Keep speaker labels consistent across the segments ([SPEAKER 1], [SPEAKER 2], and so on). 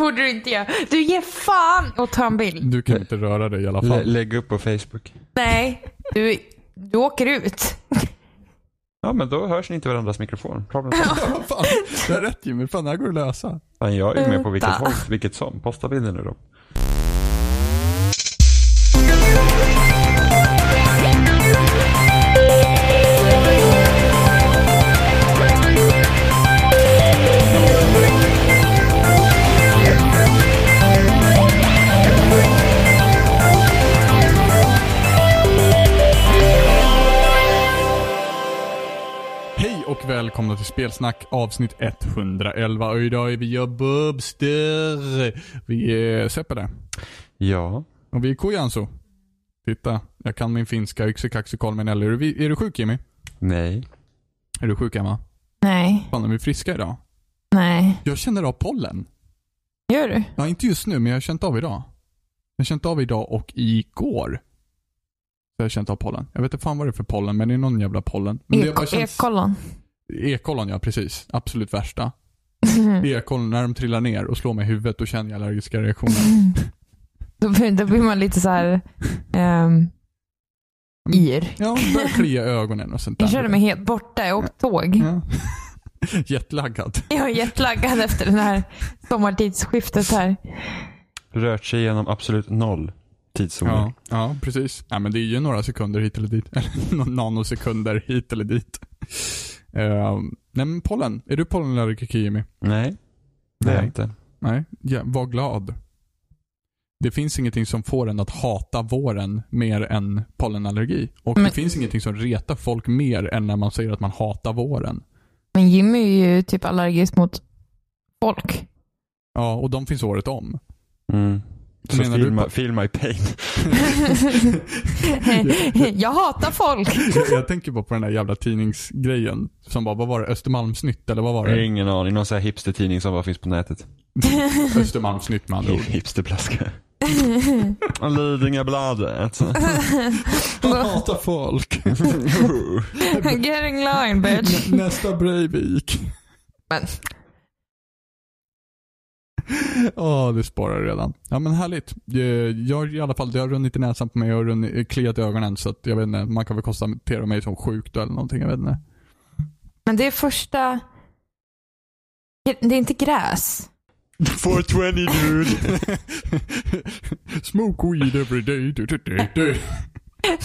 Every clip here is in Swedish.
[SPEAKER 1] borde du inte göra. Du ger fan och ta en bild.
[SPEAKER 2] Du kan inte röra dig i alla
[SPEAKER 3] Lä,
[SPEAKER 2] fall.
[SPEAKER 3] lägg upp på Facebook.
[SPEAKER 1] Nej, du, du åker ut.
[SPEAKER 3] Ja, men då hörs ni inte varandras mikrofon.
[SPEAKER 2] Ja, fan, du har rätt Jimmy. Fan, det här går att lösa.
[SPEAKER 3] Fan, jag är med på vilket håll, vilket som. Posta bilden nu då.
[SPEAKER 2] Och välkomna till Spelsnack avsnitt 111. Och idag är vi och Bubster. Vi är Seppele.
[SPEAKER 3] Ja.
[SPEAKER 2] Och vi är Kojanso. Titta, jag kan min finska. Yxekaxi kolmen. Är du, är du sjuk Jimmy?
[SPEAKER 3] Nej.
[SPEAKER 2] Är du sjuk Emma?
[SPEAKER 1] Nej,
[SPEAKER 2] Fan, är vi friska idag?
[SPEAKER 1] nej.
[SPEAKER 2] Jag känner av pollen.
[SPEAKER 1] Gör du?
[SPEAKER 2] Ja, inte just nu, men jag har känt av idag. Jag har känt av idag och igår. Så jag känt av pollen. Jag vet inte fan vad det är för pollen, men det är någon jävla pollen. Men bara känns...
[SPEAKER 1] Ekollon.
[SPEAKER 2] Ekollon, ja precis. Absolut värsta. Ekollon, när de trillar ner och slår mig i huvudet, då känner jag allergiska reaktioner.
[SPEAKER 1] då, blir, då blir man lite så här um, yr.
[SPEAKER 2] Ja, börjar klia ögonen och sånt där.
[SPEAKER 1] Jag kände mig helt borta. Jag åkte tåg.
[SPEAKER 2] Ja. Jetlaggad.
[SPEAKER 1] Jag är jetlaggad efter det här sommartidsskiftet här.
[SPEAKER 3] Rört sig genom absolut noll tidszoner.
[SPEAKER 2] Ja, ja, precis. Ja, men det är ju några sekunder hit eller dit. Eller några nanosekunder hit eller dit. Uh, nej men pollen. Är du pollenallergiker Jimmy?
[SPEAKER 3] Nej. Det är jag
[SPEAKER 2] Nej.
[SPEAKER 3] inte.
[SPEAKER 2] Nej, ja, var glad. Det finns ingenting som får en att hata våren mer än pollenallergi. Och det
[SPEAKER 1] Men-
[SPEAKER 2] finns ingenting som retar folk mer än när man säger att man hatar våren.
[SPEAKER 1] Men Jimmy är ju typ allergisk mot folk.
[SPEAKER 2] Ja, och de finns året om.
[SPEAKER 3] Mm. Så
[SPEAKER 2] Menar
[SPEAKER 3] feel,
[SPEAKER 2] du
[SPEAKER 3] my, feel my pain.
[SPEAKER 1] jag hatar folk.
[SPEAKER 2] jag, jag tänker bara på den där jävla tidningsgrejen. Som bara, vad var det? Östermalmsnytt eller vad var det?
[SPEAKER 3] Ingen aning. Någon sån här hipstertidning som bara finns på nätet.
[SPEAKER 2] Östermalmsnytt med andra ord.
[SPEAKER 3] Hipsterblaska. Lidingöbladet.
[SPEAKER 2] Jag hatar folk.
[SPEAKER 1] Get in line bitch.
[SPEAKER 2] Nä- Nästa Breivik.
[SPEAKER 1] Men
[SPEAKER 2] Ja, det spårar redan. Ja men härligt. Eh, Jag i alla fall, det har runnit i näsan på mig och runnit, kliat i ögonen så att jag vet inte, man kan väl konstatera mig som sjuk då eller någonting, jag vet inte.
[SPEAKER 1] Men det är första... Det är inte gräs.
[SPEAKER 3] 420 dude.
[SPEAKER 2] Smoke weed every day. Du, du, du, du.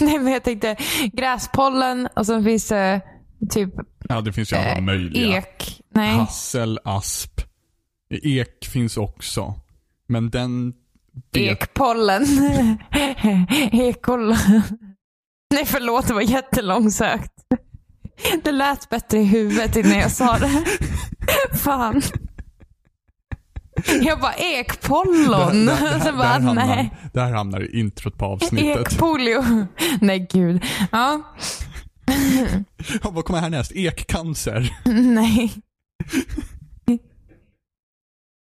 [SPEAKER 1] Nej men jag tänkte gräspollen och sen finns det typ
[SPEAKER 2] Ja, det finns ju alla
[SPEAKER 1] eh,
[SPEAKER 2] möjliga.
[SPEAKER 1] ek. Nej.
[SPEAKER 2] Hassel, asp. Ek finns också. Men den... vet-
[SPEAKER 1] Ekpollen. Ekollon. Nej förlåt, det var jättelångsökt. Det lät bättre i huvudet innan jag sa det. Fan. Jag bara ekpollon.
[SPEAKER 2] Där, där, där,
[SPEAKER 1] bara,
[SPEAKER 2] där,
[SPEAKER 1] nej.
[SPEAKER 2] hamnar, där hamnar introt på avsnittet.
[SPEAKER 1] Ekpolio. Nej gud. Ja.
[SPEAKER 2] Ja, vad kommer härnäst? Ekcancer.
[SPEAKER 1] Nej.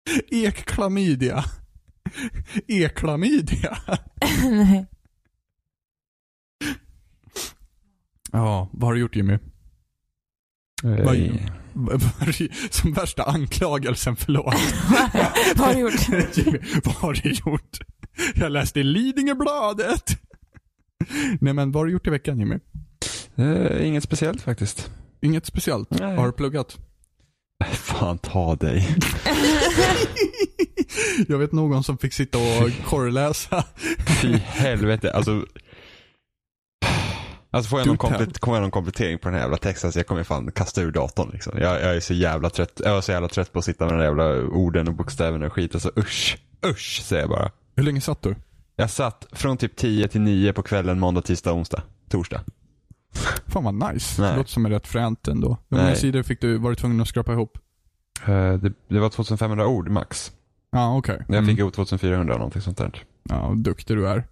[SPEAKER 2] Ekklamydia. Eklamydia.
[SPEAKER 1] Nej.
[SPEAKER 2] Ja, vad har du gjort Jimmy? Vad,
[SPEAKER 3] Eh,
[SPEAKER 2] vad, som värsta anklagelsen, förlåt.
[SPEAKER 1] Vad har du gjort?
[SPEAKER 2] Jimmy, vad har du gjort? Jag läste i Lidingöbladet. Nej men vad har du gjort i veckan Jimmy?
[SPEAKER 3] eh, inget speciellt faktiskt.
[SPEAKER 2] Inget speciellt?
[SPEAKER 3] Nej.
[SPEAKER 2] Har du pluggat?
[SPEAKER 3] Fan ta dig.
[SPEAKER 2] Jag vet någon som fick sitta och korrläsa.
[SPEAKER 3] Fy helvete. Alltså, alltså får, jag någon komplet, får jag någon komplettering på den här jävla texten så jag kommer fan kasta ur datorn liksom. Jag, jag är så jävla trött. Jag är så jävla trött på att sitta med de där jävla orden och bokstäverna och skit. Alltså usch. Usch säger jag bara.
[SPEAKER 2] Hur länge satt du?
[SPEAKER 3] Jag satt från typ 10 till 9 på kvällen måndag, tisdag, onsdag, torsdag.
[SPEAKER 2] Fan vad nice.
[SPEAKER 3] Nej.
[SPEAKER 2] Det låter som rätt fränt ändå. Hur många
[SPEAKER 3] Nej.
[SPEAKER 2] sidor fick du, var du tvungen att skrapa ihop?
[SPEAKER 3] Eh, Det, det var 2500 ord max.
[SPEAKER 2] Ja, okej.
[SPEAKER 3] Jag
[SPEAKER 2] Mm.
[SPEAKER 3] fick ihop 2400 någonting sånt där.
[SPEAKER 2] Ja, duktig du är.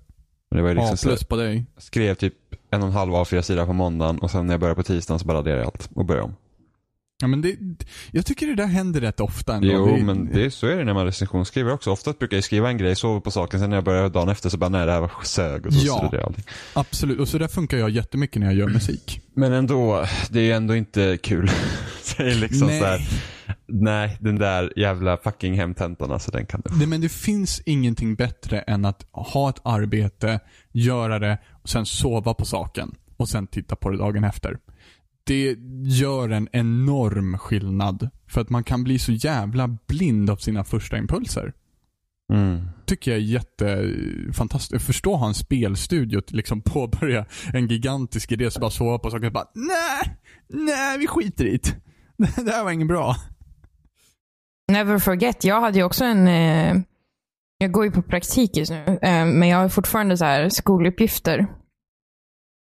[SPEAKER 3] Men det var ju liksom så,
[SPEAKER 2] plus på dig.
[SPEAKER 3] skrev typ en och en halv A4-sida på måndagen och sen när jag började på tisdagen så bara raderade jag allt och började om.
[SPEAKER 2] Ja, men det, jag tycker det där händer rätt ofta ändå.
[SPEAKER 3] Jo,
[SPEAKER 2] Det-
[SPEAKER 3] men det, så är det när man recensionsskriver också. Ofta brukar jag skriva en grej, sova på saken, sen när jag börjar dagen efter så bara nej det här var sög och så
[SPEAKER 2] Ja.
[SPEAKER 3] ja. det allting.
[SPEAKER 2] Absolut, och så där funkar jag jättemycket när jag gör musik.
[SPEAKER 3] Men ändå, det är ju ändå inte kul. det är liksom
[SPEAKER 2] Nej.
[SPEAKER 3] så här, nej, den där jävla fucking hemtentan alltså, den kan du.
[SPEAKER 2] Nej, men det finns ingenting bättre än att ha ett arbete, göra det och sen sova på saken. Och sen titta på det dagen efter. Det gör en enorm skillnad. För att man kan bli så jävla blind av sina första impulser.
[SPEAKER 3] Mm.
[SPEAKER 2] tycker jag är jättefantastiskt. Förstå ha en spelstudio att liksom påbörja en gigantisk idé så bara sova på saker och bara nej, nej vi skiter i det. Det här var inget bra.
[SPEAKER 1] Never forget, jag hade ju också en... Eh, jag går ju på praktik just nu, eh, men jag har fortfarande så här skoluppgifter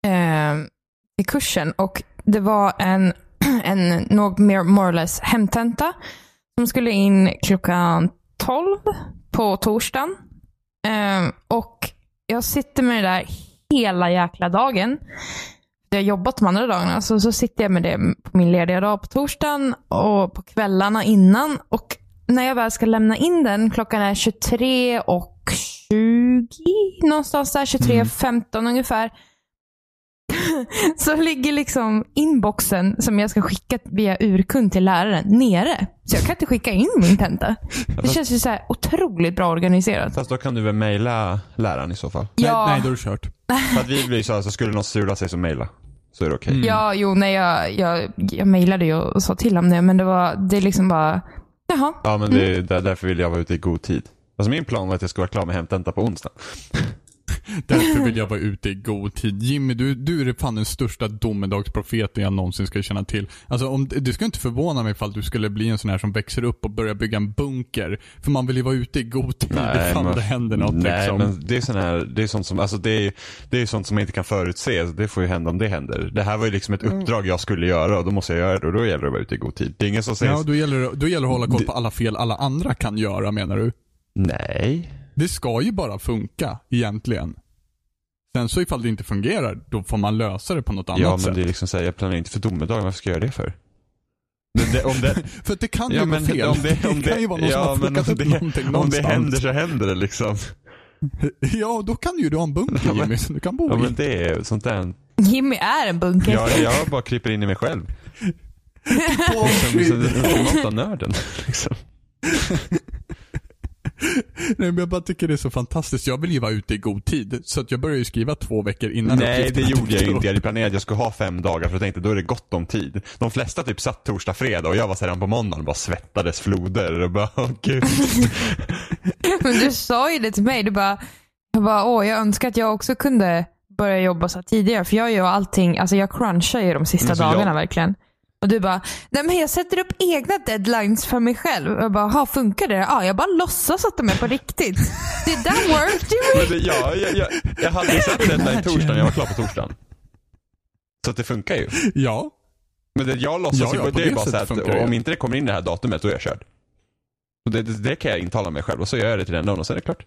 [SPEAKER 1] eh, i kursen. Och det var en, en något mer more or less hemtenta som skulle in klockan 12 på torsdagen. Eh, och jag sitter med det där hela jäkla dagen. Jag har jobbat de andra dagarna, så, så sitter jag med det på min lediga dag på torsdagen och på kvällarna innan. Och när jag väl ska lämna in den, klockan är 23 och 20, någonstans där, 23.15 ungefär. så ligger liksom inboxen som jag ska skicka via urkund till läraren nere. Så jag kan inte skicka in min tenta. Det känns ju så här otroligt bra organiserat.
[SPEAKER 3] Fast då kan du väl mejla läraren i så fall?
[SPEAKER 1] Ja.
[SPEAKER 2] Nej, nej, då är det kört.
[SPEAKER 3] För att vi blir så här, så skulle någon strula sig så mejla. Så är det okej.
[SPEAKER 2] Mm.
[SPEAKER 1] Ja, jo, nej, jag, jag, jag mejlade ju och sa till om det, men det var det är liksom bara, jaha.
[SPEAKER 3] Ja, men det är där, därför vill jag vara ute i god tid. Alltså min plan var att jag skulle vara klar med hemtenta på onsdag.
[SPEAKER 2] Därför vill jag vara ute i god tid. Jimmy, du, du är fan den största domedagsprofeten jag någonsin ska känna till. Alltså, om, det skulle inte förvåna mig ifall du skulle bli en sån här som växer upp och börjar bygga en bunker. För man vill ju vara ute i god tid ifall
[SPEAKER 3] men-
[SPEAKER 2] det händer något
[SPEAKER 3] nej,
[SPEAKER 2] liksom.
[SPEAKER 3] men det är sån här, det är sånt som, alltså det är, det är sånt som man inte kan förutse. Så det får ju hända om det händer. Det här var ju liksom ett uppdrag jag skulle göra och då måste jag göra det och då gäller det att vara ute i god tid. Det är ingen som säger
[SPEAKER 2] Ja, då gäller, det- då gäller det att hålla koll på alla fel alla andra kan göra menar du?
[SPEAKER 3] nej.
[SPEAKER 2] Det ska ju bara funka egentligen. Sen så ifall det inte fungerar, då får man lösa det på något annat
[SPEAKER 3] Ja, men
[SPEAKER 2] sätt.
[SPEAKER 3] det är liksom såhär, jag planerar inte för domedagen, varför ska jag göra det för? Men det, om det,
[SPEAKER 2] För att det kan ju
[SPEAKER 3] ja,
[SPEAKER 2] gå
[SPEAKER 3] men
[SPEAKER 2] fel.
[SPEAKER 3] om det, om
[SPEAKER 2] det kan ju vara någon som har
[SPEAKER 3] om
[SPEAKER 2] upp
[SPEAKER 3] det,
[SPEAKER 2] någonting
[SPEAKER 3] om
[SPEAKER 2] någonstans.
[SPEAKER 3] det händer så händer det liksom.
[SPEAKER 2] Ja, då kan ju du ha en bunker
[SPEAKER 3] Ja, men-
[SPEAKER 2] Jimmy, som du kan bo
[SPEAKER 3] Ja
[SPEAKER 2] i.
[SPEAKER 3] men det är sånt där.
[SPEAKER 1] Jimmy är en bunker.
[SPEAKER 3] Jag, jag bara kryper in i mig själv. Som, som den ultimata nörden. Liksom.
[SPEAKER 2] Nej, men jag bara tycker det är så fantastiskt. Jag vill ju vara ute i god tid. Så att jag börjar ju skriva två veckor innan
[SPEAKER 3] Nej, det gjorde jag ju inte. Jag hade planerat att jag skulle ha fem dagar för jag tänkte då är det gott om tid. De flesta typ satt torsdag, fredag och jag var sedan på måndagen och bara svettades floder och bara, åh gud.
[SPEAKER 1] Men du sa ju det till mig. Du bara, jag bara, åh, jag önskar att jag också kunde börja jobba så tidigare. För jag gör alla alltså jag crunchar ju de sista
[SPEAKER 3] Men så
[SPEAKER 1] dagarna
[SPEAKER 3] jag-
[SPEAKER 1] verkligen. Och du bara, nej men jag sätter upp egna deadlines för mig själv. Och jag bara, ha funkar det? Ja, jag bara låtsas att de är på riktigt. Did that work Jimmy?
[SPEAKER 3] Ja, jag, jag, jag hade satt deadline torsdagen, jag var klar på torsdagen. Så att det funkar ju.
[SPEAKER 2] Ja.
[SPEAKER 3] Men det, jag låtsas
[SPEAKER 2] Ja,
[SPEAKER 3] ju,
[SPEAKER 2] ja,
[SPEAKER 3] det är bara så att om inte det kommer in det här datumet, då är jag körd. Och det, det, det kan jag intala mig själv och så gör jag det till den dagen och sen är det klart.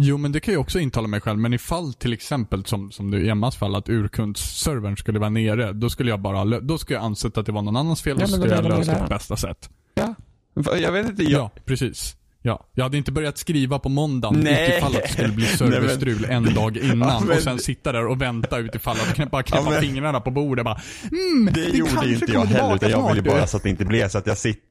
[SPEAKER 2] Jo, men det kan jag också intala mig själv. Men ifall till exempel, som, som det i Emmas fall, att urkundsservern skulle vara nere. Då skulle jag bara, då skulle jag ansett att det var någon annans fel
[SPEAKER 3] Ja,
[SPEAKER 2] och så
[SPEAKER 3] men
[SPEAKER 2] skulle jag
[SPEAKER 3] det
[SPEAKER 2] lösa det på bästa sätt.
[SPEAKER 3] Jag vet inte,
[SPEAKER 2] Ja,
[SPEAKER 3] jag,
[SPEAKER 2] precis. Ja, jag hade inte börjat skriva på måndagen
[SPEAKER 3] Nej.
[SPEAKER 2] utifall att det skulle bli
[SPEAKER 3] Nej,
[SPEAKER 2] serverstrul en dag innan
[SPEAKER 3] Ja, men-
[SPEAKER 2] och sen sitta där och vänta utifall att knä, bara knäppa
[SPEAKER 3] Ja, men-
[SPEAKER 2] fingrarna på bordet bara mm,
[SPEAKER 3] det gjorde
[SPEAKER 2] kanske
[SPEAKER 3] inte jag heller utan jag ville bara
[SPEAKER 2] du."
[SPEAKER 3] så att det inte blev så att jag sitter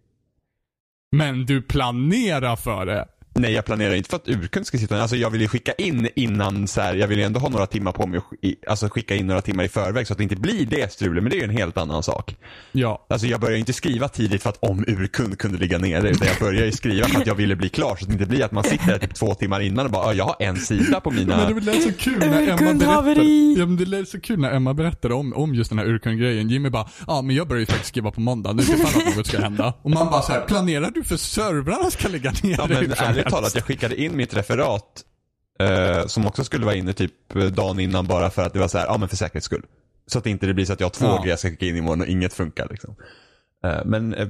[SPEAKER 2] Men du planerar för det.
[SPEAKER 3] Nej, jag planerar inte för att urkund ska sitta Alltså jag vill ju skicka in innan så här, jag vill ju ändå ha några timmar på mig, att alltså skicka in några timmar i förväg så att det inte blir det strulet, men det är ju en helt annan sak.
[SPEAKER 2] Ja.
[SPEAKER 3] Alltså jag börjar inte skriva tidigt för att om urkund kunde ligga nere, utan jag börjar ju skriva för att jag ville bli klar så att det inte blir att man sitter där typ två timmar innan och bara, "Ja, jag har en sida på mina...
[SPEAKER 2] Men det lät så kul när Emma berättade, ja, men det lät så kul när Emma berättade om, om just den här urkundgrejen. Jimmy bara, ja men jag börjar ju faktiskt skriva på måndag, nu ifall att något ska hända. Och man bara så här, planerar du för servrarna ska ligga ner
[SPEAKER 3] Ja men ärligt talat, jag skickade in mitt referat eh, som också skulle vara inne typ eh, dagen innan bara för att det var så här, ja men för säkerhets skull. Så att det inte blir så att jag har två
[SPEAKER 2] Ja.
[SPEAKER 3] grejer jag ska skicka in imorgon och inget funkar liksom. Eh, men eh,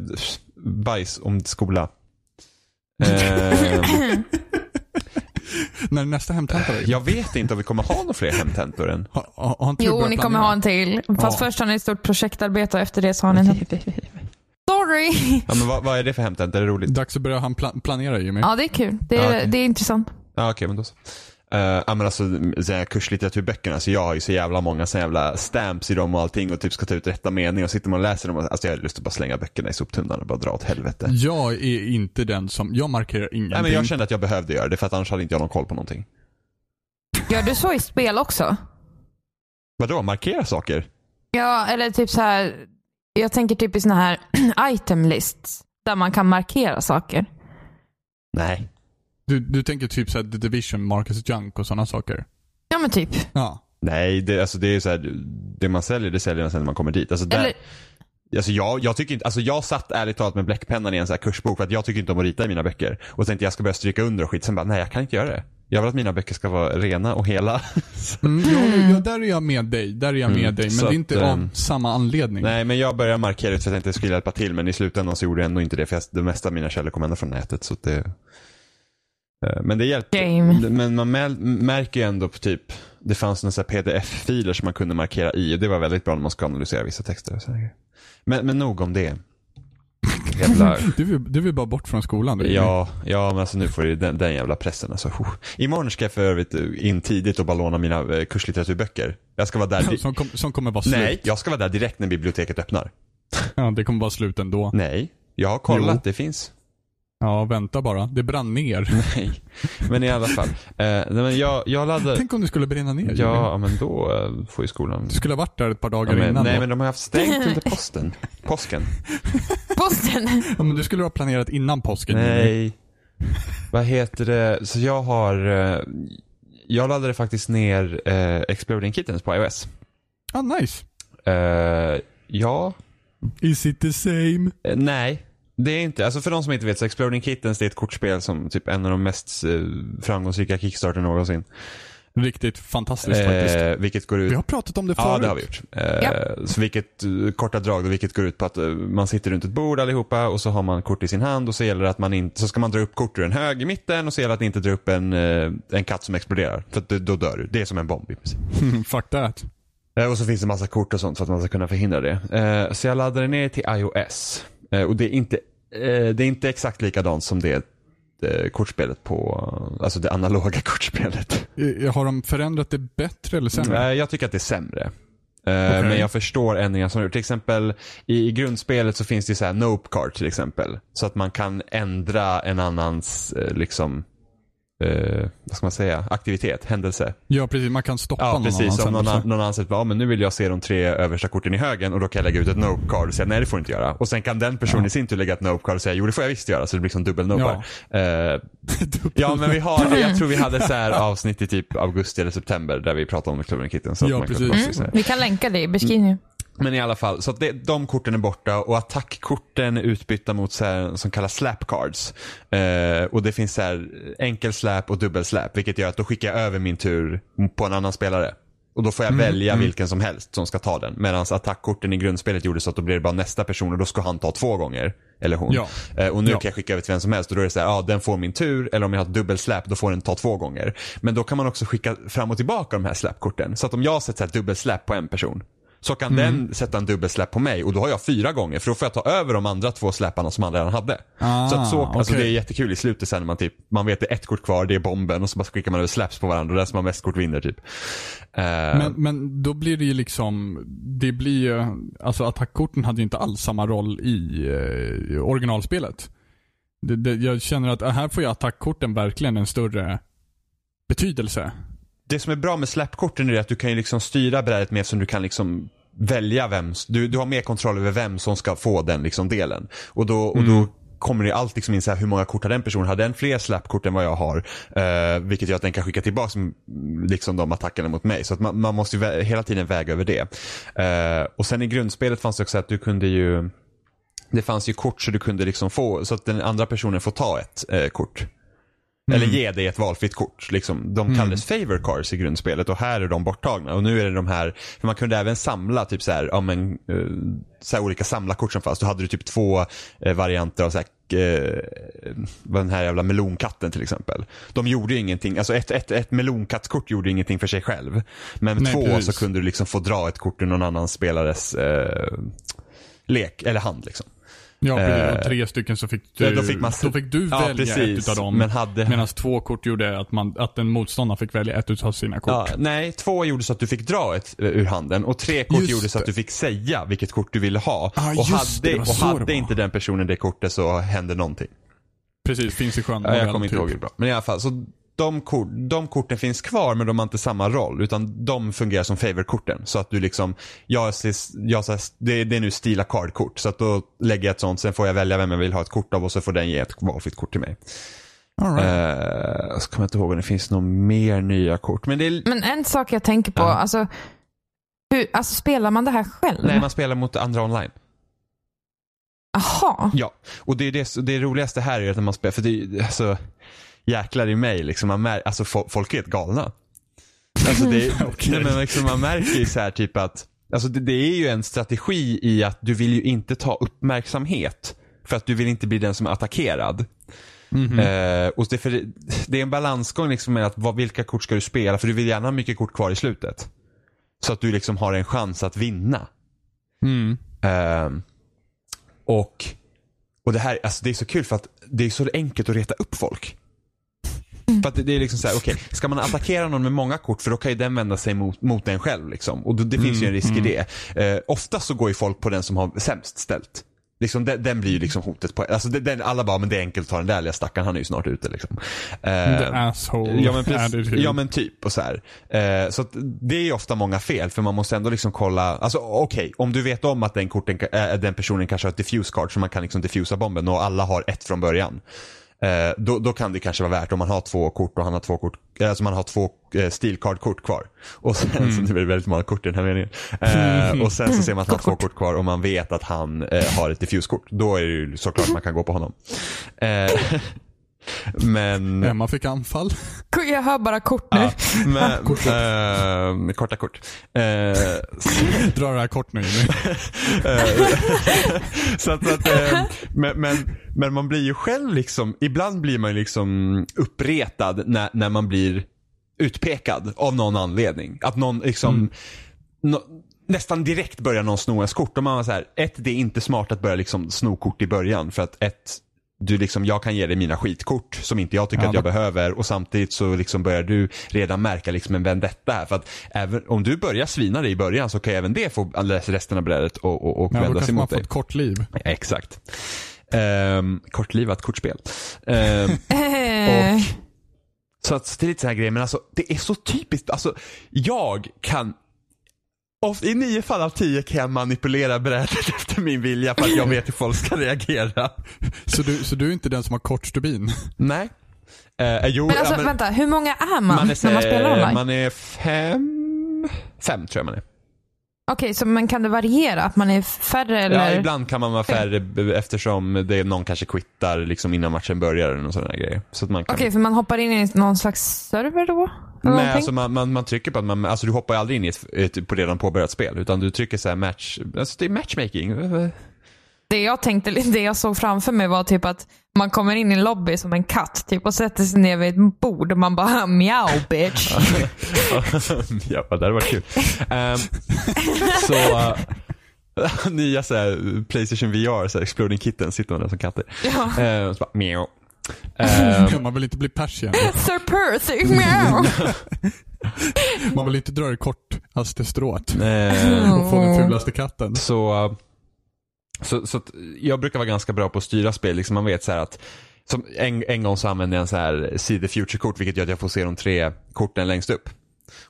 [SPEAKER 3] bajs om skola. Eh,
[SPEAKER 2] När nästa hemtenta är?
[SPEAKER 3] jag vet inte om vi kommer ha några fler hemtentor än.
[SPEAKER 2] Har inte du
[SPEAKER 1] Jo, ni kommer ha en till. Fast
[SPEAKER 2] Ja.
[SPEAKER 1] först har ni ett stort projektarbete och efter det så har ni en Sorry!
[SPEAKER 3] Ja men vad, vad är det för hemtentor? Är det roligt?
[SPEAKER 2] Dags att börja han pla- planera Jimmy.
[SPEAKER 1] Ja, det är kul. Det är,
[SPEAKER 3] Ja, okej.
[SPEAKER 1] det är intressant.
[SPEAKER 3] Ja okej men då så. Uh, ja men alltså så här kurslitteraturböckerna, så jag har ju så jävla många så jävla stamps i dem och allting och typ ska ta ut rätta mening och sitter man och läser dem och alltså jag har lust att bara slänga böckerna i soptunnan och bara dra åt helvete.
[SPEAKER 2] Jag är inte den som, jag markerar ingenting.
[SPEAKER 3] Nej men jag kände att jag behövde göra det för att annars hade inte jag någon koll på någonting.
[SPEAKER 1] Gör du så i spel också?
[SPEAKER 3] Vadå, markera saker?
[SPEAKER 1] Ja, eller typ så här. Jag tänker typ i såna här item lists. Där man kan markera saker.
[SPEAKER 3] Nej.
[SPEAKER 2] Du, du tänker typ såhär The Division, Marcus Junk och sådana saker?
[SPEAKER 1] Ja men typ.
[SPEAKER 2] Ja.
[SPEAKER 3] Nej, det, alltså det är så här, det man säljer, det säljer man sen när man kommer dit. Alltså där,
[SPEAKER 1] Eller,
[SPEAKER 3] Alltså jag, jag, tycker inte, alltså jag satt ärligt talat med bläckpennan i en så här kursbok för att jag tycker inte om att rita i mina böcker. Och tänkte jag ska börja stryka under och skit. Sen bara, nej jag kan inte göra det. Jag vill att mina böcker ska vara rena och hela.
[SPEAKER 2] Mm, ja, ja, där är jag med dig. Där är jag med
[SPEAKER 3] Mm,
[SPEAKER 2] dig. Men
[SPEAKER 3] så
[SPEAKER 2] det är inte
[SPEAKER 3] att,
[SPEAKER 2] av
[SPEAKER 3] ehm,
[SPEAKER 2] samma anledning.
[SPEAKER 3] nej men jag började markera ut för att jag det skulle hjälpa till. Men i slutändan så gjorde jag ändå inte det. För jag, det mesta av mina källor kom ändå från nätet. Så det, eh, men det hjälpte.
[SPEAKER 1] Game.
[SPEAKER 3] Men man märker ju ändå på typ, det fanns några pdf-filer som man kunde markera i. Och det var väldigt bra när man ska analysera vissa texter. Men, men nog om det. Jävla
[SPEAKER 2] Du, vill, du vill bara bort från skolan. du.
[SPEAKER 3] Ja, ja men alltså nu får du den, den jävla pressen alltså. Oh. Imorgon ska jag för övrigt in tidigt och bara låna mina eh, kurslitteraturböcker. Jag ska vara där.
[SPEAKER 2] Som, kom, som kommer vara slut.
[SPEAKER 3] Nej, jag ska vara där direkt när biblioteket öppnar.
[SPEAKER 2] Ja, det kommer vara slut ändå.
[SPEAKER 3] Nej, jag har kollat,
[SPEAKER 2] Jo.
[SPEAKER 3] det finns.
[SPEAKER 2] Ja, vänta bara. Det brann ner.
[SPEAKER 3] Nej, men i alla fall. Eh, nej, men jag, jag laddar.
[SPEAKER 2] Tänk om det skulle brinna ner. Jimmy.
[SPEAKER 3] Ja, men då eh, får ju skolan.
[SPEAKER 2] Du skulle ha varit där ett par dagar
[SPEAKER 3] Ja, men,
[SPEAKER 2] innan
[SPEAKER 3] nej,
[SPEAKER 2] då.
[SPEAKER 3] men de har haft stängt under posten. Påsken.
[SPEAKER 1] posten.
[SPEAKER 2] Ja, men du skulle ha planerat innan påsken. Jimmy.
[SPEAKER 3] Nej. Vad heter det? Så jag har, eh, jag laddade faktiskt ner eh, Exploding Kittens på iOS.
[SPEAKER 2] Ah, nice.
[SPEAKER 3] Eh, ja,
[SPEAKER 2] Is it the same?
[SPEAKER 3] Eh, nej. Det är inte, alltså för de som inte vet så Exploding Kittens det är ett kortspel som typ en av de mest eh, framgångsrika Kickstarter någonsin.
[SPEAKER 2] Riktigt fantastiskt faktiskt.
[SPEAKER 3] Eh, vilket går ut
[SPEAKER 2] Vi har pratat om det förut.
[SPEAKER 3] Ja, det har vi gjort. Eh,
[SPEAKER 1] Ja.
[SPEAKER 3] Så vilket, eh, korta drag, då, vilket går ut på att man sitter runt ett bord allihopa och så har man kort i sin hand och så gäller det att man inte, så ska man dra upp kort ur en hög i mitten och så gäller det att inte dra upp en, en katt som exploderar. För att då- då dör du. Det är som en bomb i princip.
[SPEAKER 2] Fuck that.
[SPEAKER 3] Eh, Och så finns det massa kort och sånt för att man ska kunna förhindra det. Eh, Så jag laddade ner till iOS. Eh, Och det är inte, eh, det är inte exakt likadant som det eh, kortspelet på, alltså det analoga kortspelet.
[SPEAKER 2] Har de förändrat det bättre eller sämre?
[SPEAKER 3] Jag tycker att det är sämre.
[SPEAKER 2] Okej.
[SPEAKER 3] Men jag förstår ändringar som de gjort. Till exempel i, grundspelet så finns det så här nope card till exempel. Så att man kan ändra en annans liksom, eh, vad ska man säga, aktivitet, händelse.
[SPEAKER 2] Ja, precis. Man kan stoppa
[SPEAKER 3] Ja
[SPEAKER 2] någon
[SPEAKER 3] precis,
[SPEAKER 2] annans
[SPEAKER 3] om någon,
[SPEAKER 2] händelse.
[SPEAKER 3] någon anser att ja, men nu vill jag se de tre översta korten i högen och då kan jag lägga ut ett nope card och säga nej det får du inte göra. Och sen kan den personen
[SPEAKER 2] Ja.
[SPEAKER 3] i sin tur lägga ett nope card och säga jo det får jag visst göra så det blir som dubbel nopar.
[SPEAKER 2] Ja.
[SPEAKER 3] Eh, ja men vi har, jag tror vi hade så här avsnitt i typ augusti eller september där vi pratade om Clover Kitten. Så att
[SPEAKER 2] Ja,
[SPEAKER 3] kan
[SPEAKER 2] precis.
[SPEAKER 3] här.
[SPEAKER 1] Vi kan länka det i beskrivningen.
[SPEAKER 3] Men i alla fall, så att det, de korten är borta och attackkorten är utbytta mot så här, som kallas slap cards. Eh, och det finns så här enkel slap och dubbel slap, vilket gör att då skickar jag över min tur på en annan spelare. Och då får jag välja vilken som helst som ska ta den. Medan attackkorten i grundspelet gjorde så att då blir det bara nästa person och då ska han ta två gånger. Eller hon.
[SPEAKER 2] Ja.
[SPEAKER 3] Eh, och nu
[SPEAKER 2] Ja.
[SPEAKER 3] kan jag skicka över till vem som helst och då är det så här, ja den får min tur. Eller om jag har dubbel slap då får den ta två gånger. Men då kan man också skicka fram och tillbaka de här slapkorten. Så att om jag sätter dubbel slap på en person. Så kan den sätta en dubbelsläpp på mig och då har jag fyra gånger för då får jag ta över de andra två släpparna som han redan hade.
[SPEAKER 2] Ah,
[SPEAKER 3] så att så, alltså
[SPEAKER 2] okej.
[SPEAKER 3] det är jättekul i slutet sen när man typ, man vet det är ett kort kvar, det är bomben och så bara skickar man över slaps på varandra och den som har mest kort vinner typ. Eh,
[SPEAKER 2] Men, men då blir det ju liksom, det blir ju, alltså attackkorten hade ju inte alls samma roll i, eh, originalspelet. Det, det, jag känner att här får ju attackkorten verkligen en större betydelse.
[SPEAKER 3] det som är bra med släppkorten är att du kan ju liksom styra brädet mer som du kan liksom välja vem, du, du har mer kontroll över vem som ska få den liksom delen. Och då, och då kommer det allt liksom in så här, hur många kort har den personen? Har den fler släppkort än vad jag har? Eh, vilket gör att den kan skicka tillbaka mm, liksom de attackerna mot mig. Så att man, man måste ju hela tiden väga över det. Eh, och sen i grundspelet fanns det också att du kunde ju det fanns ju kort så du kunde liksom få, så att den andra personen får ta ett eh, kort. Eller ge dig ett valfritt kort. Liksom. De kallades favor cards i grundspelet och här är de borttagna. Och nu är det de här, för man kunde även samla typ så här, ja, men, eh, så här olika samlarkort som fanns. Då hade du typ två eh, varianter av så här, eh, den här jävla melonkatten till exempel. De gjorde ju ingenting, alltså ett, ett, ett melonkattkort gjorde ingenting för sig själv. Men
[SPEAKER 2] Nej,
[SPEAKER 3] två
[SPEAKER 2] precis.
[SPEAKER 3] så kunde du liksom få dra ett kort ur någon annan spelares eh, lek eller hand liksom.
[SPEAKER 2] Ja, precis.
[SPEAKER 3] Eh,
[SPEAKER 2] och tre stycken så fick du,
[SPEAKER 3] ja, då fick man-
[SPEAKER 2] då fick du
[SPEAKER 3] Ja,
[SPEAKER 2] välja
[SPEAKER 3] precis.
[SPEAKER 2] ett utav dem.
[SPEAKER 3] Men hade-
[SPEAKER 2] Medan två kort gjorde att, man, att en motståndare fick välja ett utav sina kort.
[SPEAKER 3] Ja, nej, två gjorde så att du fick dra ett eh, ur handen och tre kort
[SPEAKER 2] Just
[SPEAKER 3] gjorde så att
[SPEAKER 2] det.
[SPEAKER 3] du fick säga vilket kort du ville ha.
[SPEAKER 2] Ah,
[SPEAKER 3] och hade,
[SPEAKER 2] det, det
[SPEAKER 3] och
[SPEAKER 2] det
[SPEAKER 3] hade inte den personen det kortet så hände någonting.
[SPEAKER 2] Precis, finns i sjön.
[SPEAKER 3] Ja, jag kommer inte
[SPEAKER 2] typ.
[SPEAKER 3] ihåg hur bra. Men i alla fall, så de, kort, de korten finns kvar men de har inte samma roll utan de fungerar som favorkorten. Så att du liksom, jag, jag, det, det är nu stila card-kort så att då lägger jag ett sånt, sen får jag välja vem jag vill ha ett kort av och så får den ge ett valfritt kort till mig.
[SPEAKER 2] All right.
[SPEAKER 3] Uh, så kommer jag inte ihåg om det finns några mer nya kort. Men det är,
[SPEAKER 1] Men en sak jag tänker på,
[SPEAKER 3] Ja.
[SPEAKER 1] alltså, hur, alltså spelar man det här själv?
[SPEAKER 3] nej man spelar mot andra online.
[SPEAKER 1] Jaha.
[SPEAKER 3] Ja, och det, är det, det roligaste här är att när man spelar, för det är alltså, jäklar i mig liksom, man mär, alltså fo- folk är helt galna. Alltså det,
[SPEAKER 2] Okej.
[SPEAKER 3] nej, men liksom, man märker ju så här typ att, alltså det, det är ju en strategi i att du vill ju inte ta uppmärksamhet. För att du vill inte bli den som är attackerad.
[SPEAKER 2] Mhm.
[SPEAKER 3] Eh, och det, för det, det är en balansgång liksom med att vad, vilka kort ska du spela, för du vill gärna ha mycket kort kvar i slutet. Så att du liksom har en chans att vinna.
[SPEAKER 2] Mm.
[SPEAKER 3] Ehm, och, och det här, alltså det är så kul för att det är så enkelt att reta upp folk. För att det, det är liksom så här, okej, ska man attackera någon med många kort för då kan ju den vända sig mot, mot en själv liksom. Och då, det finns ju en risk i det. Uh, oftast så går ju folk på den som har sämst ställt. Liksom, den, den blir ju liksom hotet på, alltså den, den, alla bara, men det är enkelt att ta den där lilla stackaren, han är ju snart ute liksom.
[SPEAKER 2] The
[SPEAKER 3] Ehm,
[SPEAKER 2] asshole
[SPEAKER 3] Ja men, precis, ja men typ och så. Eh, så det är ju ofta många fel för man måste ändå liksom kolla, alltså okej, om du vet om att den, korten, äh, den personen kanske har ett diffuse card så man kan liksom diffusa bomben och alla har ett från början. Eh, då, då kan det kanske vara värt om man har två kort och han har två kort, eh, alltså man har två eh, steelcard-kort kvar. Och sen så,
[SPEAKER 2] Mm.
[SPEAKER 3] det är väldigt många kort i den här meningen. Eh, och sen så ser man att han har två kort kvar och man vet att han eh, har ett diffuse-kort. Då är det ju såklart man kan gå på honom. Men...
[SPEAKER 2] Emma fick anfall.
[SPEAKER 1] Jag hör bara kort nu.
[SPEAKER 3] Ja, men, eh, korta kort. Eh,
[SPEAKER 2] Dra det här kort nu Jimmy.
[SPEAKER 3] eh, så att, så att, eh, men, men, men man blir ju själv liksom, ibland blir man liksom uppretad när, när man blir utpekad av någon anledning. Att någon liksom, nå- nästan direkt börjar någon sno ens kort. Och man var så här, ett, det är inte smart att börja liksom sno kort i början för att ett, du liksom, jag kan ge dig mina skitkort som inte jag tycker
[SPEAKER 2] Ja,
[SPEAKER 3] att jag
[SPEAKER 2] det-
[SPEAKER 3] behöver och samtidigt så liksom börjar du redan märka liksom en vendetta här. För att även om du börjar svina dig i början så kan även det få resten av brädet och, och, och
[SPEAKER 2] Ja, då
[SPEAKER 3] vända sig
[SPEAKER 2] kanske man
[SPEAKER 3] mot
[SPEAKER 2] får
[SPEAKER 3] dig.
[SPEAKER 2] ett kort liv.
[SPEAKER 3] Exakt. Um, kortlivat kortspel. Ehm,
[SPEAKER 1] Eh,
[SPEAKER 3] och, så att det är lite så här grejer, men alltså det är så typiskt. Alltså jag kan of, I nio fall av tio kan jag manipulera brädet efter min vilja för att jag vet hur folk ska reagera.
[SPEAKER 2] Så du, så du är inte den som har kort stubin?
[SPEAKER 3] Nej. Eh, jo,
[SPEAKER 1] men alltså
[SPEAKER 3] ja, men
[SPEAKER 1] vänta, hur många är man,
[SPEAKER 3] man är,
[SPEAKER 1] när man spelar online?
[SPEAKER 3] man är fem, fem tror jag man är.
[SPEAKER 1] Okej, så men kan det variera? Att man är färre eller?
[SPEAKER 3] Ja, ibland kan man vara färre eftersom det är någon kanske quittar liksom innan matchen börjar eller någon sån här grejer. Så att man kan...
[SPEAKER 1] Okej, för man hoppar in i någon slags server då?
[SPEAKER 3] Nej, alltså man, man, man trycker på att man, alltså du hoppar aldrig in i ett, ett på redan påbörjat spel utan du trycker så här match, alltså det är matchmaking.
[SPEAKER 1] Det jag tänkte, det jag såg framför mig var typ att man kommer in i en lobby som en katt typ och sätter sig ner vid ett bord och man bara mjau bitch.
[SPEAKER 3] ja, det hade varit kul. Ehm, så, uh, nya så här, Playstation VR, så här, Exploding Kittens, sitter man där som katter.
[SPEAKER 1] Ja.
[SPEAKER 3] Ehm, så bara, mjau. Ehm,
[SPEAKER 2] Man vill inte bli persian.
[SPEAKER 1] Sir Percy.
[SPEAKER 2] Man vill inte dra det kort hastigstrået
[SPEAKER 3] ehm,
[SPEAKER 2] och få den fulaste katten.
[SPEAKER 3] Så, så, så att jag brukar vara ganska bra på att styra spel. Liksom man vet så här att som en, en gång så använde jag en så här See the Future-kort vilket gör att jag får se de tre korten längst upp.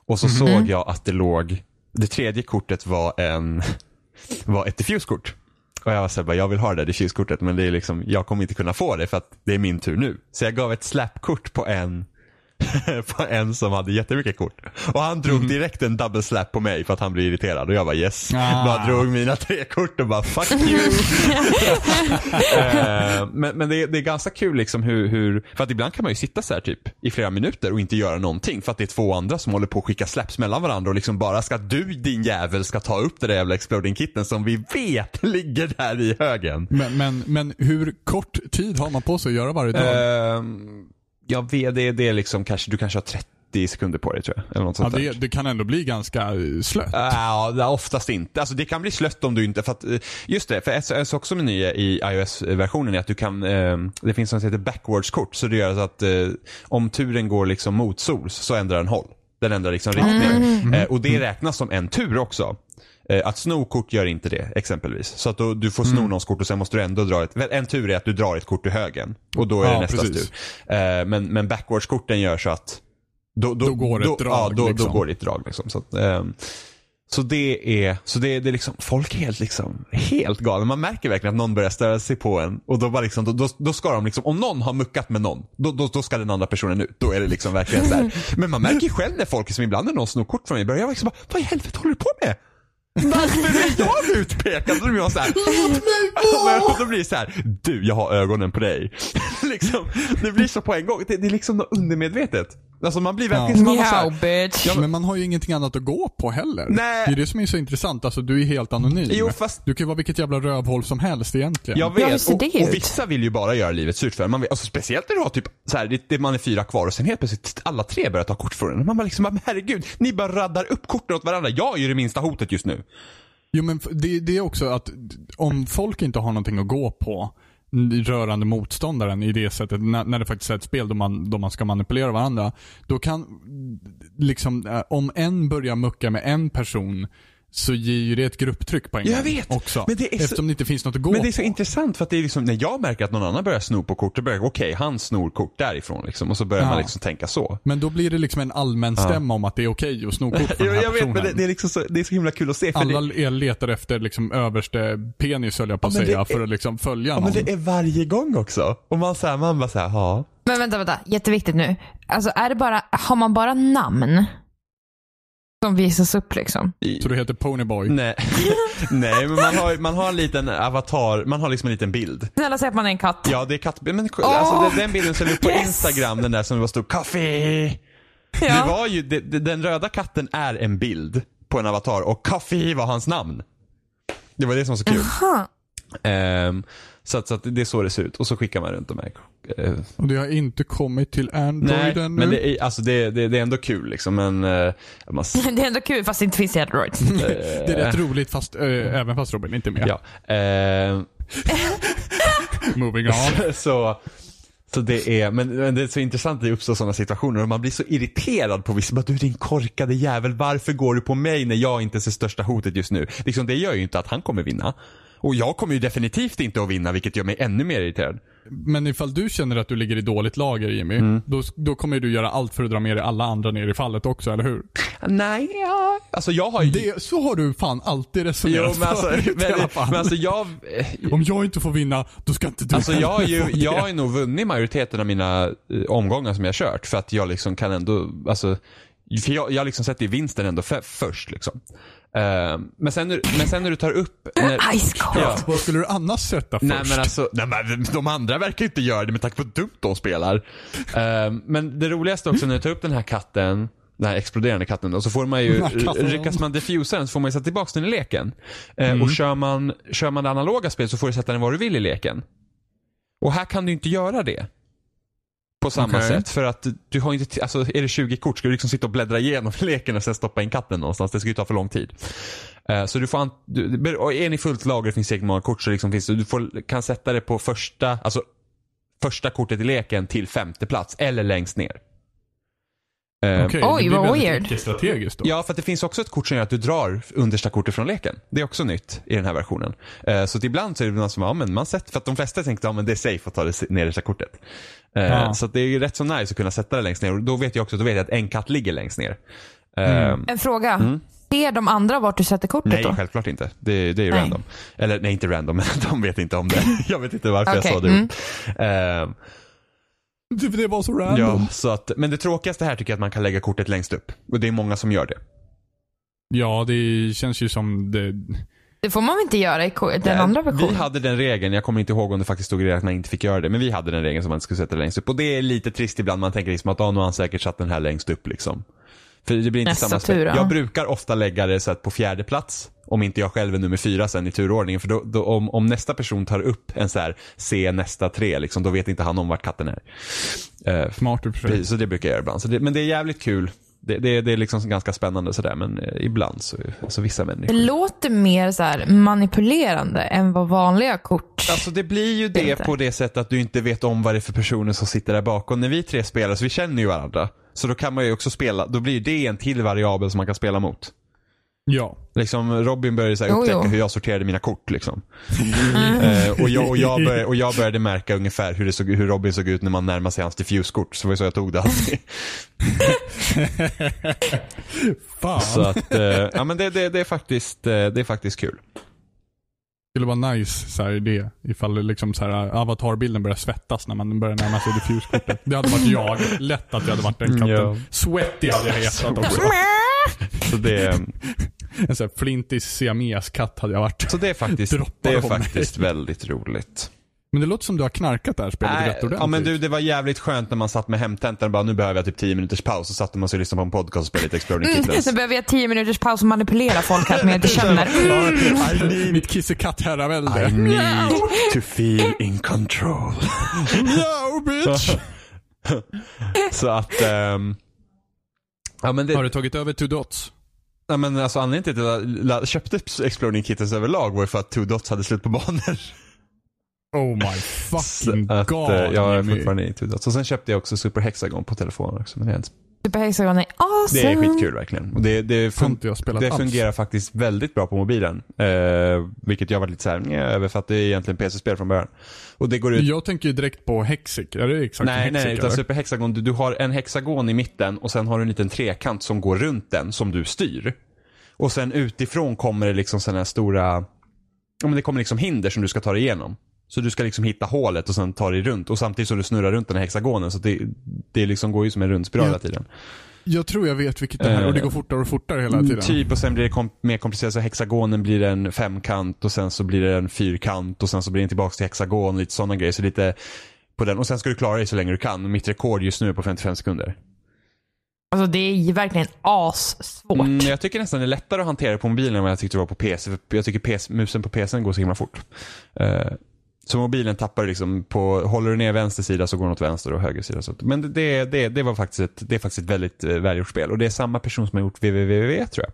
[SPEAKER 3] Och så såg jag att det låg, det tredje kortet var en var ett diffuse-kort. Och jag var såhär, jag vill ha det där kylskortet men det är liksom, jag kommer inte kunna få det för att det är min tur nu. Så jag gav ett släppkort på en på en som hade jättemycket kort. Och han drog direkt en double slap på mig för att han blev irriterad. Och jag bara yes.
[SPEAKER 2] Ah.
[SPEAKER 3] Bara drog mina tre kort och bara fuck you. Eh, men men det, är, det är ganska kul liksom hur, hur, för att ibland kan man ju sitta så här typ i flera minuter och inte göra någonting. För att det är två andra som håller på att skicka slaps mellan varandra och liksom bara ska du din jävel ska ta upp det där jävla exploding kitten som vi vet ligger där i högen.
[SPEAKER 2] Men, men, men hur kort tid har man på sig att göra varje dag?
[SPEAKER 3] Ehm, jag vet, det, det är liksom kanske, du kanske har 30 sekunder på dig tror jag. Eller något
[SPEAKER 2] Ja,
[SPEAKER 3] sånt där.
[SPEAKER 2] det, det kan ändå bli ganska eh, slött.
[SPEAKER 3] Ja, oftast inte. Alltså det kan bli slött om du inte, för att, eh, just det, för en en sak som är ny i iOS-versionen är att du kan, eh, det finns något som heter backwards-kort, så det gör så att eh, om turen går liksom mot sols så ändrar den håll. Den ändrar liksom riktning. Eh, och det räknas som en tur också. Eh, Att sno kort gör inte det exempelvis. Så att då, du får sno någons kort och sen måste du ändå dra ett, en tur är att du drar ett kort till högen. Och då är
[SPEAKER 2] Ja,
[SPEAKER 3] det
[SPEAKER 2] precis.
[SPEAKER 3] tur. Eh, Men, men backwards-korten gör så att då,
[SPEAKER 2] Då går det ett drag,
[SPEAKER 3] Ja, då,
[SPEAKER 2] liksom.
[SPEAKER 3] då går det ett drag liksom. Så, att, ehm, så det är, så det, det är liksom, folk är helt liksom, helt galna. Man märker verkligen att någon börjar störa sig på en. Och då, bara liksom, då, då, då ska de liksom, om någon har muckat med någon, då, då, då ska den andra personen ut. Då är det liksom verkligen så här. Men man märker själv när folk, som ibland när någon snor kort från mig, börjar jag liksom bara, vad i helvete håller du på med? Varför är jag utpekad? Blir jag så här, och då blir det så här, du jag har ögonen på dig. liksom, det blir så på en gång. Det, det är liksom något undermedvetet. Alltså man blir verkligen som man
[SPEAKER 1] Meow
[SPEAKER 3] här,
[SPEAKER 1] bitch.
[SPEAKER 2] Men man har ju ingenting annat att gå på heller.
[SPEAKER 3] Nej.
[SPEAKER 2] Det är det som är så intressant. Alltså du är helt anonym.
[SPEAKER 3] Jo, fast-
[SPEAKER 2] Du kan ju vara vilket jävla rövhål som helst egentligen.
[SPEAKER 3] Jag
[SPEAKER 1] Ja,
[SPEAKER 3] vet,
[SPEAKER 1] ser
[SPEAKER 3] och, och vissa vill ju bara göra livet surt för en. man. vet, alltså, Speciellt när du har typ, så här, det, det, man är fyra kvar och sen helt plötsligt alla tre börjar ta kort från en. Man bara liksom, men herregud, ni bara raddar upp korten åt varandra. Jag är ju det minsta hotet just nu.
[SPEAKER 2] Jo men det, det är också att om folk inte har någonting att gå på rörande motståndaren i det sättet, när, när det faktiskt är ett spel då man, då man ska manipulera varandra. Då kan, liksom, eh, om en börjar mucka med en person så ger ju det ett grupptryck på en
[SPEAKER 3] Jag
[SPEAKER 2] gång
[SPEAKER 3] vet,
[SPEAKER 2] också.
[SPEAKER 3] men det är så-
[SPEAKER 2] eftersom det inte finns något att gå
[SPEAKER 3] Men det är så
[SPEAKER 2] på.
[SPEAKER 3] intressant för att det är liksom, när jag märker att någon annan börjar sno på kort, då börjar jag, okej, han snor kort därifrån liksom. Och så börjar
[SPEAKER 2] Ja.
[SPEAKER 3] man liksom tänka så.
[SPEAKER 2] Men då blir det liksom en allmän stämma om att det är okej att sno kort från den här
[SPEAKER 3] jag vet,
[SPEAKER 2] personen.
[SPEAKER 3] men det, det, är liksom så, det är så himla kul att se. För
[SPEAKER 2] Alla
[SPEAKER 3] det,
[SPEAKER 2] letar efter liksom överste penis höll jag på att
[SPEAKER 3] Ja,
[SPEAKER 2] säga,
[SPEAKER 3] är-
[SPEAKER 2] för att liksom följa
[SPEAKER 3] ja,
[SPEAKER 2] någon.
[SPEAKER 3] men det är varje gång också. Och man, så här, man bara såhär, ja.
[SPEAKER 1] Men vänta, vänta. Jätteviktigt nu. Alltså är det bara, har man bara namn som visas upp liksom?
[SPEAKER 2] Så du heter Ponyboy.
[SPEAKER 3] Nej, Nej men man har, man har en liten avatar, man har liksom en liten bild.
[SPEAKER 1] Snälla säg att man är en katt.
[SPEAKER 3] Ja, det är katt... Men, alltså,
[SPEAKER 1] Åh!
[SPEAKER 3] den- den bilden som upp på
[SPEAKER 1] Yes!
[SPEAKER 3] Instagram, den där som det var stod kaffe. Det
[SPEAKER 1] Ja.
[SPEAKER 3] var ju, det, det, den röda katten är en bild på en avatar och kaffe var hans namn. Det var det som var så kul.
[SPEAKER 1] Aha.
[SPEAKER 3] Så, att, så att det är så det ser ut och så skickar man runt de här. Eh,
[SPEAKER 2] Och det har inte kommit till Android
[SPEAKER 3] nej,
[SPEAKER 2] ännu.
[SPEAKER 3] men det är, alltså det, det, det är ändå kul liksom. Men eh, man,
[SPEAKER 1] Det är ändå kul fast det inte finns i Android.
[SPEAKER 2] Det är rätt roligt fast, äh, även fast Robin inte är med.
[SPEAKER 3] ja. Ehm,
[SPEAKER 2] Moving on.
[SPEAKER 3] så, så det är, men, men det är så intressant att det uppstår sådana situationer och man blir så irriterad på vissa. Bara, Du din korkade jävel, varför går du på mig när jag inte är största hotet just nu? Liksom, det gör ju inte att han kommer vinna. Och jag kommer ju definitivt inte att vinna vilket gör mig ännu mer irriterad.
[SPEAKER 2] Men ifall du känner att du ligger i dåligt lager Jimmy,
[SPEAKER 3] Mm.
[SPEAKER 2] då, då kommer du göra allt för att dra med dig alla andra ner i fallet också, eller hur?
[SPEAKER 3] Nej, ja. Alltså jag har ju...
[SPEAKER 2] Det, så har du fan alltid
[SPEAKER 3] Jo,
[SPEAKER 2] resonerat
[SPEAKER 3] men alltså,
[SPEAKER 2] förut, i alla
[SPEAKER 3] men,
[SPEAKER 2] fall.
[SPEAKER 3] men alltså jag...
[SPEAKER 2] Om jag inte får vinna, då ska inte du
[SPEAKER 3] Alltså jag har ju, jag har nog vunnit majoriteten av mina eh, omgångar som jag har kört för att jag liksom kan ändå, alltså, för jag, jag liksom sätter ju vinsten ändå för, först liksom. Eh, men, sen, när- men sen när du tar upp... När,
[SPEAKER 1] Ice.
[SPEAKER 3] Ja.
[SPEAKER 2] Vad skulle du annars sätta
[SPEAKER 3] Nej
[SPEAKER 2] först?
[SPEAKER 3] men alltså, nej, men de andra verkar inte göra det med tanke på hur dumt de spelar. Eh, men det roligaste också när du tar upp den här katten, den här exploderande katten då, så får man ju, lyckas man diffusa den så får man ju sätta tillbaka den i leken. Eh,
[SPEAKER 2] Mm.
[SPEAKER 3] Och kör man, kör man det analoga spelet så får du sätta den var du vill i leken. Och här kan du inte göra det. På samma
[SPEAKER 2] Okej.
[SPEAKER 3] sätt för att du har inte, alltså är det 20 kort ska du liksom sitta och bläddra igenom leken och sen stoppa in katten någonstans. Det ska ju ta för lång tid. Eh, Så du får, du, och är ni fullt lager finns säkert många kort så liksom finns det, du får, kan sätta det på första, alltså första kortet i leken till femte plats eller längst ner. Eh,
[SPEAKER 2] Okej,
[SPEAKER 1] Oj,
[SPEAKER 2] det blir
[SPEAKER 1] vad
[SPEAKER 2] väldigt
[SPEAKER 1] weird.
[SPEAKER 2] icke-strategiskt då.
[SPEAKER 3] Ja, för att det finns också ett kort som gör att du drar understa kortet från leken. Det är också nytt i den här versionen. Eh, så att ibland så är det någon som, ja men man sätter, för att de flesta tänkte, ja men det är safe att ta det nedersta kortet. Eh,
[SPEAKER 2] Ja.
[SPEAKER 3] Så att det är ju rätt så nice att kunna sätta det längst ner och då vet jag också, då vet jag att en katt ligger längst ner. Eh,
[SPEAKER 2] Mm.
[SPEAKER 1] En fråga. Ser de andra vart du sätter kortet
[SPEAKER 3] Nej,
[SPEAKER 1] då?
[SPEAKER 3] självklart inte. Det, det är ju
[SPEAKER 1] Nej.
[SPEAKER 3] random. Eller nej, inte random, men de vet inte om det. Jag vet inte varför
[SPEAKER 1] Okej,
[SPEAKER 3] jag sa det.
[SPEAKER 1] mm.
[SPEAKER 3] Eh,
[SPEAKER 2] Det, var så random.
[SPEAKER 3] ja, så att, men det tråkigaste här tycker jag att man kan lägga kortet längst upp. Och det är många som gör det.
[SPEAKER 2] Ja, det känns ju som det...
[SPEAKER 1] Det får man väl inte göra i den
[SPEAKER 3] Eh,
[SPEAKER 1] andra
[SPEAKER 3] Vi
[SPEAKER 1] versionen?
[SPEAKER 3] hade den regeln, jag kommer inte ihåg om det faktiskt stod i det att man inte fick göra det, men vi hade den regeln som man skulle sätta längst upp. Och det är lite trist ibland, man tänker liksom att ah, nu har han säkert satt den här längst upp liksom. För det blir inte
[SPEAKER 1] Nästa
[SPEAKER 3] samma
[SPEAKER 1] tur, ja.
[SPEAKER 3] Jag brukar ofta lägga det så att på fjärde plats, om inte jag själv är nummer fyra sen i turordningen. För då, då, om, om nästa person tar upp en så här, se nästa tre, liksom, då vet inte han om vart katten är. Eh,
[SPEAKER 2] Smart i
[SPEAKER 3] så det brukar jag göra ibland. Så det, men det är jävligt kul. Det, det, det är liksom ganska spännande sådär, men eh, ibland så, så vissa
[SPEAKER 1] Det
[SPEAKER 3] människor.
[SPEAKER 1] låter mer så här manipulerande än vad vanliga kort...
[SPEAKER 3] Alltså det blir ju det
[SPEAKER 1] Inte.
[SPEAKER 3] på det sättet att du inte vet om vad det är för personer som sitter där bakom. När vi tre spelar så vi känner ju varandra. Så då kan man ju också spela, då blir det en till variabel som man kan spela mot.
[SPEAKER 2] Ja.
[SPEAKER 3] Liksom Robin började så här
[SPEAKER 1] Jo,
[SPEAKER 3] upptäcka
[SPEAKER 1] jo.
[SPEAKER 3] hur jag sorterade mina kort liksom.
[SPEAKER 1] Mm.
[SPEAKER 3] Eh, och, jag, och, jag började, och jag började märka ungefär hur, det såg, hur Robin såg ut när man närmade sig hans diffuskort. Så det var så jag tog det alltid.
[SPEAKER 2] Fan.
[SPEAKER 3] så att, eh, ja men det, det, det, är faktiskt, eh, det är faktiskt kul.
[SPEAKER 2] Det skulle vara nice så här, idé ifall liksom så här, avatarbilden börjar svettas när man börjar närma sig diffuskortet. Det hade varit jag. Lätt att jag hade varit den katten.
[SPEAKER 3] Ja.
[SPEAKER 2] Sweaty hade jag hetat också.
[SPEAKER 3] Så det,
[SPEAKER 2] En sån här flintig siameskatt hade jag varit.
[SPEAKER 3] så det är faktiskt,
[SPEAKER 2] Droppar
[SPEAKER 3] det är faktiskt väldigt roligt.
[SPEAKER 2] Men det låter som du har knarkat det här spelet
[SPEAKER 3] Nej,
[SPEAKER 2] rätt ordentligt.
[SPEAKER 3] ja men du, det var jävligt skönt när man satt med hemtentan och bara nu behöver jag typ 10 minuters paus. Så satte man sig och lyssnade på en podcast och spelade lite Exploding
[SPEAKER 1] Mm,
[SPEAKER 3] Kittens.
[SPEAKER 1] så behöver jag tio minuters paus och manipulera folk här som jag inte känner.
[SPEAKER 2] I need mitt kissekatt-herravälde.
[SPEAKER 3] I need to feel in control.
[SPEAKER 2] No bitch!
[SPEAKER 3] Så att, ehm, ja men det,
[SPEAKER 2] Har du tagit över two dots?
[SPEAKER 3] Ja, men alltså anledningen till att jag köpte Exploding Kittens överlag var ju för att Two Dots hade slut på banor.
[SPEAKER 2] Oh my fucking
[SPEAKER 3] att,
[SPEAKER 2] god.
[SPEAKER 3] eh, jag är fortfarande i Two Dots. Och sen köpte jag också Super Hexagon på telefonen också. Men det, är inte,
[SPEAKER 1] Superhexagon är awesome.
[SPEAKER 3] det är skitkul verkligen. Och det, det, fun- det fungerar faktiskt väldigt bra på mobilen. Eh, vilket jag var lite såhär, nja, över för att det är egentligen PC-spel från början. Och det går ut
[SPEAKER 2] Jag tänker ju direkt på Hexic. Är det exakt
[SPEAKER 3] Nej,
[SPEAKER 2] Hexic,
[SPEAKER 3] nej, utan? Super Hexagon, du, du har en hexagon i mitten och sen har du en liten trekant som går runt den som du styr. Och sen utifrån kommer det liksom sådana här stora, ja men det kommer liksom hinder som du ska ta dig igenom. Så du ska liksom hitta hålet och sen ta dig runt och samtidigt som du snurrar runt den här hexagonen så det, det liksom går ju som en rundspiral
[SPEAKER 2] Ja.
[SPEAKER 3] hela tiden.
[SPEAKER 2] Jag tror jag vet vilket det här är och det
[SPEAKER 3] Eh,
[SPEAKER 2] går fortare och fortare hela tiden.
[SPEAKER 3] Typ och sen blir det kom- mer komplicerat så hexagonen blir en femkant och sen så blir det en fyrkant och sen så blir det tillbaka till hexagon, lite sådana grejer. Så lite på den. Och sen ska du klara dig så länge du kan. Mitt rekord just nu är på 55 sekunder.
[SPEAKER 1] Alltså det är ju verkligen assvårt.
[SPEAKER 3] Mm, jag tycker nästan det är lättare att hantera på mobilen än vad jag tyckte det var på PC. För jag tycker PC, musen på PCn går så himla fort. Eh, så mobilen tappar liksom på, håller du ner vänster sida så går den åt vänster och höger sida. Så men det, det, det var faktiskt ett, det är faktiskt ett väldigt eh, välgjort spel. Och det är samma person som har gjort www tror jag.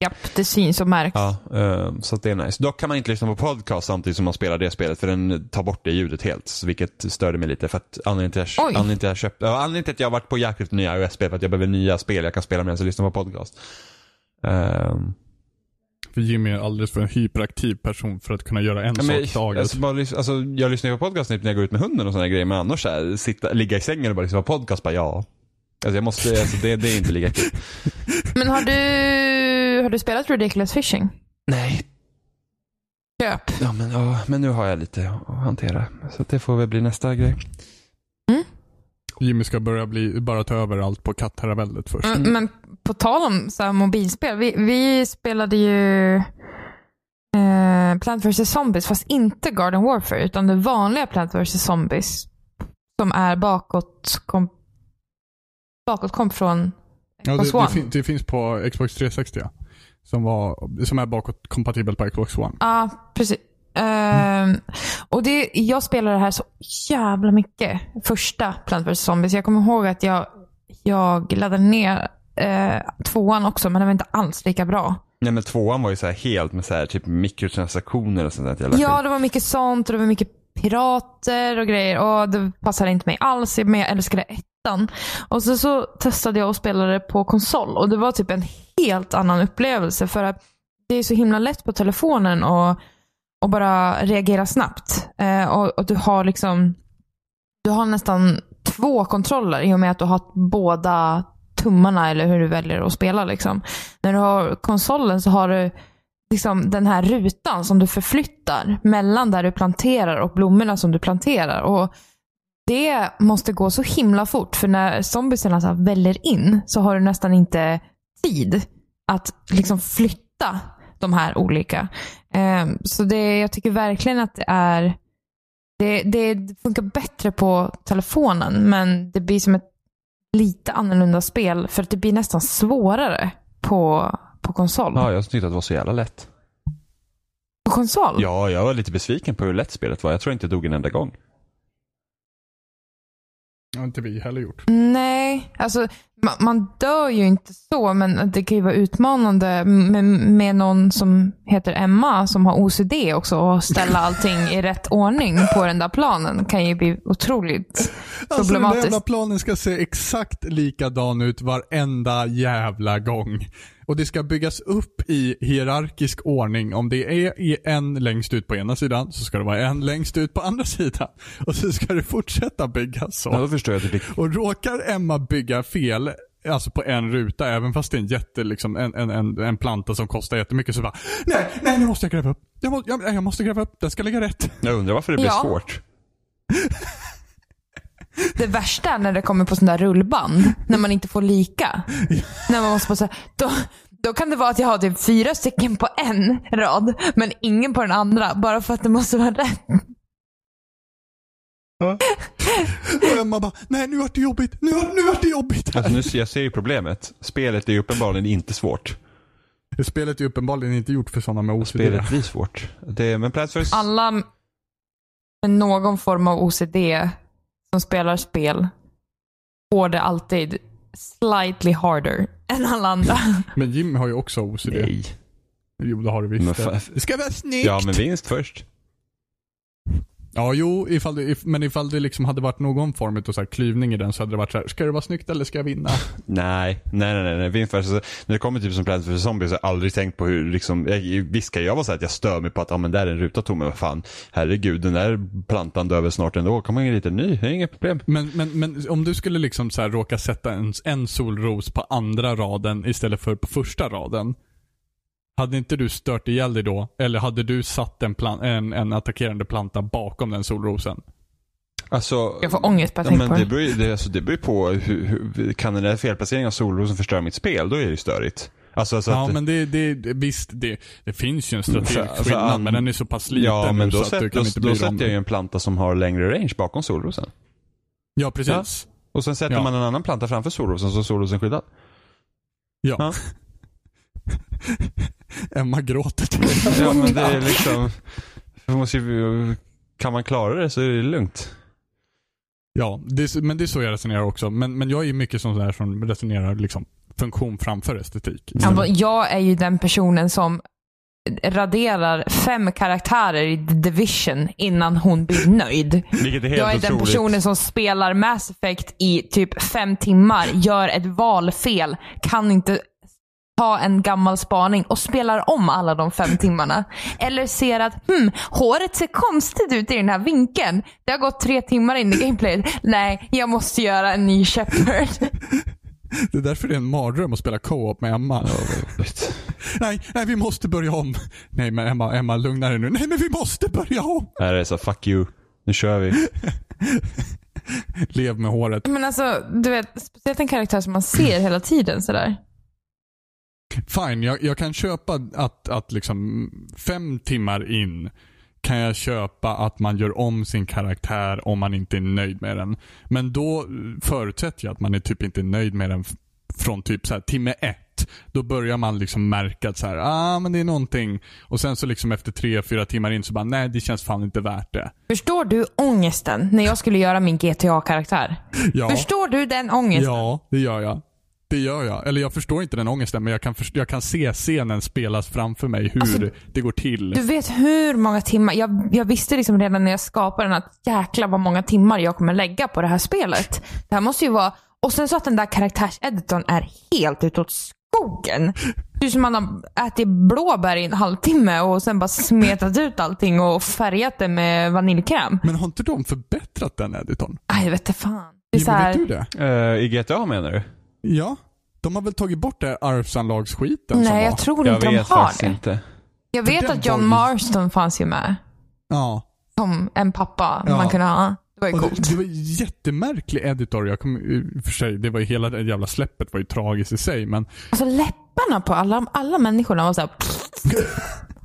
[SPEAKER 1] Japp, det syns och märks.
[SPEAKER 3] Ja, eh, så det är nice. Dock kan man inte lyssna på podcast samtidigt som man spelar det spelet för den tar bort det ljudet helt. Vilket störde mig lite för att anledningen till att jag,
[SPEAKER 1] Oj.
[SPEAKER 3] anledningen till att jag anledningen till att jag har varit på jakt efter nya iOS-spel för att jag behöver nya spel jag kan spela medan jag lyssnar på podcast. Ehm,
[SPEAKER 2] För Jimmy är alldeles för en hyperaktiv person för att kunna göra en
[SPEAKER 3] Ja, men,
[SPEAKER 2] sak taget.
[SPEAKER 3] alltså, bara, alltså, jag lyssnar ju på podcast när jag går ut med hunden och sådana grejer, men annars här, sitta, ligga i sängen och bara lyssna på podcast, bara ja. Alltså, jag måste, alltså, det, det är inte lika kul.
[SPEAKER 1] Men har du, har du spelat Ridiculous Fishing?
[SPEAKER 3] Nej.
[SPEAKER 1] Köp.
[SPEAKER 3] Ja men, ja, men nu har jag lite att hantera. Så det får väl bli nästa grej.
[SPEAKER 2] Jimmy ska börja bli, bara ta över allt på kattherraväldet först.
[SPEAKER 1] Mm, Men på tal om så mobilspel. Vi, vi spelade ju eh, Plant vs Zombies, fast inte Garden Warfare, utan det vanliga Plant vs Zombies. Som är bakåt kom, bakåt kom från
[SPEAKER 2] Ja, det,
[SPEAKER 1] Xbox
[SPEAKER 2] det,
[SPEAKER 1] One.
[SPEAKER 2] fin, det finns på Xbox 360 ja. som, var, som är bakåt kompatibelt på Xbox One.
[SPEAKER 1] Ja, precis. Ehm, och det, jag spelade det här så jävla mycket. Första Plant vs Zombies. Jag kommer ihåg att jag, jag laddade ner eh, tvåan också, men den var inte alls lika bra.
[SPEAKER 3] Nej men tvåan var ju så helt med så här, typ mikrotransaktioner och sånt där
[SPEAKER 1] Ja, det var mycket sånt och det var mycket pirater och grejer. Och det passade inte mig alls, men jag älskade ettan. Och så, så testade jag och spelade på konsol och det var typ en helt annan upplevelse. För att det är så himla lätt på telefonen och, och bara reagera snabbt. Eh, och, och du har liksom du har nästan två kontroller i och med att du har båda tummarna eller hur du väljer att spela. Liksom. När du har konsolen så har du liksom den här rutan som du förflyttar mellan där du planterar och blommorna som du planterar. Och Det måste gå så himla fort för när zombiesarna så väller in så har du nästan inte tid att liksom flytta de här olika. Ehm, så det, jag tycker verkligen att det är det, det funkar bättre på telefonen men det blir som ett lite annorlunda spel för att det blir nästan svårare på, på konsol.
[SPEAKER 3] Ja, jag tyckte att det var så jävla lätt.
[SPEAKER 1] På konsol?
[SPEAKER 3] Ja, jag var lite besviken på hur lätt spelet var. Jag tror inte jag dog en enda gång.
[SPEAKER 2] Det har inte vi heller gjort.
[SPEAKER 1] Nej, alltså man, man dör ju inte så, men det kan ju vara utmanande med, med någon som heter Emma som har OCD också och ställa allting i rätt ordning på den där planen kan ju bli otroligt
[SPEAKER 2] Alltså den där
[SPEAKER 1] problematiskt.
[SPEAKER 2] planen ska se exakt likadan ut varenda jävla gång. Och det ska byggas upp i hierarkisk ordning. Om det är i en längst ut på ena sidan så ska det vara en längst ut på andra sidan. Och så ska det fortsätta byggas så.
[SPEAKER 3] Ja, då förstår jag det.
[SPEAKER 2] Och råkar Emma bygga fel, alltså på en ruta, även fast det är en jätte, liksom, en, en, en, en planta som kostar jättemycket så bara Nej, nej nu måste jag gräva upp. Jag, må, jag, jag måste gräva upp, den ska ligga rätt.
[SPEAKER 3] Jag undrar varför det blir
[SPEAKER 1] Ja.
[SPEAKER 3] svårt.
[SPEAKER 1] Det värsta är när det kommer på sådana där rullband, när man inte får lika. När man måste bara säga, då, då kan det vara att jag har typ fyra stycken på en rad, men ingen på den andra, bara för att det måste vara rätt.
[SPEAKER 2] Och Emma bara, nej nu vart det jobbigt, nu, nu vart det jobbigt.
[SPEAKER 3] Alltså, nu, ser- jag ser ju problemet. Spelet är ju uppenbarligen inte svårt.
[SPEAKER 2] Spelet är uppenbarligen inte gjort för sådana med OCD.
[SPEAKER 3] Spelet blir svårt. Det, men Plants vs.
[SPEAKER 1] Alla med någon form av OCD som spelar spel får det alltid slightly harder än alla andra.
[SPEAKER 2] Men Jim har ju också OCD.
[SPEAKER 3] Nej.
[SPEAKER 2] Jo, det har du visst.
[SPEAKER 3] fa-
[SPEAKER 2] det ska vara snyggt!
[SPEAKER 3] Ja, men vinst först.
[SPEAKER 2] Ja, jo, ifall det, if, men ifall det liksom hade varit någon form av så här klyvning i den så hade det varit så här, ska det vara snyggt eller ska jag vinna?
[SPEAKER 3] Nej, nej, nej, nej, vinst först. Alltså, när det kommer typ som Plants vs. Zombies så har jag aldrig tänkt på hur liksom, jag, visst kan jag vara så att jag stör mig på att, ja men där är en ruta tom, men vad fan, herregud, den där plantan dör väl snart ändå, kommer en lite ny, det är inget problem.
[SPEAKER 2] Men, men, men om du skulle liksom så här råka sätta en, en solros på andra raden istället för på första raden. Hade inte du stört ihjäl dig då? Eller hade du satt en, plan, en, en attackerande planta bakom den solrosen?
[SPEAKER 3] Alltså,
[SPEAKER 1] Jag får ångest bara
[SPEAKER 3] ja,
[SPEAKER 1] jag
[SPEAKER 3] men
[SPEAKER 1] på
[SPEAKER 3] det
[SPEAKER 1] det.
[SPEAKER 3] beror, ju- det, alltså, det beror på hur, hur, kan den där felplaceringen av solrosen förstöra mitt spel, då är det ju störigt. Alltså, alltså
[SPEAKER 2] Ja,
[SPEAKER 3] att,
[SPEAKER 2] men det, det, visst, det, det finns ju en strategisk
[SPEAKER 3] För- för
[SPEAKER 2] skillnad,
[SPEAKER 3] an-
[SPEAKER 2] men den är så pass liten
[SPEAKER 3] ja, men då,
[SPEAKER 2] så att du kan
[SPEAKER 3] då,
[SPEAKER 2] inte
[SPEAKER 3] då sätter jag ju en planta som har längre range bakom solrosen.
[SPEAKER 2] Ja, precis.
[SPEAKER 3] Och sen sätter
[SPEAKER 2] Ja.
[SPEAKER 3] man en annan planta framför solrosen så är solrosen skyddad.
[SPEAKER 2] Ja.
[SPEAKER 3] Ja.
[SPEAKER 2] Emma gråter till.
[SPEAKER 3] Ja, men det är liksom, måste ju, kan man klara det så är det lugnt.
[SPEAKER 2] Ja, det, är- men det är så jag resonerar också. Men, men jag är ju mycket sån där som resonerar liksom funktion framför estetik.
[SPEAKER 1] Ja, Jag är ju den personen som raderar fem karaktärer i The Division innan hon blir nöjd.
[SPEAKER 3] Vilket är helt
[SPEAKER 1] Jag är den
[SPEAKER 3] otroligt.
[SPEAKER 1] personen som spelar Mass Effect i typ fem timmar, gör ett valfel, kan inte ta en gammal spaning och spelar om alla de fem timmarna. Eller ser att hmm, håret ser konstigt ut i den här vinkeln. Det har gått tre timmar in i gameplayet. Nej, jag måste göra en ny Shepard.
[SPEAKER 2] Det är därför det är en mardröm att spela co-op med Emma. nej, nej, vi måste börja om. Nej, men Emma, Emma lugna dig nu. Nej, men vi måste börja om.
[SPEAKER 3] Nej, det är så fuck you. Nu kör vi.
[SPEAKER 2] Lev med håret.
[SPEAKER 1] Men alltså, du vet, speciellt en karaktär som man ser hela tiden sådär.
[SPEAKER 2] Fine, jag, jag kan köpa att, att liksom fem timmar in kan jag köpa att man gör om sin karaktär om man inte är nöjd med den. Men då förutsätter jag att man är typ inte nöjd med den från typ så här timme ett. Då börjar man liksom märka att så här, ah men det är någonting. Och sen så liksom efter tre, fyra timmar in så bara, nej det känns fan inte värt det.
[SPEAKER 1] Förstår du ångesten när jag skulle göra min GTA-karaktär?
[SPEAKER 2] Ja,
[SPEAKER 1] Förstår du den ångesten?
[SPEAKER 2] ja det gör jag. Det gör jag. Eller jag förstår inte den ångesten men jag kan, först- jag kan se scenen spelas framför mig hur
[SPEAKER 1] Alltså,
[SPEAKER 2] det går till.
[SPEAKER 1] Du vet hur många timmar, jag, jag visste liksom redan när jag skapade den att jäklar vad många timmar jag kommer lägga på det här spelet. Det här måste ju vara, och sen så att den där karaktärseditorn är helt utåt skogen. Det är som man har ätit blåbär i en halvtimme och sen bara smetat ut allting och färgat det med vaniljkräm.
[SPEAKER 2] Men har inte de förbättrat den editorn?
[SPEAKER 1] Aj, jag vet inte fan. Det är så
[SPEAKER 2] Jimmy,
[SPEAKER 1] här,
[SPEAKER 2] vet du det?
[SPEAKER 3] Eh, I GTA menar du?
[SPEAKER 2] Ja. De har väl tagit bort det arvsanlagsskiten som
[SPEAKER 1] nej,
[SPEAKER 2] var?
[SPEAKER 1] jag tror
[SPEAKER 3] Jag
[SPEAKER 1] inte de
[SPEAKER 3] vet
[SPEAKER 1] har det.
[SPEAKER 3] inte.
[SPEAKER 1] Jag
[SPEAKER 2] För
[SPEAKER 1] vet
[SPEAKER 2] den
[SPEAKER 1] att John
[SPEAKER 2] var ju-
[SPEAKER 1] Marston fanns ju med.
[SPEAKER 2] Ja.
[SPEAKER 1] Som en pappa
[SPEAKER 2] Ja.
[SPEAKER 1] man kunde ha. Det var ju
[SPEAKER 2] Och
[SPEAKER 1] coolt.
[SPEAKER 2] det, det var jättemärklig editor. Jag kom, i och för sig, det var ju hela det jävla släppet var ju tragiskt i sig men
[SPEAKER 1] Alltså läpparna på alla, alla människorna var såhär...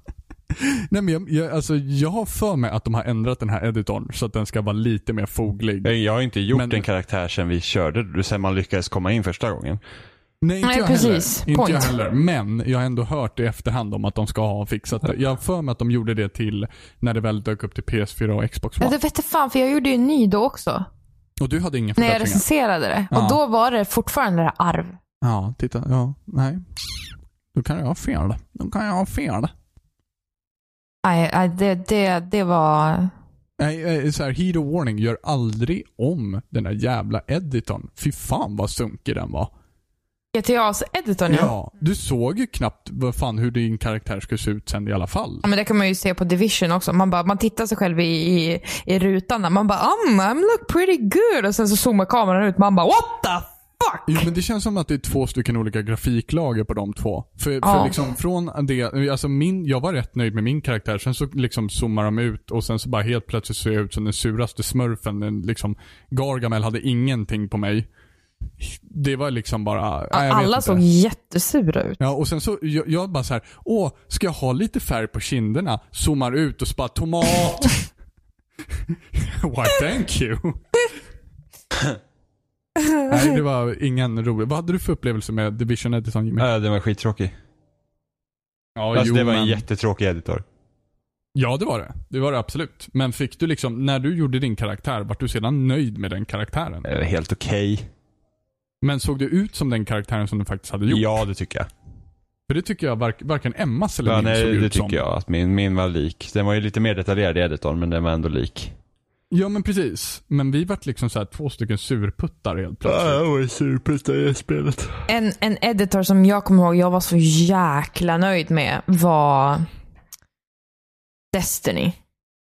[SPEAKER 2] Nej men jag, jag, alltså, jag har för mig att de har ändrat den här editorn så att den ska vara lite mer foglig.
[SPEAKER 3] Jag, har inte gjort
[SPEAKER 2] Men-
[SPEAKER 3] en karaktär sen vi körde, sen man lyckades komma in första gången.
[SPEAKER 2] Nej, inte
[SPEAKER 1] Nej,
[SPEAKER 2] jag
[SPEAKER 1] precis.
[SPEAKER 2] heller. Inte jag heller. Men jag har ändå hört i efterhand om att de ska ha fixat det. Jag har för mig att de gjorde det till när det väl dök upp till PS4 och Xbox One.
[SPEAKER 1] det vet jag fan, för jag gjorde ju en ny då också.
[SPEAKER 2] Och du hade inga
[SPEAKER 1] när jag
[SPEAKER 2] förbättringar?
[SPEAKER 1] recenserade det.
[SPEAKER 2] Ja.
[SPEAKER 1] Och då var det fortfarande det arv.
[SPEAKER 2] Ja, titta. Ja, nej. Då kan jag ha fel. Då kan jag ha fel.
[SPEAKER 1] Nej, nej, det, det, det var...
[SPEAKER 2] Nej, eh, så här, heat of warning. Gör aldrig om den där jävla editorn. Fy fan vad sunkig den var.
[SPEAKER 1] GTAs editorn ja.
[SPEAKER 2] Ja, du såg ju knappt vad fan hur din karaktär skulle se ut sen i alla fall.
[SPEAKER 1] Ja, men det kan man ju se på Division också. Man, bara, man tittar sig själv i, i, i rutan där. Man bara um, I'm look pretty good. Och sen så zoomar kameran ut. Man bara what the fuck?
[SPEAKER 2] Jo, men det känns som att det är två stycken olika grafiklager på de två. För,
[SPEAKER 1] Ja.
[SPEAKER 2] för liksom från det, alltså min, jag var rätt nöjd med min karaktär. Sen så liksom zoomar de ut och sen så bara helt plötsligt ser jag ut som den suraste smurfen. Den liksom, Gargamel hade ingenting på mig. Det var liksom bara, nej,
[SPEAKER 1] Alla såg jättesura ut.
[SPEAKER 2] Ja, och sen så, jag, jag bara så här, åh, ska jag ha lite färg på kinderna? Zoomar ut och så bara, tomat! Why thank you? Nej, det var ingen rolig. Vad hade du för upplevelse med Division Edition Jimmy?
[SPEAKER 3] Ja, den var skittråkig.
[SPEAKER 2] ja,
[SPEAKER 3] Alltså, det var en
[SPEAKER 2] men-
[SPEAKER 3] jättetråkig editor.
[SPEAKER 2] Ja, det var det. Det var det absolut. Men fick du liksom, när du gjorde din karaktär, vart du sedan nöjd med den karaktären?
[SPEAKER 3] Eh, Helt okej.
[SPEAKER 2] Men såg du ut som den karaktären som du faktiskt hade gjort?
[SPEAKER 3] Ja, det tycker jag.
[SPEAKER 2] För det tycker jag vark, varken Emmas eller
[SPEAKER 3] Ja,
[SPEAKER 2] min
[SPEAKER 3] nej,
[SPEAKER 2] såg
[SPEAKER 3] det
[SPEAKER 2] ut som.
[SPEAKER 3] tycker jag. Att min, min var lik. Den var ju lite mer detaljerad i editorn, men den var ändå lik.
[SPEAKER 2] Ja, men precis. Men vi vart liksom så här två stycken surputtar helt plötsligt.
[SPEAKER 3] var superstar i spelet.
[SPEAKER 1] En, en editor som jag kommer ihåg jag var så jäkla nöjd med var Destiny.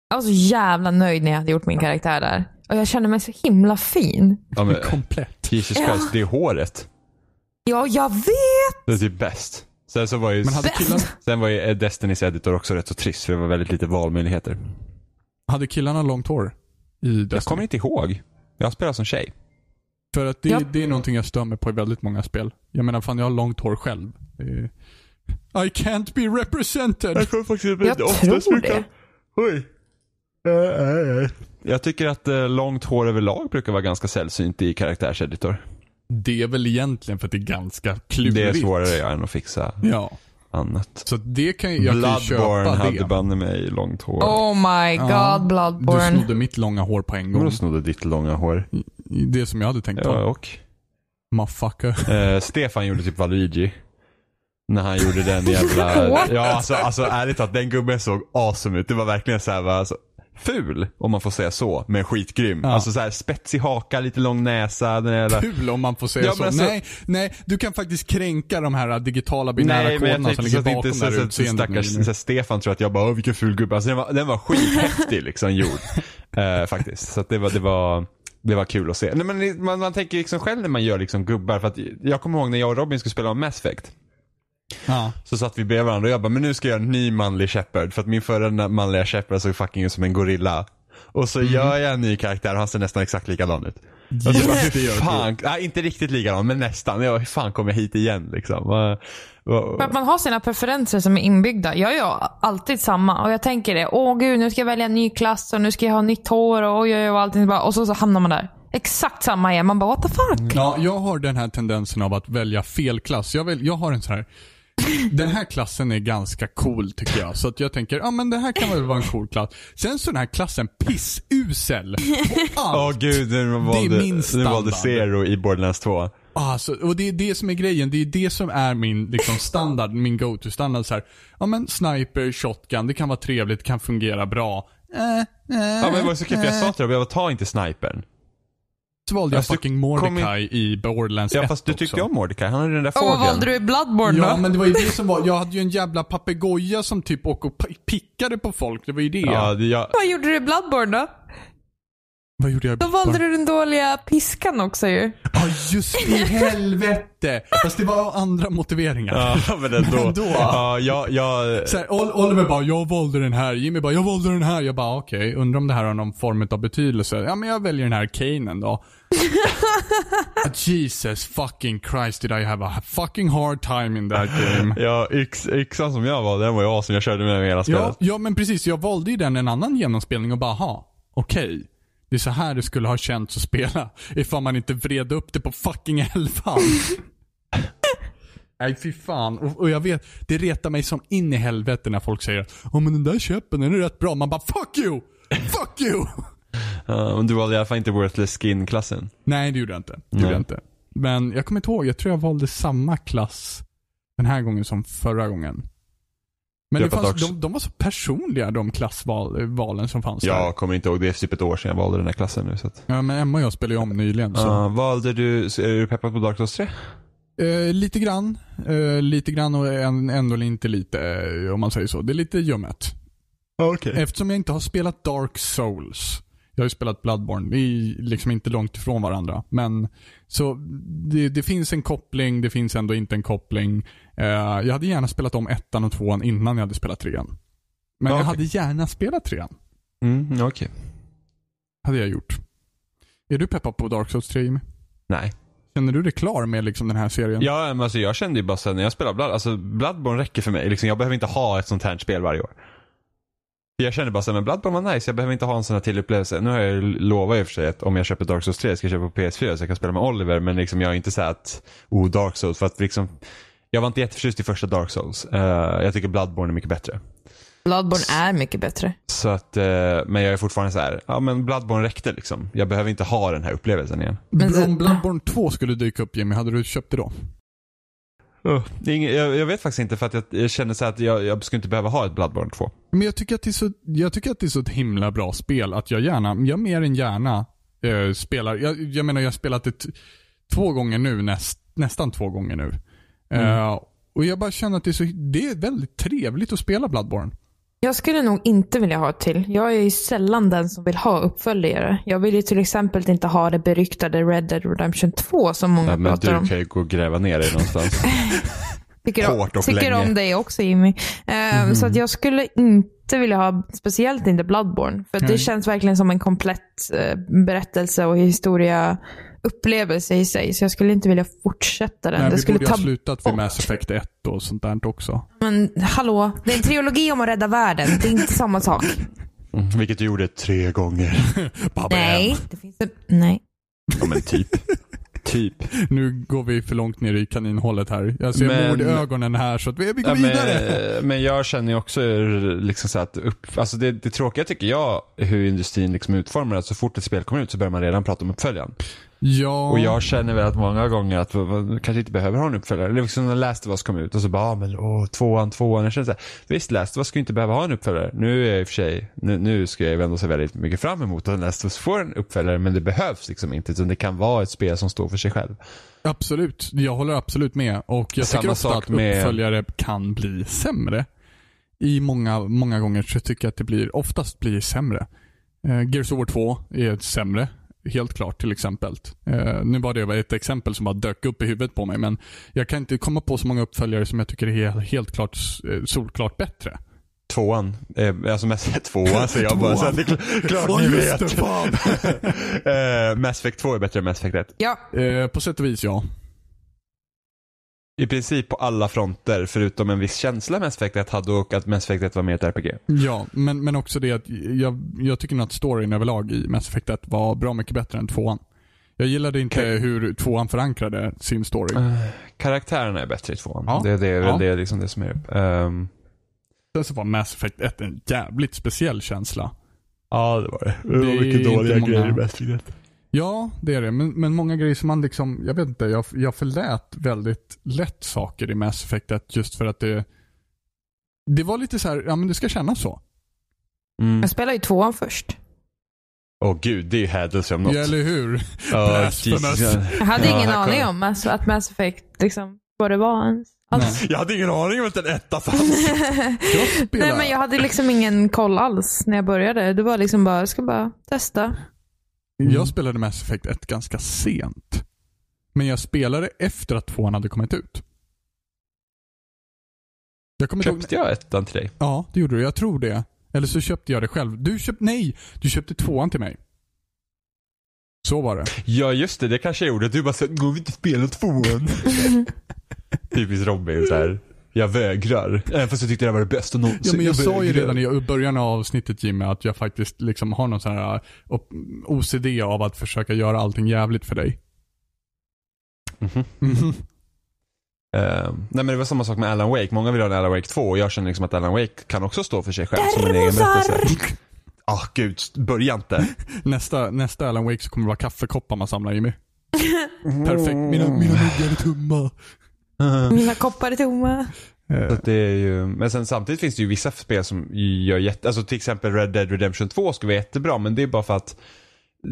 [SPEAKER 1] Jag var så jävla nöjd när jag hade gjort min karaktär där. Och jag kände mig så himla fin.
[SPEAKER 3] Ja, men,
[SPEAKER 2] Komplett.
[SPEAKER 3] Jesus
[SPEAKER 1] Ja.
[SPEAKER 3] Christ, det är håret.
[SPEAKER 1] Ja, jag vet!
[SPEAKER 3] Det är typ bäst. Sen så var ju,
[SPEAKER 2] Men hade killarna,
[SPEAKER 3] sen var ju Destinys editor också rätt så trist, för det var väldigt lite valmöjligheter.
[SPEAKER 2] hade killarna långt hår? I
[SPEAKER 3] Jag
[SPEAKER 2] Destiny?
[SPEAKER 3] kommer inte ihåg. Jag spelar som tjej.
[SPEAKER 2] För att det,
[SPEAKER 1] Ja.
[SPEAKER 2] det är någonting jag stör mig på i väldigt många spel. Jag menar, fan jag har långt hår själv. Är... I can't be represented.
[SPEAKER 3] tror faktiskt
[SPEAKER 1] Jag tror det.
[SPEAKER 3] Oj. Jag tycker att eh, långt hår överlag brukar vara ganska sällsynt i karaktärseditor.
[SPEAKER 2] Det är väl egentligen för att det är ganska klurigt.
[SPEAKER 3] Det är svårare ja, än att fixa
[SPEAKER 2] Ja.
[SPEAKER 3] Annat.
[SPEAKER 2] Så det kan jag, jag kan
[SPEAKER 3] Bloodborne
[SPEAKER 2] köpa
[SPEAKER 3] hade
[SPEAKER 2] det.
[SPEAKER 3] banne mig långt hår.
[SPEAKER 1] Oh my god,
[SPEAKER 2] Ja, Du
[SPEAKER 1] Bloodborne.
[SPEAKER 2] snodde mitt långa hår på en gång.
[SPEAKER 3] snodde ditt långa hår?
[SPEAKER 2] Det som jag hade tänkt
[SPEAKER 3] Ja,
[SPEAKER 2] ta.
[SPEAKER 3] och?
[SPEAKER 2] Motherfucker.
[SPEAKER 3] Eh, Stefan gjorde typ Valuigi. När han gjorde den jävla... Ja, alltså, alltså ärligt talat, den gubben såg awesome ut. Det var verkligen så här, va, alltså, ful, om man får säga så, men skitgrym.
[SPEAKER 2] Ja.
[SPEAKER 3] Alltså så här, spetsig haka, lite lång näsa, den jävla...
[SPEAKER 2] Kul om man får säga
[SPEAKER 3] Ja,
[SPEAKER 2] så.
[SPEAKER 3] alltså-
[SPEAKER 2] nej, nej, du kan faktiskt kränka de här digitala binära
[SPEAKER 3] Nej,
[SPEAKER 2] koderna som ligger
[SPEAKER 3] inte
[SPEAKER 2] bakom
[SPEAKER 3] så,
[SPEAKER 2] det här utseendet.
[SPEAKER 3] stackars så, Stefan tror att jag bara, vilken ful gubbe. Alltså den var, den var skithäftig liksom gjord. Eh, faktiskt. Så att det var, det var, det var kul att se. Nej, men man, man tänker liksom själv när man gör liksom gubbar, för att jag kommer ihåg när jag och Robin skulle spela om Mass Effect.
[SPEAKER 2] Ja.
[SPEAKER 3] Så satt vi bredvid varandra och jag bara, men nu ska jag göra en ny manlig Shepard. För att min förra manliga Shepard såg fucking ut som en gorilla. Och så gör jag en ny karaktär och han ser nästan exakt likadan ut. Så bara, fan, nej, inte riktigt likadan men nästan. Jag, hur fan kommer jag hit igen liksom?
[SPEAKER 1] Att man har sina preferenser som är inbyggda. Jag gör alltid samma. Och jag tänker det. Åh gud, nu ska jag välja en ny klass och nu ska jag ha nytt hår och oj, oj, oj, och allting. Bara- Och så, så hamnar man där. Exakt samma igen. Man bara what the fuck?
[SPEAKER 2] Ja, jag har den här tendensen av att välja fel klass. Jag, väl, jag har en så här. Den här klassen är ganska cool tycker jag. Så att jag tänker, ja men det här kan väl vara en cool klass. Sen så den här klassen pissusel på
[SPEAKER 3] Åh
[SPEAKER 2] allt.
[SPEAKER 3] gud, nu
[SPEAKER 2] Det
[SPEAKER 3] valde,
[SPEAKER 2] är min
[SPEAKER 3] nu
[SPEAKER 2] standard.
[SPEAKER 3] valde Zero i Borderlands 2.
[SPEAKER 2] Alltså, och det är det som är grejen. Det är det som är min liksom, standard, min go-to-standard. Så här, ja men sniper, shotgun, det kan vara trevligt, det kan fungera bra. Eh, eh,
[SPEAKER 3] Ja men det var så kul för jag sa till dig, jag ta inte snipern.
[SPEAKER 2] Så valde jag
[SPEAKER 3] du
[SPEAKER 2] fucking Mordecai i Borderlands
[SPEAKER 3] Ja
[SPEAKER 2] 1
[SPEAKER 3] fast du tyckte
[SPEAKER 2] också.
[SPEAKER 3] om Mordecai, han hade den där
[SPEAKER 1] Och vad
[SPEAKER 3] fågeln.
[SPEAKER 1] valde du i Bloodborne
[SPEAKER 2] Ja
[SPEAKER 1] då?
[SPEAKER 2] men det var ju det som var, jag hade ju en jävla papegoja som typ åkte och pi- pickade på folk. Det var ju det.
[SPEAKER 3] Ja, det, jag,
[SPEAKER 1] Vad gjorde du i Bloodborne då?
[SPEAKER 2] Vad gjorde jag?
[SPEAKER 1] Då valde du den dåliga piskan också ju.
[SPEAKER 2] Ja just i helvete! Fast det var andra motiveringar.
[SPEAKER 3] ja men ändå.
[SPEAKER 2] Men då-
[SPEAKER 3] Ja, jag, jag,
[SPEAKER 2] Så här, Ol- Oliver bara, jag valde den här. Jimmy bara, jag valde den här. Jag bara, okej, undrar om det här har någon form av betydelse. Ja men jag väljer den här Kanen då. Jesus fucking Christ did I have a fucking hard time in that game.
[SPEAKER 3] ja yx, yxan som jag valde, den var ju awesome. Jag körde med den hela spelet.
[SPEAKER 2] Ja, ja men precis, jag valde ju den en annan genomspelning och bara, ha, okej. Det är så här det skulle ha känts att spela ifall man inte vred upp det på fucking elfan. Nej fy fan. Och, och jag vet, det retar mig som in i helvete när folk säger Ja men den där käppen den är rätt bra. Man bara fuck you! Fuck you!
[SPEAKER 3] Men du valde i alla fall inte Worthless Skin-klassen.
[SPEAKER 2] Nej, det gjorde jag inte. Det
[SPEAKER 3] Nej.
[SPEAKER 2] gjorde jag inte. Men jag kommer inte ihåg, jag tror jag valde samma klass den här gången som förra gången. Men
[SPEAKER 3] Jag
[SPEAKER 2] det fanns, de, de var så personliga de klassvalen som fanns
[SPEAKER 3] Jag
[SPEAKER 2] där.
[SPEAKER 3] kommer inte ihåg, det är typ ett år sedan jag valde den här klassen nu. Så att.
[SPEAKER 2] Ja, men Emma och jag spelade ju om nyligen. Så.
[SPEAKER 3] Ja, valde du, är du peppad på Dark Souls 3?
[SPEAKER 2] Eh, lite grann. Eh, lite grann och ändå inte lite, om man säger så. Det är lite ljummet.
[SPEAKER 3] Okej.
[SPEAKER 2] Eftersom jag inte har spelat Dark Souls. Jag har ju spelat Bloodborne. Vi är liksom inte långt ifrån varandra. Men så det, det finns en koppling, det finns ändå inte en koppling. Eh, jag hade gärna spelat om ettan och tvåan innan jag hade spelat trean. Men
[SPEAKER 3] Ja,
[SPEAKER 2] jag hade gärna spelat trean.
[SPEAKER 3] Mm, okej.
[SPEAKER 2] Hade jag gjort. Är du peppad på Dark Souls 3 Jimmy?
[SPEAKER 3] Nej.
[SPEAKER 2] Känner du dig klar med liksom den här serien?
[SPEAKER 3] Ja, men alltså jag kände ju bara sen när jag spelade Blood, alltså Bloodborne räcker för mig. Liksom, jag behöver inte ha ett sånt här spel varje år. Jag känner bara så här, men Bloodborne var nice, jag behöver inte ha en sån här till upplevelse. Nu har jag ju lovat i och för sig att om jag köper Dark Souls 3 ska jag köpa på PS4 så jag kan spela med Oliver, men liksom jag är inte så att, oh Dark Souls, för att liksom jag var inte jätteförtjust i första Dark Souls. Eh, jag tycker Bloodborne är mycket bättre.
[SPEAKER 1] Bloodborne är mycket bättre.
[SPEAKER 3] Så att, eh, men jag är fortfarande så här, ja men Bloodborne räckte liksom. Jag behöver inte ha den här upplevelsen igen.
[SPEAKER 1] Men det-
[SPEAKER 2] Om Bloodborne 2 skulle dyka upp Jimmy, hade du köpt det då?
[SPEAKER 3] Jag, jag vet faktiskt inte för att jag, jag känner så att jag, jag skulle inte behöva ha ett Bloodborne 2.
[SPEAKER 2] Men jag tycker, att det är så, jag tycker att det är så ett himla bra spel att jag gärna, jag mer än gärna eh, spelar. Jag, menar jag har spelat det två gånger nu, näst, nästan två gånger nu. Eh, och jag bara känner att det är, så, det är väldigt trevligt att spela Bloodborne.
[SPEAKER 1] Jag skulle nog inte vilja ha ett till. Jag är ju sällan den som vill ha uppföljare. Jag vill ju till exempel inte ha det beryktade Red Dead Redemption 2 som många
[SPEAKER 3] Ja, men
[SPEAKER 1] pratar
[SPEAKER 3] du
[SPEAKER 1] om.
[SPEAKER 3] kan ju gå och gräva ner dig någonstans.
[SPEAKER 1] Tycker,
[SPEAKER 3] hårt och
[SPEAKER 1] tycker
[SPEAKER 3] länge.
[SPEAKER 1] om dig också Jimmy. Eh, Så att jag skulle inte vilja ha, speciellt inte Bloodborne. För det känns verkligen som en komplett eh, berättelse och historia upplevelse i sig. Så jag skulle inte vilja fortsätta den.
[SPEAKER 2] Nej,
[SPEAKER 1] det
[SPEAKER 2] vi
[SPEAKER 1] skulle
[SPEAKER 2] borde
[SPEAKER 1] ta
[SPEAKER 2] ha slutat vid. Mass Effect 1 och sånt där också.
[SPEAKER 1] Men hallå, det är en trilogi om att rädda världen. Det är inte samma sak.
[SPEAKER 3] Mm, vilket du gjorde tre gånger.
[SPEAKER 1] Nej, det finns en... Nej.
[SPEAKER 3] Ja men typ. typ.
[SPEAKER 2] Nu går vi för långt ner i kaninhålet här. Jag ser
[SPEAKER 3] Men-
[SPEAKER 2] mord i ögonen här så att vi, vi går
[SPEAKER 3] Ja,
[SPEAKER 2] vidare.
[SPEAKER 3] men, men jag känner ju också liksom så att upp, alltså det, det tråkiga tycker jag hur industrin liksom utformar att så fort ett spel kommer ut så börjar man redan prata om uppföljaren.
[SPEAKER 2] Ja.
[SPEAKER 3] Och jag känner väl att många gånger att man kanske inte behöver ha en uppföljare. Det är liksom när Last of Us kom ut och så bara, ah, men åh, tvåan, tvåan. Jag känner så här, visst Last of Us ska inte behöva ha en uppföljare. Nu är jag i och för sig, nu, nu ska jag ändå se väldigt mycket fram emot att Last of Us får en uppföljare, men det behövs liksom inte. Utan det kan vara ett spel som står för sig själv.
[SPEAKER 2] Absolut. Jag håller absolut med. Och jag
[SPEAKER 3] Samma
[SPEAKER 2] tycker ofta
[SPEAKER 3] sak
[SPEAKER 2] att
[SPEAKER 3] med-
[SPEAKER 2] uppföljare kan bli sämre. I många, många gånger så tycker jag att det blir, oftast blir sämre. Uh, Gears of War 2 är sämre. Helt klart till exempel. Eh, nu var det ett exempel som bara dök upp i huvudet på mig men jag kan inte komma på så många uppföljare som jag tycker är helt, klart eh, solklart bättre.
[SPEAKER 3] Tvåan, eh, alltså mest tvåan säger jag bara. Så att det är kl- klart ni vet.
[SPEAKER 2] det,
[SPEAKER 3] eh, Mass Effect 2 är bättre än Mass Effect 1.
[SPEAKER 1] Ja,
[SPEAKER 2] Eh, på sätt och vis ja.
[SPEAKER 3] I princip på alla fronter förutom en viss känsla Mass Effect 1 hade och att Mass Effect 1 var mer ett RPG.
[SPEAKER 2] Ja, men, men också det att jag, jag tycker nog att storyn överlag i Mass Effect 1 var bra mycket bättre än tvåan. Jag gillade inte
[SPEAKER 3] Okej.
[SPEAKER 2] hur tvåan förankrade sin story.
[SPEAKER 3] Eh, karaktärerna är bättre i tvåan.
[SPEAKER 2] Ja.
[SPEAKER 3] Det, det är väl
[SPEAKER 2] Ja.
[SPEAKER 3] det, liksom det som är um,
[SPEAKER 2] Sen så var Mass Effect 1 en jävligt speciell känsla.
[SPEAKER 3] Ja, det var det.
[SPEAKER 2] Det var mycket dåliga grejer i
[SPEAKER 3] Mass Effect 1.
[SPEAKER 2] Ja, det är det. Men, men många grejer som man liksom, jag vet inte, jag, jag förlät väldigt lätt saker i Mass Effect 1 just för att det det var lite så här, ja men det ska kännas så.
[SPEAKER 3] Mm.
[SPEAKER 1] jag spelar ju tvåan först.
[SPEAKER 3] Åh gud, det är ju hädelse om något.
[SPEAKER 2] Ja, eller hur?
[SPEAKER 3] Ja. Jesus.
[SPEAKER 1] Jag hade
[SPEAKER 3] Ja,
[SPEAKER 1] ingen
[SPEAKER 3] här
[SPEAKER 1] aning om alltså, att Mass Effect, liksom, vad det var ens. Alls.
[SPEAKER 3] Jag hade ingen aning om att en etta fanns.
[SPEAKER 1] Nej men jag hade liksom ingen koll alls när jag började. Det var liksom bara, jag ska bara testa.
[SPEAKER 2] Jag spelade Mass Effect 1 ganska sent. Men jag spelade efter att tvåan hade kommit ut. Jag kommer inte ihåg-
[SPEAKER 3] Köpte jag ettan till dig?
[SPEAKER 2] Ja, det gjorde du. Jag tror det. Eller så köpte jag det själv. Du köpte, nej! Du köpte tvåan till mig. Så var det.
[SPEAKER 3] Ja, just det. Det kanske jag gjorde. Du bara såhär, går vi inte spela tvåan? Typiskt Robin så här. Jag vägrar. Även fast jag tyckte det här var det bästa någonsin.
[SPEAKER 2] Ja, men jag sa ju redan i början av avsnittet Jimmy att jag faktiskt liksom har någon sån här uh, op- OCD av att försöka göra allting jävligt för dig.
[SPEAKER 3] Mhm.
[SPEAKER 2] Mhm.
[SPEAKER 3] Eh, nej men det var samma sak med Alan Wake. Många vill ha en Alan Wake 2 och jag känner liksom att Alan Wake kan också stå för sig själv som en egen berättelse. Ah gud, börja inte.
[SPEAKER 2] Nästa, nästa Alan Wake så kommer det vara kaffekoppar man samlar Jimmy. Perfekt. Mina, mina är tomma.
[SPEAKER 1] Mina koppar är tomma.
[SPEAKER 3] Så det är ju, men sen samtidigt finns det ju vissa spel som gör jätte, alltså till exempel Red Dead Redemption 2 skulle vara jättebra men det är bara för att,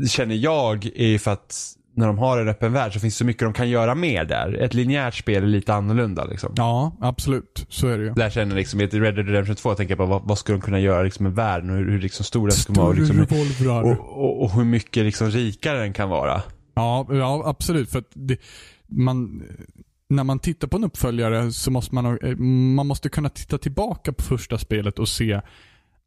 [SPEAKER 3] känner jag, är för att när de har en öppen värld så finns det så mycket de kan göra mer där. Ett linjärt spel är lite annorlunda liksom.
[SPEAKER 2] Ja, absolut. Så är det ju.
[SPEAKER 3] Där känner jag liksom, i Red Dead Redemption 2 tänker jag på vad, vad skulle de kunna göra liksom med världen och hur, hur liksom stora ska de vara liksom, och, och, och hur mycket liksom rikare den kan vara.
[SPEAKER 2] Ja, ja absolut. För att det, man, när man tittar på en uppföljare så måste man, eh, man måste kunna titta tillbaka på första spelet och se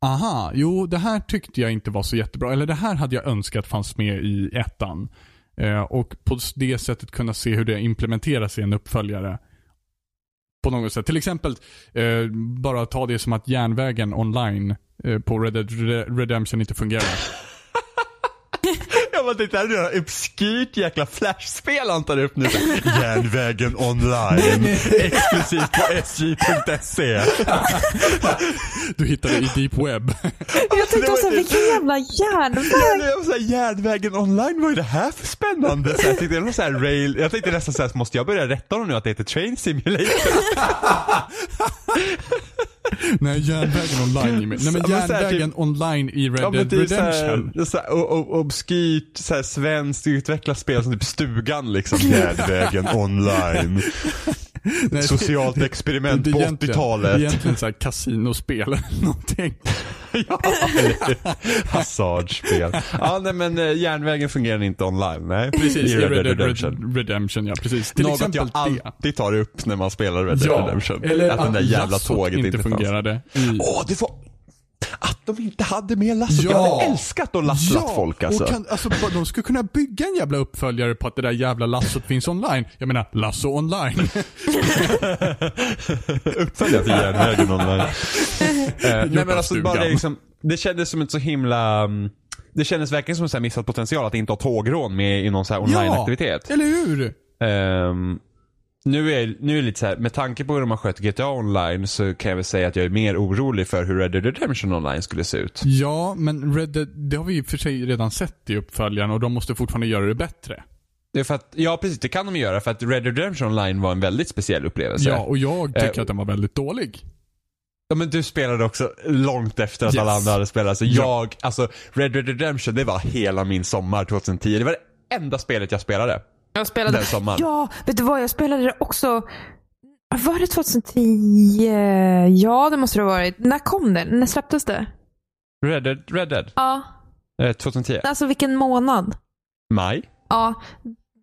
[SPEAKER 2] Aha, jo det här tyckte jag inte var så jättebra. Eller det här hade jag önskat fanns med i ettan. Eh, och på det sättet kunna se hur det implementeras i en uppföljare. På något sätt. Till exempel, eh, bara ta det som att järnvägen online eh, på Red Dead Redemption inte fungerar.
[SPEAKER 3] Jag bara tänkte, det här är något obskyrt jäkla flashspel han tar upp nu. Järnvägen online. Exklusivt på sj.se.
[SPEAKER 2] Du hittar det i deep web.
[SPEAKER 1] Jag tänkte också, vilken jävla järnväg.
[SPEAKER 3] Jag var såhär, järnvägen online, vad är det här för spännande? Så jag, tänkte, någon så här rail, jag tänkte nästan såhär, måste jag börja rätta honom nu att det heter Train Simulator?
[SPEAKER 2] Nej, järnvägen online Jimmy. Nej men järnvägen online i Red
[SPEAKER 3] Ja
[SPEAKER 2] Dead Redemption.
[SPEAKER 3] det är såhär obskyrt, svenskt utvecklat spel som typ Stugan liksom. Järnvägen online.
[SPEAKER 2] Nej,
[SPEAKER 3] Socialt
[SPEAKER 2] det-
[SPEAKER 3] experiment
[SPEAKER 2] det är
[SPEAKER 3] på
[SPEAKER 2] egentligen-
[SPEAKER 3] 80-talet.
[SPEAKER 2] Det är egentligen såhär kasinospel eller någonting.
[SPEAKER 3] ja, Hasardspel. Ja nej men eh, järnvägen fungerar inte online, nej.
[SPEAKER 2] Precis,
[SPEAKER 3] I Red Dead
[SPEAKER 2] Redemption. Redemption. Ja, precis. Till
[SPEAKER 3] Något
[SPEAKER 2] exempel
[SPEAKER 3] jag
[SPEAKER 2] det.
[SPEAKER 3] alltid tar upp när man spelar Red Dead Redemption.
[SPEAKER 2] eller
[SPEAKER 3] att den där jävla tåget
[SPEAKER 2] inte,
[SPEAKER 3] inte,
[SPEAKER 2] fungerade.
[SPEAKER 3] Åh, det var... Att de inte hade med lassot. Jag
[SPEAKER 2] Ja.
[SPEAKER 3] hade älskat att lasslat folk alltså.
[SPEAKER 2] och kan, alltså de skulle kunna bygga en jävla uppföljare på att det där jävla lassot finns online. Jag menar, lasso online.
[SPEAKER 3] Uppföljare till järnvägen online. eh, nej men alltså bara det liksom, det kändes som ett så himla, mm, det kändes verkligen som en missad potential att inte ha tågrån med i någon så här online-aktivitet.
[SPEAKER 2] eller hur?
[SPEAKER 3] Ehm, nu är, nu är det lite så här, med tanke på hur de har skött GTA online så kan jag väl säga att jag är mer orolig för hur Red Dead Redemption online skulle se ut.
[SPEAKER 2] Ja, men Red Dead, det har vi i och för sig redan sett i uppföljaren och de måste fortfarande göra det bättre.
[SPEAKER 3] Det är för att, ja precis, det kan de göra för att Red Dead Redemption online var en väldigt speciell upplevelse.
[SPEAKER 2] Ja, och jag tycker
[SPEAKER 3] Eh,
[SPEAKER 2] att den var väldigt dålig.
[SPEAKER 3] Ja men du spelade också långt efter att
[SPEAKER 2] Yes.
[SPEAKER 3] alla andra hade spelat. Så
[SPEAKER 2] Ja.
[SPEAKER 3] jag, alltså Red Dead Redemption det var hela min sommar 2010. Det var det enda spelet jag spelade
[SPEAKER 1] Jag spelade...
[SPEAKER 3] den sommaren.
[SPEAKER 1] Ja, vet du vad? Jag spelade det också. Var det 2010? Ja, det måste det ha varit. När kom det? När släpptes det?
[SPEAKER 3] Red Dead, Red Dead
[SPEAKER 1] Ja,
[SPEAKER 3] eh, 2010.
[SPEAKER 1] alltså vilken månad?
[SPEAKER 3] Maj.
[SPEAKER 1] Ja,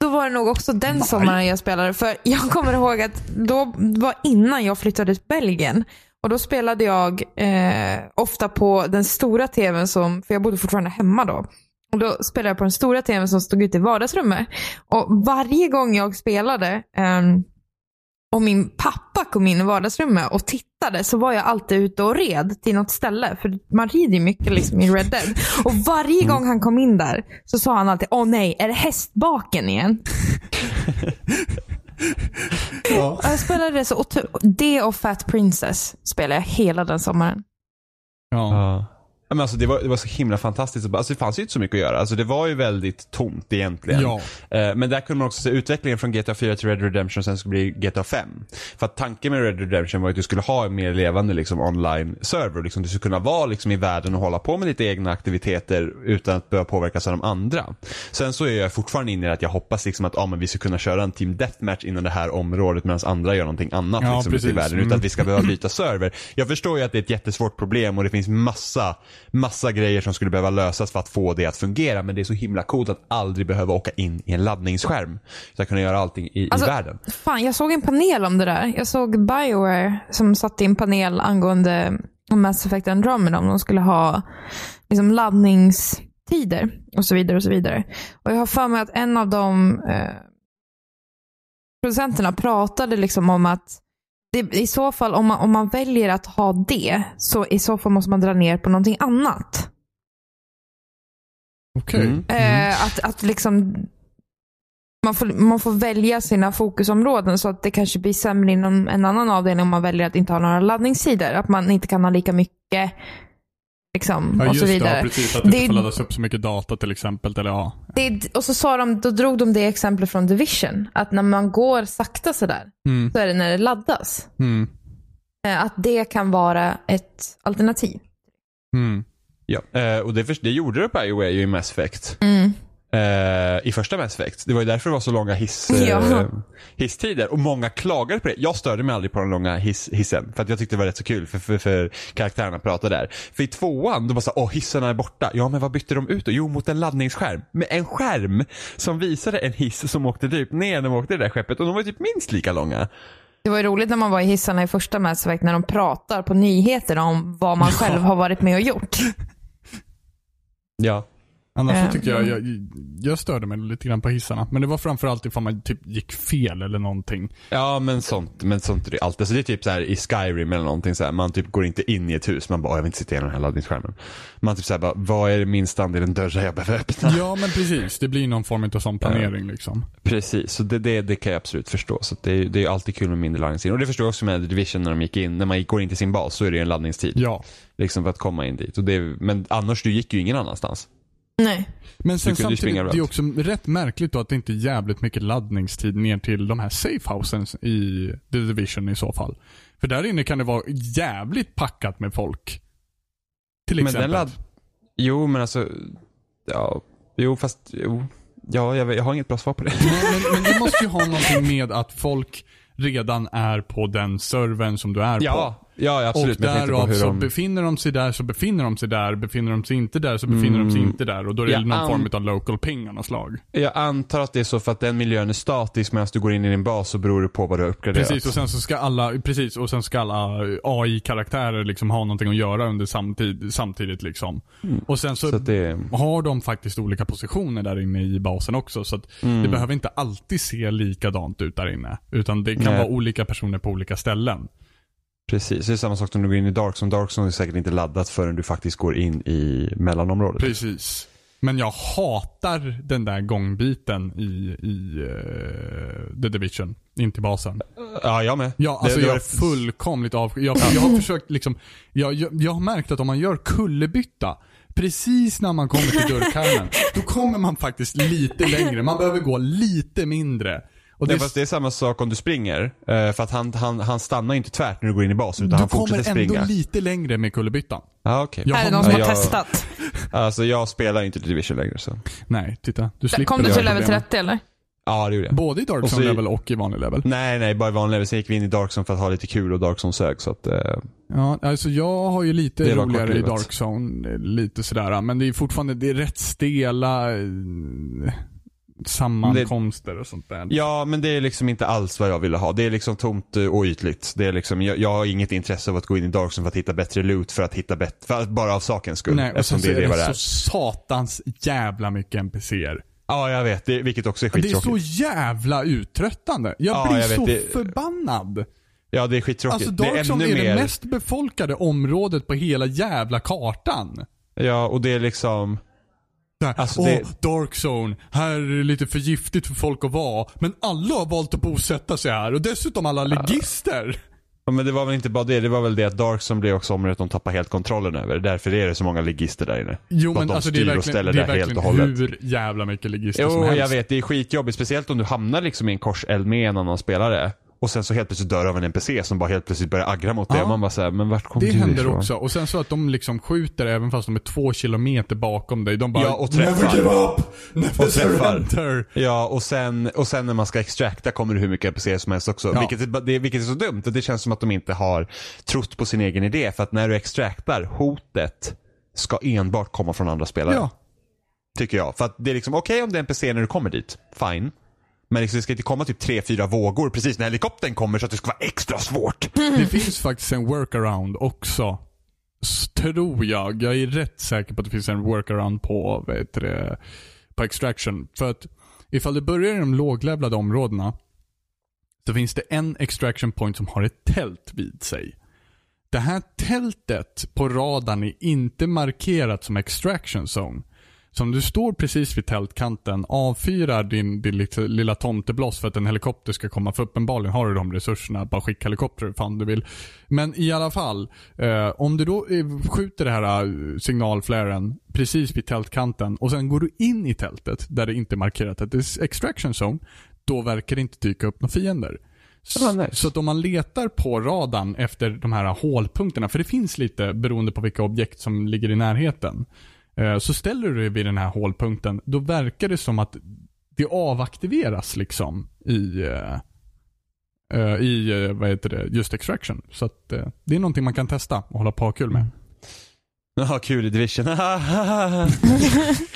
[SPEAKER 1] då var det nog också den sommaren jag spelade. För jag kommer ihåg att då var innan jag flyttade till Belgien. Och då spelade jag eh, ofta på den stora tvn som, för jag bodde fortfarande hemma då. Och då spelade jag på den stora tvn som stod ute i vardagsrummet. Och varje gång jag spelade ehm, och min pappa kom in i vardagsrummet och tittade så var jag alltid ute och red till något ställe. För man rider ju mycket liksom i Red Dead. Och varje gång han kom in där så sa han alltid Åh nej, är det hästbaken igen?
[SPEAKER 2] Ja.
[SPEAKER 1] Jag spelade det så Det och Fat Princess spelade jag hela den sommaren.
[SPEAKER 2] Ja.
[SPEAKER 3] Men alltså det var, det var så himla fantastiskt. Alltså det fanns ju inte så mycket att göra. Alltså det var ju väldigt tomt egentligen.
[SPEAKER 2] Ja.
[SPEAKER 3] Eh, Men där kunde man också se utvecklingen från GTA 4 till Red Redemption och sen skulle bli GTA 5. För att tanken med Red Redemption var att du skulle ha en mer levande liksom, online-server. Liksom, du skulle kunna vara liksom, i världen och hålla på med lite egna aktiviteter utan att behöva påverkas av de andra. Sen så är jag fortfarande inne i att jag hoppas liksom, att ah, men vi ska kunna köra en team deathmatch inom det här området medan andra gör någonting annat
[SPEAKER 2] Ja,
[SPEAKER 3] liksom, ute i världen.
[SPEAKER 2] Mm.
[SPEAKER 3] Utan att vi ska behöva byta server. Jag förstår ju att det är ett jättesvårt problem och det finns massa, massa grejer som skulle behöva lösas för att få det att fungera. Men det är så himla coolt att aldrig behöva åka in i en laddningsskärm. Så att kunna göra allting i,
[SPEAKER 1] Alltså,
[SPEAKER 3] i världen.
[SPEAKER 1] Fan, jag såg en panel om det där. Jag såg Bioware som satte i en panel angående Mass Effect Andromeda om de skulle ha liksom, laddningstider och så vidare. Och så vidare. Och Jag har för mig att en av de eh, producenterna pratade liksom om att det, i så fall om man, om man väljer att ha det så i så fall måste man dra ner på någonting annat.
[SPEAKER 2] Okej.
[SPEAKER 3] Mm.
[SPEAKER 1] Eh, att, att liksom man får, man får välja sina fokusområden så att det kanske blir sämre inom en annan avdelning om man väljer att inte ha några laddningssidor. Att man inte kan ha lika mycket liksom,
[SPEAKER 2] Ja,
[SPEAKER 1] och
[SPEAKER 2] just
[SPEAKER 1] så
[SPEAKER 2] det.
[SPEAKER 1] vidare.
[SPEAKER 2] Ja, precis. Att det
[SPEAKER 1] Det-
[SPEAKER 2] inte får laddas upp så mycket data till exempel. Eller ja.
[SPEAKER 1] Det, och så sa de, då drog de det exemplet från Division. Att när man går sakta sådär,
[SPEAKER 2] Mm.
[SPEAKER 1] så är det när det laddas.
[SPEAKER 2] Mm.
[SPEAKER 1] Eh, Att det kan vara ett alternativ.
[SPEAKER 2] Mm.
[SPEAKER 3] Ja. Eh, och det, för, det gjorde det Bioware ju i Mass Effect.
[SPEAKER 1] Mm.
[SPEAKER 3] Eh, I första Mass Effect. Det var ju därför det var så långa hiss, eh,
[SPEAKER 1] Ja.
[SPEAKER 3] hisstider. Och många klagade på det. Jag störde mig aldrig på den långa hiss, hissen. För att jag tyckte det var rätt så kul för, för, för karaktärerna pratade där. För i tvåan, då var såhär, åh hissarna är borta. Ja men vad bytte de ut då? Jo mot en laddningsskärm. Med en skärm som visade en hiss som åkte typ ner när de åkte det där skeppet. Och de var typ minst lika långa.
[SPEAKER 1] Det var ju roligt när man var i hissarna i första Mass Effect när de pratar på nyheter om vad man själv har varit med och gjort.
[SPEAKER 3] Ja.
[SPEAKER 2] Annars
[SPEAKER 1] Eh,
[SPEAKER 2] så tycker jag, jag, jag störde mig lite grann på hissarna. Men det var framförallt ifall man typ gick fel eller någonting.
[SPEAKER 3] Ja men sånt, men sånt är det alltid. Alltså det är typ så här i Skyrim eller någonting så här. man typ går inte in i ett hus, man bara, "Åh, jag vill inte sitta igenom den här laddningsskärmen. Man typ såhär bara, vad är det minsta andelen dörrar jag behöver öppna?
[SPEAKER 2] Ja men precis, det blir någon form av sån planering liksom.
[SPEAKER 3] Precis, så det, det, det kan jag absolut förstå. Så det, är- det är alltid kul med mindre laddningstid. Och det förstår jag också med Division när de gick in, när man går in till sin bas så är det en laddningstid.
[SPEAKER 2] Ja.
[SPEAKER 3] Liksom för att komma in dit. Och det, men annars, du gick ju ingen annanstans.
[SPEAKER 1] Nej.
[SPEAKER 2] Men sen
[SPEAKER 3] ju springa
[SPEAKER 2] samtidigt, det är också rätt märkligt då att det inte är jävligt mycket laddningstid ner till de här safehousen i The Division i så fall. För där inne kan det vara jävligt packat med folk. Till
[SPEAKER 3] Men
[SPEAKER 2] exempel.
[SPEAKER 3] den ladd... Jo, men alltså, ja, jo fast, jo. Ja, jag, jag har inget bra svar på det.
[SPEAKER 2] Nej, men, men det måste ju ha någonting med att folk redan är på den servern som du är på.
[SPEAKER 3] Ja, absolut.
[SPEAKER 2] Och
[SPEAKER 3] jag
[SPEAKER 2] därav så
[SPEAKER 3] de...
[SPEAKER 2] befinner de sig där så befinner de sig där, befinner de sig inte där så befinner de sig
[SPEAKER 3] Mm.
[SPEAKER 2] inte där. Och då är det
[SPEAKER 3] Ja,
[SPEAKER 2] någon
[SPEAKER 3] an-
[SPEAKER 2] form av local ping av något slag.
[SPEAKER 3] Jag antar att det är så för att den miljön är statisk medan du går in i din bas så beror det på vad du har uppgraderat.
[SPEAKER 2] Precis, och sen så ska alla, precis, och sen ska alla AI-karaktärer liksom ha någonting att göra under samtid, samtidigt liksom. Och sen så,
[SPEAKER 3] Mm. Så det...
[SPEAKER 2] har de faktiskt olika positioner där inne i basen också. Så att
[SPEAKER 3] Mm.
[SPEAKER 2] det behöver inte alltid se likadant ut där inne. Utan det kan
[SPEAKER 3] Nej.
[SPEAKER 2] vara olika personer på olika ställen.
[SPEAKER 3] Precis, det är samma sak som du går in i Dark Zone. Dark Zone är säkert inte laddat förrän du faktiskt går in i mellanområdet.
[SPEAKER 2] Precis. Men jag hatar den där gångbiten i, i uh, The Division. In till basen.
[SPEAKER 3] Ja, jag med.
[SPEAKER 2] Ja, alltså
[SPEAKER 3] Det- det
[SPEAKER 2] jag är fullkomligt av... Jag, jag har försökt liksom... Jag, jag, jag har märkt att om man gör kullerbytta precis när man kommer till dörrkarmen, då kommer man faktiskt lite längre. Man behöver gå lite mindre. Och det,
[SPEAKER 3] Nej, fast det är samma sak om du springer. eh, För att han, han, han stannar ju inte tvärt när du går in i basen utan
[SPEAKER 2] du
[SPEAKER 3] han fortsätter
[SPEAKER 2] kommer ändå
[SPEAKER 3] springa.
[SPEAKER 2] lite längre med kullerbyttan. Jag
[SPEAKER 1] Här är
[SPEAKER 2] har-
[SPEAKER 1] någon som har
[SPEAKER 3] jag-
[SPEAKER 1] testat.
[SPEAKER 3] Alltså jag spelar inte Division längre så.
[SPEAKER 2] Nej, titta. Du slipper
[SPEAKER 1] Kom du
[SPEAKER 2] det
[SPEAKER 1] till level
[SPEAKER 2] problemet.
[SPEAKER 1] 30 eller?
[SPEAKER 3] Ja, det gjorde jag.
[SPEAKER 2] Både i Dark Zone level och i vanlig level.
[SPEAKER 3] Nej, nej, bara i vanlig level. Sen gick vi in i Dark Zone för att ha lite kul och Dark Zone sög så att... eh,
[SPEAKER 2] Ja, alltså jag har ju lite
[SPEAKER 3] Det
[SPEAKER 2] roligare i. Dark Zone, eh, lite sådär. Men det är fortfarande, det är rätt stela sammankomster och sånt där.
[SPEAKER 3] Ja, men det är liksom inte alls vad jag ville ha. Det är liksom tomt eh, och ytligt. Det är liksom, jag, jag har inget intresse av att gå in i Dark Zone för att hitta bättre loot för att hitta bättre, bara av sakens skull.
[SPEAKER 2] Nej, och sen så
[SPEAKER 3] det är det det
[SPEAKER 2] det så satans jävla mycket NPCer.
[SPEAKER 3] Ja, jag vet. Det, vilket också är
[SPEAKER 2] Det är så
[SPEAKER 3] skittråkigt.
[SPEAKER 2] jävla uttröttande. Jag
[SPEAKER 3] Ja,
[SPEAKER 2] blir
[SPEAKER 3] jag vet,
[SPEAKER 2] så
[SPEAKER 3] det-
[SPEAKER 2] förbannad.
[SPEAKER 3] Ja, det är skittråkigt.
[SPEAKER 2] Alltså
[SPEAKER 3] det är
[SPEAKER 2] är
[SPEAKER 3] mer...
[SPEAKER 2] det mest befolkade området på hela jävla kartan.
[SPEAKER 3] Ja, och det är liksom...
[SPEAKER 2] Där,
[SPEAKER 3] Alltså,
[SPEAKER 2] Åh,
[SPEAKER 3] det-
[SPEAKER 2] Dark Zone. Här är det lite för giftigt för folk att vara. Men alla har valt att bosätta sig här och dessutom alla ligister.
[SPEAKER 3] Ja, men det var väl inte bara det. Det var väl det att Dark Zone blev också området de tappar helt kontrollen över. Därför är det så många ligister där inne.
[SPEAKER 2] Jo men
[SPEAKER 3] de
[SPEAKER 2] alltså det är
[SPEAKER 3] styr och
[SPEAKER 2] verkligen,
[SPEAKER 3] ställer
[SPEAKER 2] det är
[SPEAKER 3] där helt
[SPEAKER 2] verkligen
[SPEAKER 3] och hållet.
[SPEAKER 2] hur jävla mycket ligister som
[SPEAKER 3] Jo,
[SPEAKER 2] helst.
[SPEAKER 3] jag vet. Det är skitjobbigt. Speciellt om du hamnar liksom i en korseld med en annan spelare. Och sen så helt plötsligt dör av en NPC som bara helt plötsligt börjar aggra mot dig.
[SPEAKER 2] Ja.
[SPEAKER 3] Och man bara säger men vart kom
[SPEAKER 2] Det
[SPEAKER 3] du
[SPEAKER 2] händer
[SPEAKER 3] ifrån?
[SPEAKER 2] också. Och sen så att de liksom skjuter även fast de är två kilometer bakom dig. De bara
[SPEAKER 3] Ja, och träffar.
[SPEAKER 2] Never give up! Never
[SPEAKER 3] Och
[SPEAKER 2] surrender!
[SPEAKER 3] Ja, och sen, och sen när man ska extracta kommer det hur mycket NPC som helst också.
[SPEAKER 2] Ja.
[SPEAKER 3] Vilket, är, det, vilket är så dumt. Det känns som att de inte har trott på sin egen idé. För att när du extractar, hotet ska enbart komma från andra spelare.
[SPEAKER 2] Ja.
[SPEAKER 3] Tycker jag. För att det är liksom okej om det är NPC när du kommer dit. Fine. Men liksom, det ska inte komma typ tre, fyra vågor precis när helikoptern kommer så att det ska vara extra svårt.
[SPEAKER 2] Det finns faktiskt en workaround också. Tror jag. Jag är rätt säker på att det finns en workaround på, vet det, på extraction. För att ifall du börjar i de låglevlade områdena så finns det en extraction point som har ett tält vid sig. Det här tältet på radarn är inte markerat som extraction zone. Så om du står precis vid tältkanten, avfyrar din, din lilla, tomtebloss för att en helikopter ska komma. För uppenbarligen har du de resurserna. Bara skicka helikopter fan du vill. Men i alla fall. Eh, om du då eh, skjuter det här eh, signalflaren precis vid tältkanten och sen går du in i tältet där det inte är markerat att det är extraction zone. Då verkar det inte dyka upp några fiender.
[SPEAKER 3] Ah, nice.
[SPEAKER 2] Så att om man letar på radarn efter de här hålpunkterna, för det finns lite beroende på vilka objekt som ligger i närheten. Eh, Så ställer du dig vid den här hålpunkten, då verkar det som att det avaktiveras liksom i, eh, eh, i vad heter det, just extraction. Så att det är någonting man kan testa och hålla på kul med.
[SPEAKER 3] Jaha, kul i Division.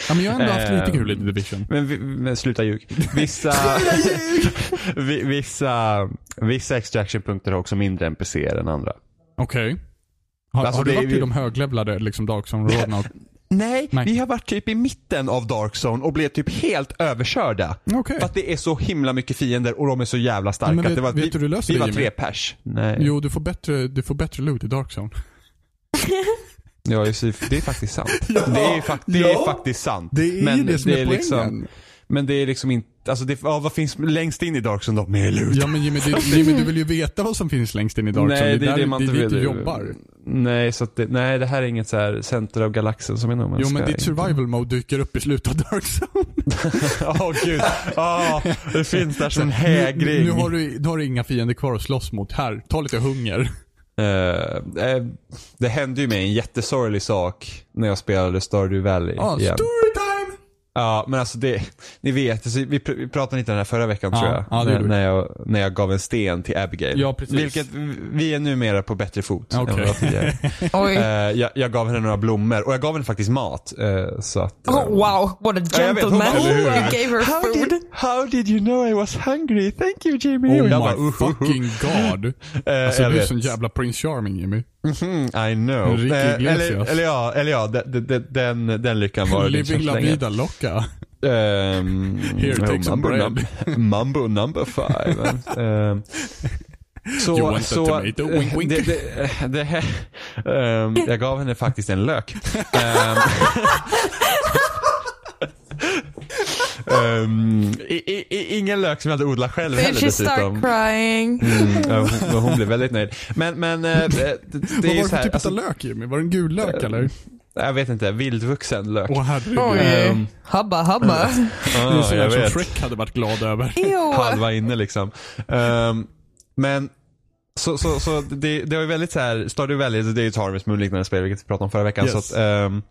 [SPEAKER 2] Ja, men jag har ändå haft lite
[SPEAKER 3] Eh,
[SPEAKER 2] kul i Division.
[SPEAKER 3] men, vi- men sluta ljug. Vissa, vi- vissa, vissa extraction-punkter har också mindre NPCer än andra.
[SPEAKER 2] Okej. Har,
[SPEAKER 3] Alltså,
[SPEAKER 2] har du varit i
[SPEAKER 3] ju-
[SPEAKER 2] de höglevlade liksom och-
[SPEAKER 3] Nej,
[SPEAKER 2] Nej.
[SPEAKER 3] vi har varit typ i mitten av Dark Zone och blev typ helt överkörda.
[SPEAKER 2] Okej.
[SPEAKER 3] För att det är så himla mycket fiender och de är så jävla starka.
[SPEAKER 2] Ja, men vet-
[SPEAKER 3] det var,
[SPEAKER 2] vet
[SPEAKER 3] vi,
[SPEAKER 2] du löser
[SPEAKER 3] vi
[SPEAKER 2] det,
[SPEAKER 3] var tre pers. Nej.
[SPEAKER 2] Jo, du får, bättre, du får bättre loot i Dark Zone.
[SPEAKER 3] Ja, det. är faktiskt sant. det är, fak- det är
[SPEAKER 2] ja.
[SPEAKER 3] faktiskt sant.
[SPEAKER 2] Det är ju
[SPEAKER 3] men
[SPEAKER 2] det som är
[SPEAKER 3] liksom,
[SPEAKER 2] poängen.
[SPEAKER 3] Men det är liksom inte, alltså det, ja, vad finns längst in i Dark Zone då? Mer loot.
[SPEAKER 2] Ja men Jimmy, det, Jimmy, du vill ju veta vad som finns längst in i Dark Zone.
[SPEAKER 3] Nej,
[SPEAKER 2] det är, där,
[SPEAKER 3] man
[SPEAKER 2] det är
[SPEAKER 3] inte
[SPEAKER 2] dit du jobbar.
[SPEAKER 3] Nej, så det, nej, det här är inget så här center av galaxen som är nog
[SPEAKER 2] Jo men ditt survival mode dyker upp i slutet av Dark Zone.
[SPEAKER 3] Åh gud. Åh, det finns där som en
[SPEAKER 2] Nu,
[SPEAKER 3] hägring.
[SPEAKER 2] nu, har du, nu har du inga fiender kvar att slåss mot. Här, ta lite hunger.
[SPEAKER 3] Eh, det hände ju mig en jättesorglig sak när jag spelade Stardew Valley
[SPEAKER 2] Ja,
[SPEAKER 3] igen.
[SPEAKER 2] storytime!
[SPEAKER 3] Ja, men alltså det, ni vet, alltså, vi, pr- vi pratade lite om det här förra veckan
[SPEAKER 2] Ja,
[SPEAKER 3] tror jag.
[SPEAKER 2] ja, det
[SPEAKER 3] när, när, jag när jag gav en sten till Abigail.
[SPEAKER 2] Ja, precis.
[SPEAKER 3] Vilket vi är numera på bättre fot än
[SPEAKER 2] Okej.
[SPEAKER 3] vad vi var tidigare.
[SPEAKER 1] Oj.
[SPEAKER 3] Eh, jag, jag gav henne några blommor och jag gav henne faktiskt mat. eh, så att, eh,
[SPEAKER 1] Oh, wow, what a
[SPEAKER 3] Ja, jag vet,
[SPEAKER 1] gentleman.
[SPEAKER 3] bara, eller hur?
[SPEAKER 1] You gave her
[SPEAKER 3] How
[SPEAKER 1] food.
[SPEAKER 3] did, how did you know I was hungry? Thank you Jimmy.
[SPEAKER 2] Oh
[SPEAKER 3] jag
[SPEAKER 2] my
[SPEAKER 3] bara, uh, uh, uh.
[SPEAKER 2] fucking god.
[SPEAKER 3] Eh,
[SPEAKER 2] Alltså
[SPEAKER 3] jag
[SPEAKER 2] du är
[SPEAKER 3] vet.
[SPEAKER 2] sån jävla Prince Charming Jimmy.
[SPEAKER 3] Mhm, I know. Eh, eller, eller ja, eller ja den, den, den, lyckan var det liksom
[SPEAKER 2] Living la vida loca.
[SPEAKER 3] Ehm,
[SPEAKER 2] Here, take
[SPEAKER 3] oh,
[SPEAKER 2] some bread.
[SPEAKER 3] mambo number five. Ehm, så,
[SPEAKER 2] You want a
[SPEAKER 3] så,
[SPEAKER 2] tomato? Wink, wink.
[SPEAKER 3] Det, det, det här, ehm, jag gav henne faktiskt en lök. Ehm, ehm, i, i, ingen lök som jag hade odlat själv
[SPEAKER 1] Did
[SPEAKER 3] heller
[SPEAKER 1] she start
[SPEAKER 3] dessutom.
[SPEAKER 1] crying?
[SPEAKER 3] Mm, ja, hon, hon blev väldigt nöjd. Men, men eh, det, det
[SPEAKER 2] Vad
[SPEAKER 3] är
[SPEAKER 2] var det
[SPEAKER 3] så
[SPEAKER 2] för
[SPEAKER 3] här,
[SPEAKER 2] typ
[SPEAKER 3] alltså,
[SPEAKER 2] av lök Jimmy? Var det en gul lök eller?
[SPEAKER 3] jag vet inte, vildvuxen lök.
[SPEAKER 2] Åh herregud.
[SPEAKER 3] Ehm,
[SPEAKER 1] Habba, habba.
[SPEAKER 2] det är
[SPEAKER 3] ah,
[SPEAKER 2] sådär som. Shrek hade varit glad över.
[SPEAKER 1] Ew.
[SPEAKER 3] halva inne liksom. Ehm, men så, så, så det, det var ju väldigt så här, Stardew Valley, det är ju ett Harvest Moon liknande spel, vilket vi pratade om förra veckan.
[SPEAKER 2] Yes.
[SPEAKER 3] Så att, ehm,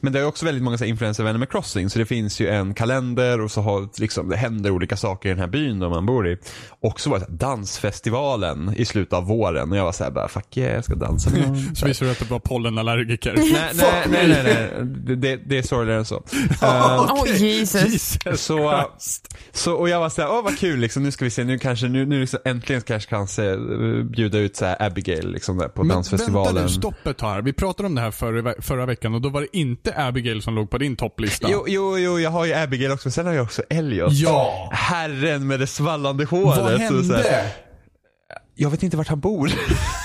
[SPEAKER 3] men det är också väldigt många så här influenser av Animal Crossing, så det finns ju en kalender och så har liksom, det händer olika saker i den här byn där man bor i. Och så var det så här, dansfestivalen i slutet av våren och jag var så här bara, fuck yeah, jag ska dansa med någon.
[SPEAKER 2] Så visade du att du var pollenallergiker.
[SPEAKER 3] Nej, nej, nej, nej, nej. Det, det, det är sorgligare än så. Ehm,
[SPEAKER 1] Oh Jesus.
[SPEAKER 2] Jesus
[SPEAKER 3] Så, så, och jag var såhär, åh vad kul liksom, nu ska vi se, nu kanske, nu, nu liksom, äntligen kanske kan se, bjuda ut så här Abigail liksom där på
[SPEAKER 2] Men
[SPEAKER 3] dansfestivalen.
[SPEAKER 2] vänta nu, stopp ett tag här. Vi pratade om det här förra, förra veckan och då var det inte Abigail som låg på din topplista.
[SPEAKER 3] Jo, jo, jo, jag har ju Abigail också, sen har jag också Elliot.
[SPEAKER 2] Ja!
[SPEAKER 3] Herren med det svallande håret.
[SPEAKER 2] Vad
[SPEAKER 3] och så
[SPEAKER 2] hände?
[SPEAKER 3] här, jag vet inte vart han bor.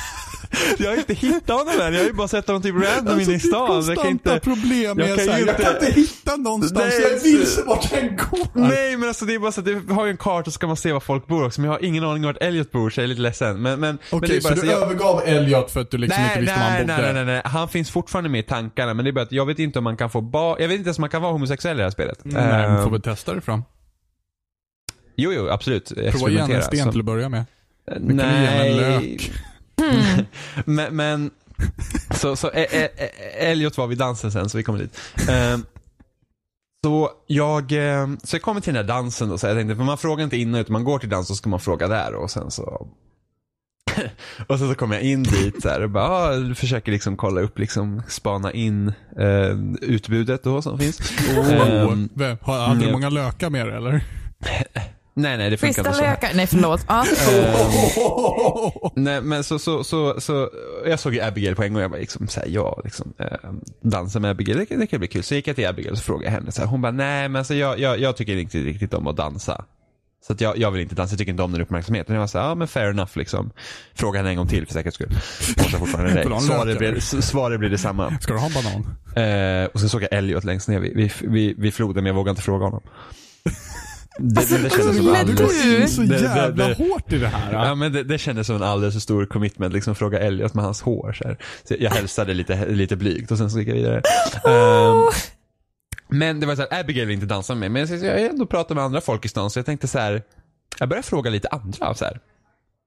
[SPEAKER 3] jag har inte hittat honom än, jag har ju bara sett honom typ random inne i stan. Jag kan inte...
[SPEAKER 2] problem är
[SPEAKER 3] jag kan
[SPEAKER 2] så här, jag kan
[SPEAKER 3] inte-
[SPEAKER 2] inte hitta någonstans,
[SPEAKER 3] Nej,
[SPEAKER 2] jag är vilse vart den går.
[SPEAKER 3] Nej men alltså det är bara så att vi har ju en karta så ska man se var folk bor också, men jag har ingen aning vart Elliot bor så jag är lite ledsen. Men, men,
[SPEAKER 2] Okej,
[SPEAKER 3] det är
[SPEAKER 2] så
[SPEAKER 3] bara
[SPEAKER 2] du
[SPEAKER 3] jag-
[SPEAKER 2] övergav Elliot för att du liksom inte
[SPEAKER 3] Nej,
[SPEAKER 2] visste var han
[SPEAKER 3] nej,
[SPEAKER 2] bodde?
[SPEAKER 3] nej, nej, nej, han finns fortfarande med i tankarna men det är bara att jag vet inte om man kan få ba- jag vet inte ens om man kan vara homosexuell i det här spelet.
[SPEAKER 2] Nej, men
[SPEAKER 3] Ehm,
[SPEAKER 2] får väl testa det fram.
[SPEAKER 3] Jo, jo, absolut.
[SPEAKER 2] Prova
[SPEAKER 3] Experimentera.
[SPEAKER 2] en sten
[SPEAKER 3] så-
[SPEAKER 2] till att börja med. kan du ge
[SPEAKER 3] Nej.
[SPEAKER 2] en lök.
[SPEAKER 3] men, men så, så Ä- Ä- Ä- Elliot var vid dansen sen så vi kommer dit. Ehm, så jag, ehm, så jag kommer till den där dansen då, så jag tänkte, för man frågar inte innan utan man går till dans och så ska man fråga där och sen så och sen så kommer jag in dit så här, och bara, ah, försöker liksom kolla upp, liksom spana in eh, utbudet då som finns.
[SPEAKER 2] Oh, Vem- har- hade du
[SPEAKER 3] mm.
[SPEAKER 2] många lökar med dig, eller?
[SPEAKER 3] nej, nej, det funkar
[SPEAKER 1] Schyssta
[SPEAKER 3] inte så. här.
[SPEAKER 1] lökar. Nej, förlåt. Ah.
[SPEAKER 3] Nej men så, så, så, så, jag såg ju Abigail på en gång och jag bara liksom såhär, ja liksom, eh, dansa med Abigail, det, kan- det kan bli kul. Så gick jag till Abigail och så frågade henne så här, hon bara, nej men alltså jag, jag, jag tycker inte riktigt om att dansa. Så att jag, jag vill inte dansa, jag tycker inte om den uppmärksamheten. Jag var såhär, ja men fair enough liksom. Fråga henne en gång till för säkerhets skull. Hon sa fortfarande nej. Svaret blir, s- svaret blir detsamma.
[SPEAKER 2] Ska du ha en banan?
[SPEAKER 3] Eh, och sen såg jag Elliot längst ner vid, vid, vid, vid floden, men jag vågade inte fråga honom. Det, men det kändes som
[SPEAKER 1] gulligt
[SPEAKER 3] alldeles...
[SPEAKER 1] du är
[SPEAKER 2] så
[SPEAKER 3] det- det-
[SPEAKER 2] jävla
[SPEAKER 3] det-
[SPEAKER 2] hårt i det här.
[SPEAKER 3] Ja men det, det kändes som en alldeles för stor commitment, liksom fråga Elliot med hans hår så, här. så Jag hälsade lite, lite blygt och sen så gick jag vidare. Ehm, men det var så här, Abigail vill inte dansa med mig, men jag har ändå pratat med andra folk i stan så jag tänkte så här, jag började fråga lite andra så här.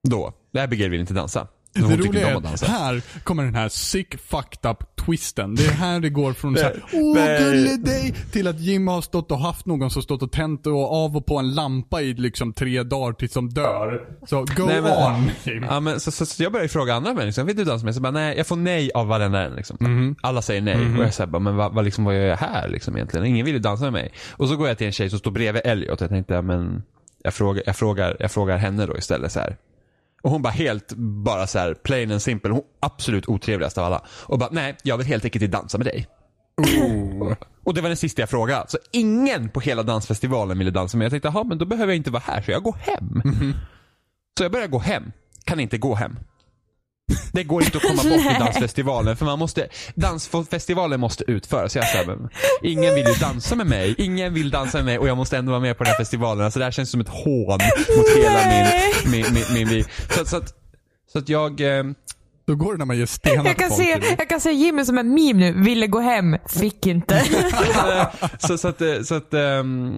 [SPEAKER 3] Då, Abigail vill inte dansa.
[SPEAKER 2] Det roliga
[SPEAKER 3] inte
[SPEAKER 2] är
[SPEAKER 3] att
[SPEAKER 2] här kommer den här sick fucked up twisten. Det är här det går från såhär, åh gulle dig, till att Jim har stått och haft någon som stått och tänt och av och på en lampa i liksom tre dagar tills de dör. Så go
[SPEAKER 3] Nej, men-
[SPEAKER 2] on Jim.
[SPEAKER 3] Ja, men, så, så, så jag började fråga andra människor, vill du dansa med? Så bara, nej, jag får nej av varenda en. Liksom.
[SPEAKER 2] Mhm.
[SPEAKER 3] Alla säger nej. Och jag säger bara, men vad, vad, liksom, vad gör jag här liksom, egentligen? Ingen vill ju dansa med mig. Och så går jag till en tjej som står bredvid Elliot och jag tänkte, ja, men jag frågar, jag frågar, jag frågar henne då istället så här. Och hon bara helt, bara så här plain and simple, hon absolut otrevligast av alla. Och bara, nej, jag vill helt enkelt inte dansa med dig.
[SPEAKER 2] Oh.
[SPEAKER 3] Och det var den sista jag frågade. Så ingen på hela dansfestivalen ville dansa med. Jag tänkte, jaha men då behöver jag inte vara här så jag går hem. Så jag började gå hem. Kan inte gå hem. Det går inte att komma bort i dansfestivalen för man måste, dansfestivalen måste utföras. Jag säger, ingen vill ju dansa med mig, ingen vill dansa med mig och jag måste ändå vara med på den här festivalen. Alltså det här känns som ett hån mot hela min, min, min, min, min. Så, att- så, att, så att jag, eh,
[SPEAKER 2] Då går det när man ger stenar
[SPEAKER 1] Jag kan, se, jag kan se Jimmy som en meme nu. Ville gå hem, fick inte.
[SPEAKER 3] så, så att, eh, så att, ehm,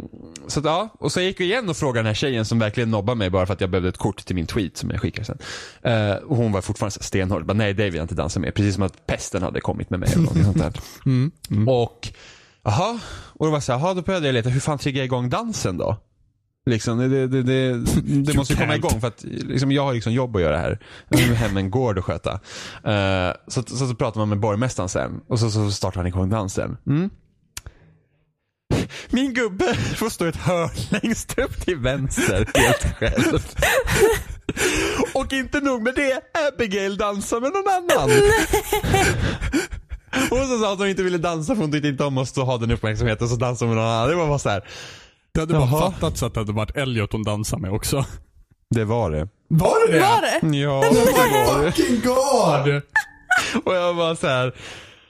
[SPEAKER 3] så att, ja. Och så gick jag igen och frågade den här tjejen som verkligen nobbade mig bara för att jag behövde ett kort till min tweet som jag skickade sen. Eh, och hon var fortfarande stenhård. Bara, Nej, det vill jag inte dansa med. Precis som att pesten hade kommit med mig eller något sånt där.
[SPEAKER 2] Mm. Mm.
[SPEAKER 3] Och, jaha. Och då var jag så här, då började jag leta, hur fan triggar jag igång dansen då? Liksom, det, det, det, det, måste komma igång för att liksom, jag har liksom jobb att göra här. Jag har hem en gård att sköta. Eh, så, så, så pratar man med borgmästaren sen och så, så startar han igång dansen. Mm. Min gubbe får stå i ett hörn längst upp till vänster helt själv. Och inte nog med det, Abigail dansar med någon annan. Hon sa att hon inte ville dansa för hon tyckte inte om att ha den uppmärksamheten så dansade hon med någon annan. Det var bara så här.
[SPEAKER 2] Det hade bara
[SPEAKER 3] Jaha.
[SPEAKER 2] fattats att det hade varit Elliot hon dansade med också.
[SPEAKER 3] Det var det.
[SPEAKER 2] Var det det?
[SPEAKER 1] Var det?
[SPEAKER 3] Ja, det var det.
[SPEAKER 2] Fucking god!
[SPEAKER 3] Och jag var så här.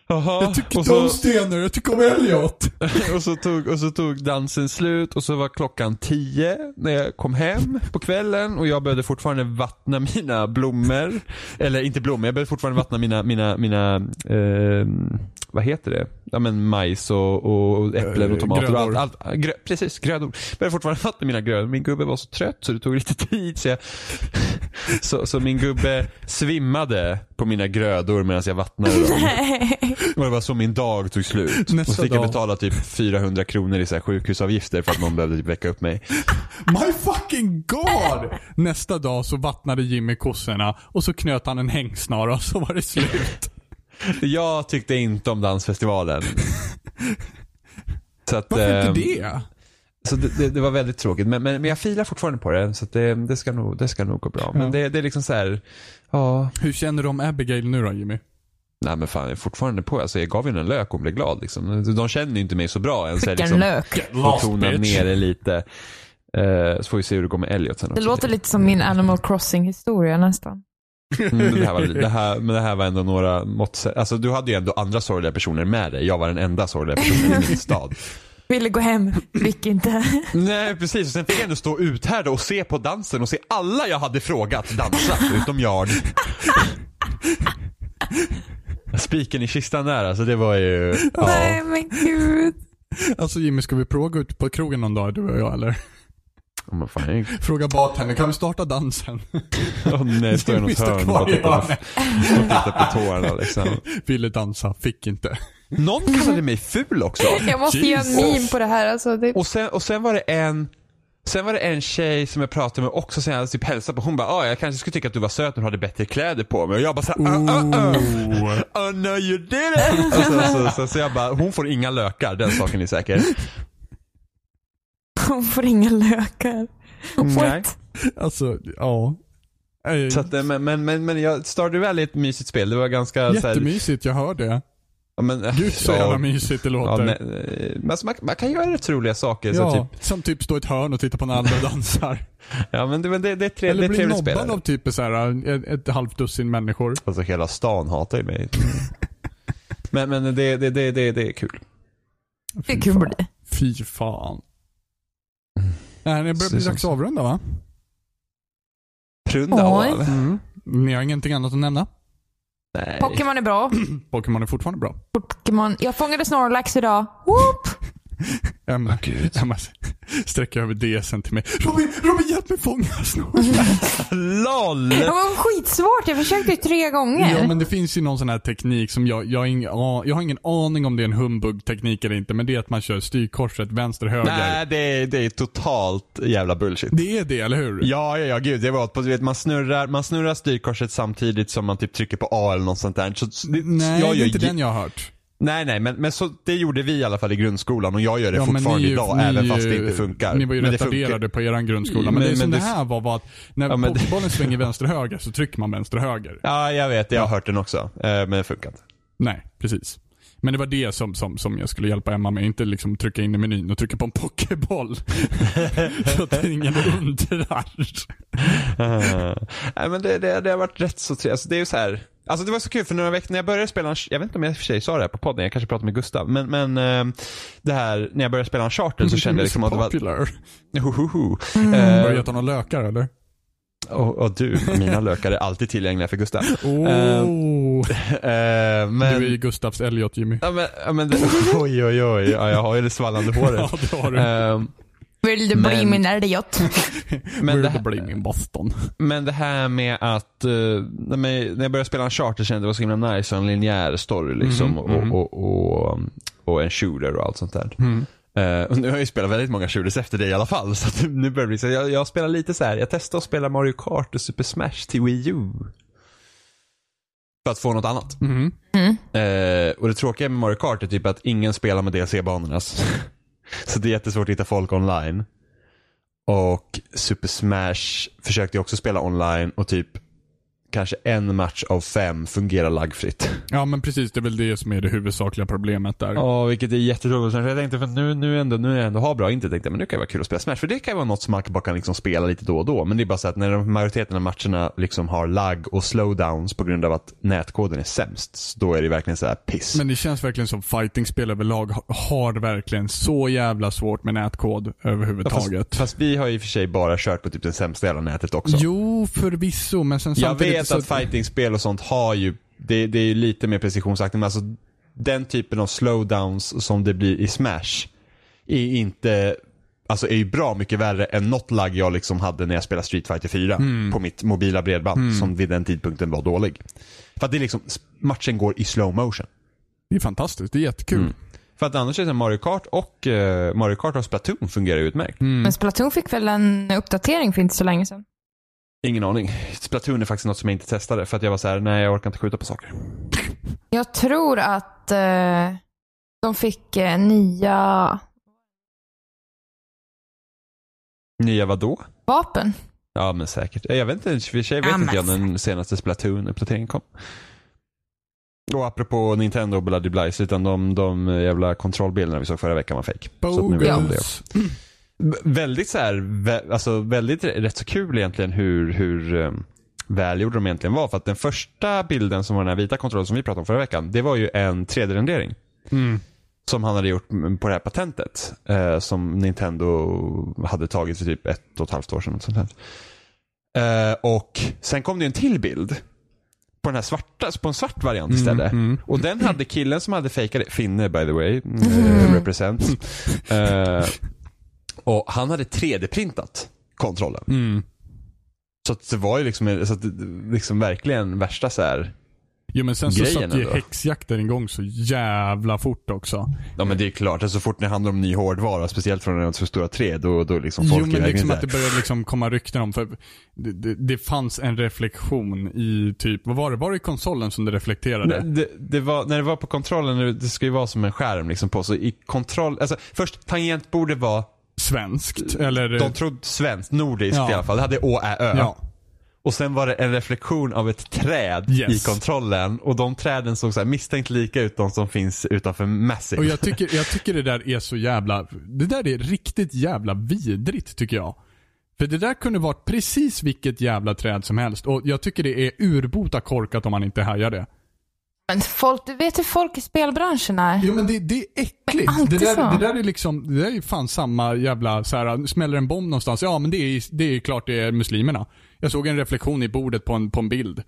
[SPEAKER 3] Jaha.
[SPEAKER 2] Jag tycker
[SPEAKER 3] och,
[SPEAKER 2] inte om stenar, jag tycker om Elliot.
[SPEAKER 3] och, så tog, och så tog dansen slut och så var klockan tio när jag kom hem på kvällen och jag behövde fortfarande vattna mina blommor. Eller inte blommor, jag behövde fortfarande vattna mina, mina, mina eh, vad heter det? Ja men majs och, och äpplen och
[SPEAKER 2] Eh,
[SPEAKER 3] tomater och allt. allt grö, precis, grödor. Jag behövde fortfarande vattna mina grödor. Min gubbe var så trött så det tog lite tid. Så, jag, så, så min gubbe svimmade på mina grödor medan jag vattnade dem. Och det var så min dag tog slut.
[SPEAKER 2] Nästa
[SPEAKER 3] och så fick jag betala typ 400 kronor i så här sjukhusavgifter för att någon behövde typ väcka upp mig.
[SPEAKER 2] My fucking god! Nästa dag så vattnade Jimmy kossorna och så knöt han en hängsnara och så var det slut.
[SPEAKER 3] Jag tyckte inte om dansfestivalen. Så att,
[SPEAKER 2] Varför
[SPEAKER 3] ehm,
[SPEAKER 2] inte det?
[SPEAKER 3] Så det, det, det var väldigt tråkigt. Men, men, men jag filar fortfarande på det. Så att det, det, ska nog, det ska nog gå bra. Men
[SPEAKER 2] Ja.
[SPEAKER 3] det, det är liksom så här. Ja,
[SPEAKER 2] Hur känner du om Abigail nu då Jimmy?
[SPEAKER 3] nej men fan jag är fortfarande på. Alltså jag gav ju en lök och hon blev glad liksom. De känner ju inte mig så bra än. Så jag liksom,
[SPEAKER 1] lök.
[SPEAKER 3] får tona ner det lite. Eh, så får vi se hur det går med Elliot sen
[SPEAKER 1] Det
[SPEAKER 3] också.
[SPEAKER 1] låter lite som min Animal Crossing historia nästan.
[SPEAKER 3] Mm, det, här var, det, här, men det här var ändå några mått. Alltså du hade ju ändå andra sorgliga personer med dig. Jag var den enda sorgliga personen i min stad.
[SPEAKER 1] Ville gå hem, fick inte.
[SPEAKER 3] Nej precis, och sen fick jag ändå stå ut här då och se på dansen och se alla jag hade frågat dansa, utom jag. Spiken i kistan där alltså, det var ju... Ja.
[SPEAKER 1] Nej men gud.
[SPEAKER 2] Alltså Jimmy, ska vi prova ut på krogen någon dag du och jag eller?
[SPEAKER 3] Oh, men fan, jag...
[SPEAKER 2] Fråga bartendern, kan vi starta dansen?
[SPEAKER 3] oh, nej, står i något hörn och tittar på, tårarna liksom.
[SPEAKER 2] Ville dansa, fick inte.
[SPEAKER 3] Någon kallade mig ful också.
[SPEAKER 1] Jag måste göra en meme på det här. Alltså, det...
[SPEAKER 3] Och sen, och sen var det en Sen var det en tjej som jag pratade med också sen jag typ hälsade på. Hon bara, ah, jag kanske skulle tycka att du var söt när du hade bättre kläder på mig. Och jag bara såhär, uh, uh, uh. Oh no you didn't. Så, så, så, så jag bara, hon får inga lökar, den saken är säker.
[SPEAKER 1] Hon får inga lökar.
[SPEAKER 3] Nej.
[SPEAKER 1] What?
[SPEAKER 2] Alltså, ja. Eh,
[SPEAKER 3] Så att, eh, men, men, men, men jag, Stardew Valley är ett mysigt spel. Det var ganska
[SPEAKER 2] Jättemysigt, jag hör det.
[SPEAKER 3] Ja, men,
[SPEAKER 2] Gud så jävla mysigt det
[SPEAKER 3] Ja,
[SPEAKER 2] låter.
[SPEAKER 3] nej, eh, men alltså, man, man kan göra rätt roliga saker.
[SPEAKER 2] Ja,
[SPEAKER 3] Så typ,
[SPEAKER 2] som typ stå i ett hörn och titta på när andra dansar.
[SPEAKER 3] ja men det, men det, det är, tre, det
[SPEAKER 2] Eller
[SPEAKER 3] är
[SPEAKER 2] bli
[SPEAKER 3] trevligt
[SPEAKER 2] nobbad
[SPEAKER 3] spelare.
[SPEAKER 2] av typ så här, ett, ett halvt dussin människor.
[SPEAKER 3] Alltså hela stan hatar ju mig. men men det, det, det, det, det är kul.
[SPEAKER 1] Det är kul det.
[SPEAKER 2] Fy fan. Nej, det börjar bli dags att avrunda va?
[SPEAKER 3] Runda av.
[SPEAKER 2] Mm. Ni har ingenting annat att nämna?
[SPEAKER 3] Nej.
[SPEAKER 1] Pokémon är bra.
[SPEAKER 2] Pokémon är fortfarande bra.
[SPEAKER 1] Pokémon. Jag fångade Snorlax idag. Whoop!
[SPEAKER 2] Emma, Emma sträcker över DSen till mig. Robin, Robin hjälp mig fånga snart.
[SPEAKER 3] LOL!
[SPEAKER 1] Det var skitsvårt. Jag försökte ju tre gånger.
[SPEAKER 2] Ja men det finns ju någon sån här teknik som jag, jag, har ingen, jag har ingen aning om det är en humbug-teknik eller inte. Men det är att man kör styrkorset vänster-höger.
[SPEAKER 3] Nej, det är, det är totalt jävla bullshit.
[SPEAKER 2] Det är det, eller hur?
[SPEAKER 3] Ja, ja, ja, gud. Det var på, du vet, man snurrar, man snurrar styrkorset samtidigt som man typ trycker på A eller något sånt där. Så, det,
[SPEAKER 2] Nej,
[SPEAKER 3] jag
[SPEAKER 2] det är inte den jag har hört.
[SPEAKER 3] Nej, nej, men, men så, det gjorde vi i alla fall i grundskolan och jag gör det
[SPEAKER 2] Ja,
[SPEAKER 3] fortfarande
[SPEAKER 2] ju-
[SPEAKER 3] idag,
[SPEAKER 2] ni
[SPEAKER 3] även fast det inte funkar.
[SPEAKER 2] Ni var ju
[SPEAKER 3] men
[SPEAKER 2] retarderade på eran grundskola. Men,
[SPEAKER 3] Men-
[SPEAKER 2] det som
[SPEAKER 3] men
[SPEAKER 2] det här var var att när
[SPEAKER 3] Ja,
[SPEAKER 2] pokébollen svänger vänster-höger så trycker man vänster-höger.
[SPEAKER 3] Ja, jag vet. Jag har
[SPEAKER 2] Ja.
[SPEAKER 3] hört den också. Eh, Men det funkar inte.
[SPEAKER 2] Nej, precis. Men det var det som, som, som jag skulle hjälpa Emma med. Inte liksom trycka in i menyn och trycka på en pokéboll. så att ingen undrar.
[SPEAKER 3] Nej men det, det, det har varit rätt så trevligt. Alltså, det är ju så här. Alltså det var så kul för några veckor när jag började spela, en- jag vet inte om jag i och för sig sa det här på podden, jag kanske pratade med Gustav. Men, men eh, det här, när jag började spela en charter så kände jag liksom att det var...
[SPEAKER 2] Popular.
[SPEAKER 3] Hohoho.
[SPEAKER 1] Mm.
[SPEAKER 2] Har du
[SPEAKER 3] Eh,
[SPEAKER 2] gett honom lökar eller?
[SPEAKER 3] och, och du, mina lökar är alltid tillgängliga för Gustav.
[SPEAKER 2] Oh.
[SPEAKER 3] Eh, men...
[SPEAKER 2] Du är ju Gustavs Elliot Jimmy.
[SPEAKER 3] Ja men, ja, men det, oj oj oj, ja, jag har ju det svallande håret.
[SPEAKER 2] Ja, det har du.
[SPEAKER 1] Vill du bli
[SPEAKER 3] men-
[SPEAKER 1] min Elliot?
[SPEAKER 3] men,
[SPEAKER 2] Where
[SPEAKER 3] det,
[SPEAKER 2] the
[SPEAKER 3] här-
[SPEAKER 2] blame in Boston.
[SPEAKER 3] men det här med att, uh, när, jag började spela en charter kände jag det var så himla nice och en linjär story liksom
[SPEAKER 2] Mhm, mhm.
[SPEAKER 3] och, och, och, och en shooter och allt sånt där.
[SPEAKER 2] Mm.
[SPEAKER 3] Eh, och nu har jag ju spelat väldigt många shooters efter det i alla fall. Så att nu börjar det bli så. Jag, jag spelar lite så här. jag testar att spela Mario Kart och Super Smash till Wii U. För att få något annat.
[SPEAKER 1] Mm.
[SPEAKER 3] Eh, och det tråkiga med Mario Kart är typ att ingen spelar med DLC-banorna. så det är jättesvårt att hitta folk online. Och Super Smash försökte jag också spela online och typ kanske en match av fem fungerar laggfritt.
[SPEAKER 2] Ja men precis, det är väl det som är det huvudsakliga problemet där.
[SPEAKER 3] Ja, vilket är jättetråkigt. Jag tänkte för att nu, nu, ändå, nu är jag ändå har bra inte tänkte men nu kan det vara kul att spela Smash. För det kan vara något som man bara kan liksom spela lite då och då. Men det är bara så att när majoriteten av matcherna liksom har lag och slowdowns på grund av att nätkoden är sämst, då är det verkligen så här piss.
[SPEAKER 2] Men det känns verkligen som fightingspel överlag ha- har verkligen så jävla svårt med nätkod
[SPEAKER 3] Ja, fast,
[SPEAKER 2] överhuvudtaget.
[SPEAKER 3] fast vi har i och för sig bara kört på typ det sämsta jävla nätet också.
[SPEAKER 2] Jo, förvisso, men sen samtidigt
[SPEAKER 3] vet
[SPEAKER 2] så...
[SPEAKER 3] att fightingspel och sånt har ju, det, det är ju lite mer precisionsaktigt, men alltså den typen av slowdowns som det blir i Smash är inte, alltså är ju bra mycket värre än något lagg jag liksom hade när jag spelade Street Fighter 4
[SPEAKER 2] Mm.
[SPEAKER 3] på mitt mobila bredband som vid den tidpunkten var dålig. För att det är liksom, matchen går i slow motion.
[SPEAKER 2] Det är fantastiskt, det är jättekul.
[SPEAKER 3] Mm. För att annars är det Mario Kart och uh, Mario Kart och Splatoon fungerar ju utmärkt.
[SPEAKER 2] Mm.
[SPEAKER 1] Men Splatoon fick väl en uppdatering för inte så länge sedan?
[SPEAKER 3] Ingen aning. Splatoon är faktiskt något som jag inte testade för att jag var så här: nej jag orkar inte skjuta på saker.
[SPEAKER 1] Jag tror att eh, de fick eh, nya
[SPEAKER 3] Nya vadå?
[SPEAKER 1] vapen.
[SPEAKER 3] Ja men säkert. Jag vet inte, för sig vet
[SPEAKER 1] Ja,
[SPEAKER 3] inte jag när den senaste Splatoon-uppdateringen kom. Och apropå Nintendo och Bloody Blice, utan de, de jävla kontrollbilderna vi såg förra veckan var fake. Så att nu vet om det Väldigt så här, vä- alltså väldigt rätt så kul egentligen hur, hur um, välgjorda de egentligen var. För att den första bilden som var den här vita kontrollen som vi pratade om förra veckan, det var ju en 3D-rendering.
[SPEAKER 2] Mm.
[SPEAKER 3] Som han hade gjort på det här patentet. Eh, som Nintendo hade tagit för typ ett och ett halvt år sedan. och Sånt här. Eh, och sen kom det en till bild. På den här svarta, på en svart variant istället.
[SPEAKER 2] Mm, mm.
[SPEAKER 3] Och den hade killen som hade fejkat det, Finne by the way, mm. represent. Och han hade 3D-printat kontrollen.
[SPEAKER 2] Mm.
[SPEAKER 3] Så det var ju liksom, så att liksom verkligen värsta så här.
[SPEAKER 2] Jo men sen så
[SPEAKER 3] Grejen
[SPEAKER 2] satt ju häxjakten igång så jävla fort också.
[SPEAKER 3] Ja men det är klart, alltså, så fort det handlar om ny hårdvara, speciellt från en så stora tre, då, då liksom folk
[SPEAKER 2] Jo men liksom att det började liksom komma rykten om, för det, det, det fanns en reflektion i typ, vad var det? Var det i konsolen som det reflekterade?
[SPEAKER 3] Nej, Det, det var, när det var på kontrollen, det- det ska ju vara som en skärm liksom på, så i kontroll, alltså först tangentbordet var,
[SPEAKER 2] Svenskt? Eller?
[SPEAKER 3] de trodde svenskt, nordiskt
[SPEAKER 2] Ja.
[SPEAKER 3] i alla fall, det hade Å, Ä, Ö.
[SPEAKER 2] ja.
[SPEAKER 3] Och sen var det en reflektion av ett träd
[SPEAKER 2] Yes.
[SPEAKER 3] i kontrollen. Och de träden såg så misstänkt lika ut de som finns utanför Massive.
[SPEAKER 2] Och jag tycker, jag tycker det där är så jävla, det där är riktigt jävla vidrigt tycker jag. För det där kunde varit precis vilket jävla träd som helst och jag tycker det är urbota korkat om man inte hajar det.
[SPEAKER 1] Men folk, du vet hur folk i spelbranschen är.
[SPEAKER 2] Jo men det, det är äckligt.
[SPEAKER 1] Alltid
[SPEAKER 2] Det där,
[SPEAKER 1] så.
[SPEAKER 2] det där är liksom, det där är fan samma jävla så här, smäller en bomb någonstans, ja men det är, det är klart det är muslimerna. Jag såg en reflektion i bordet på en, på en bild.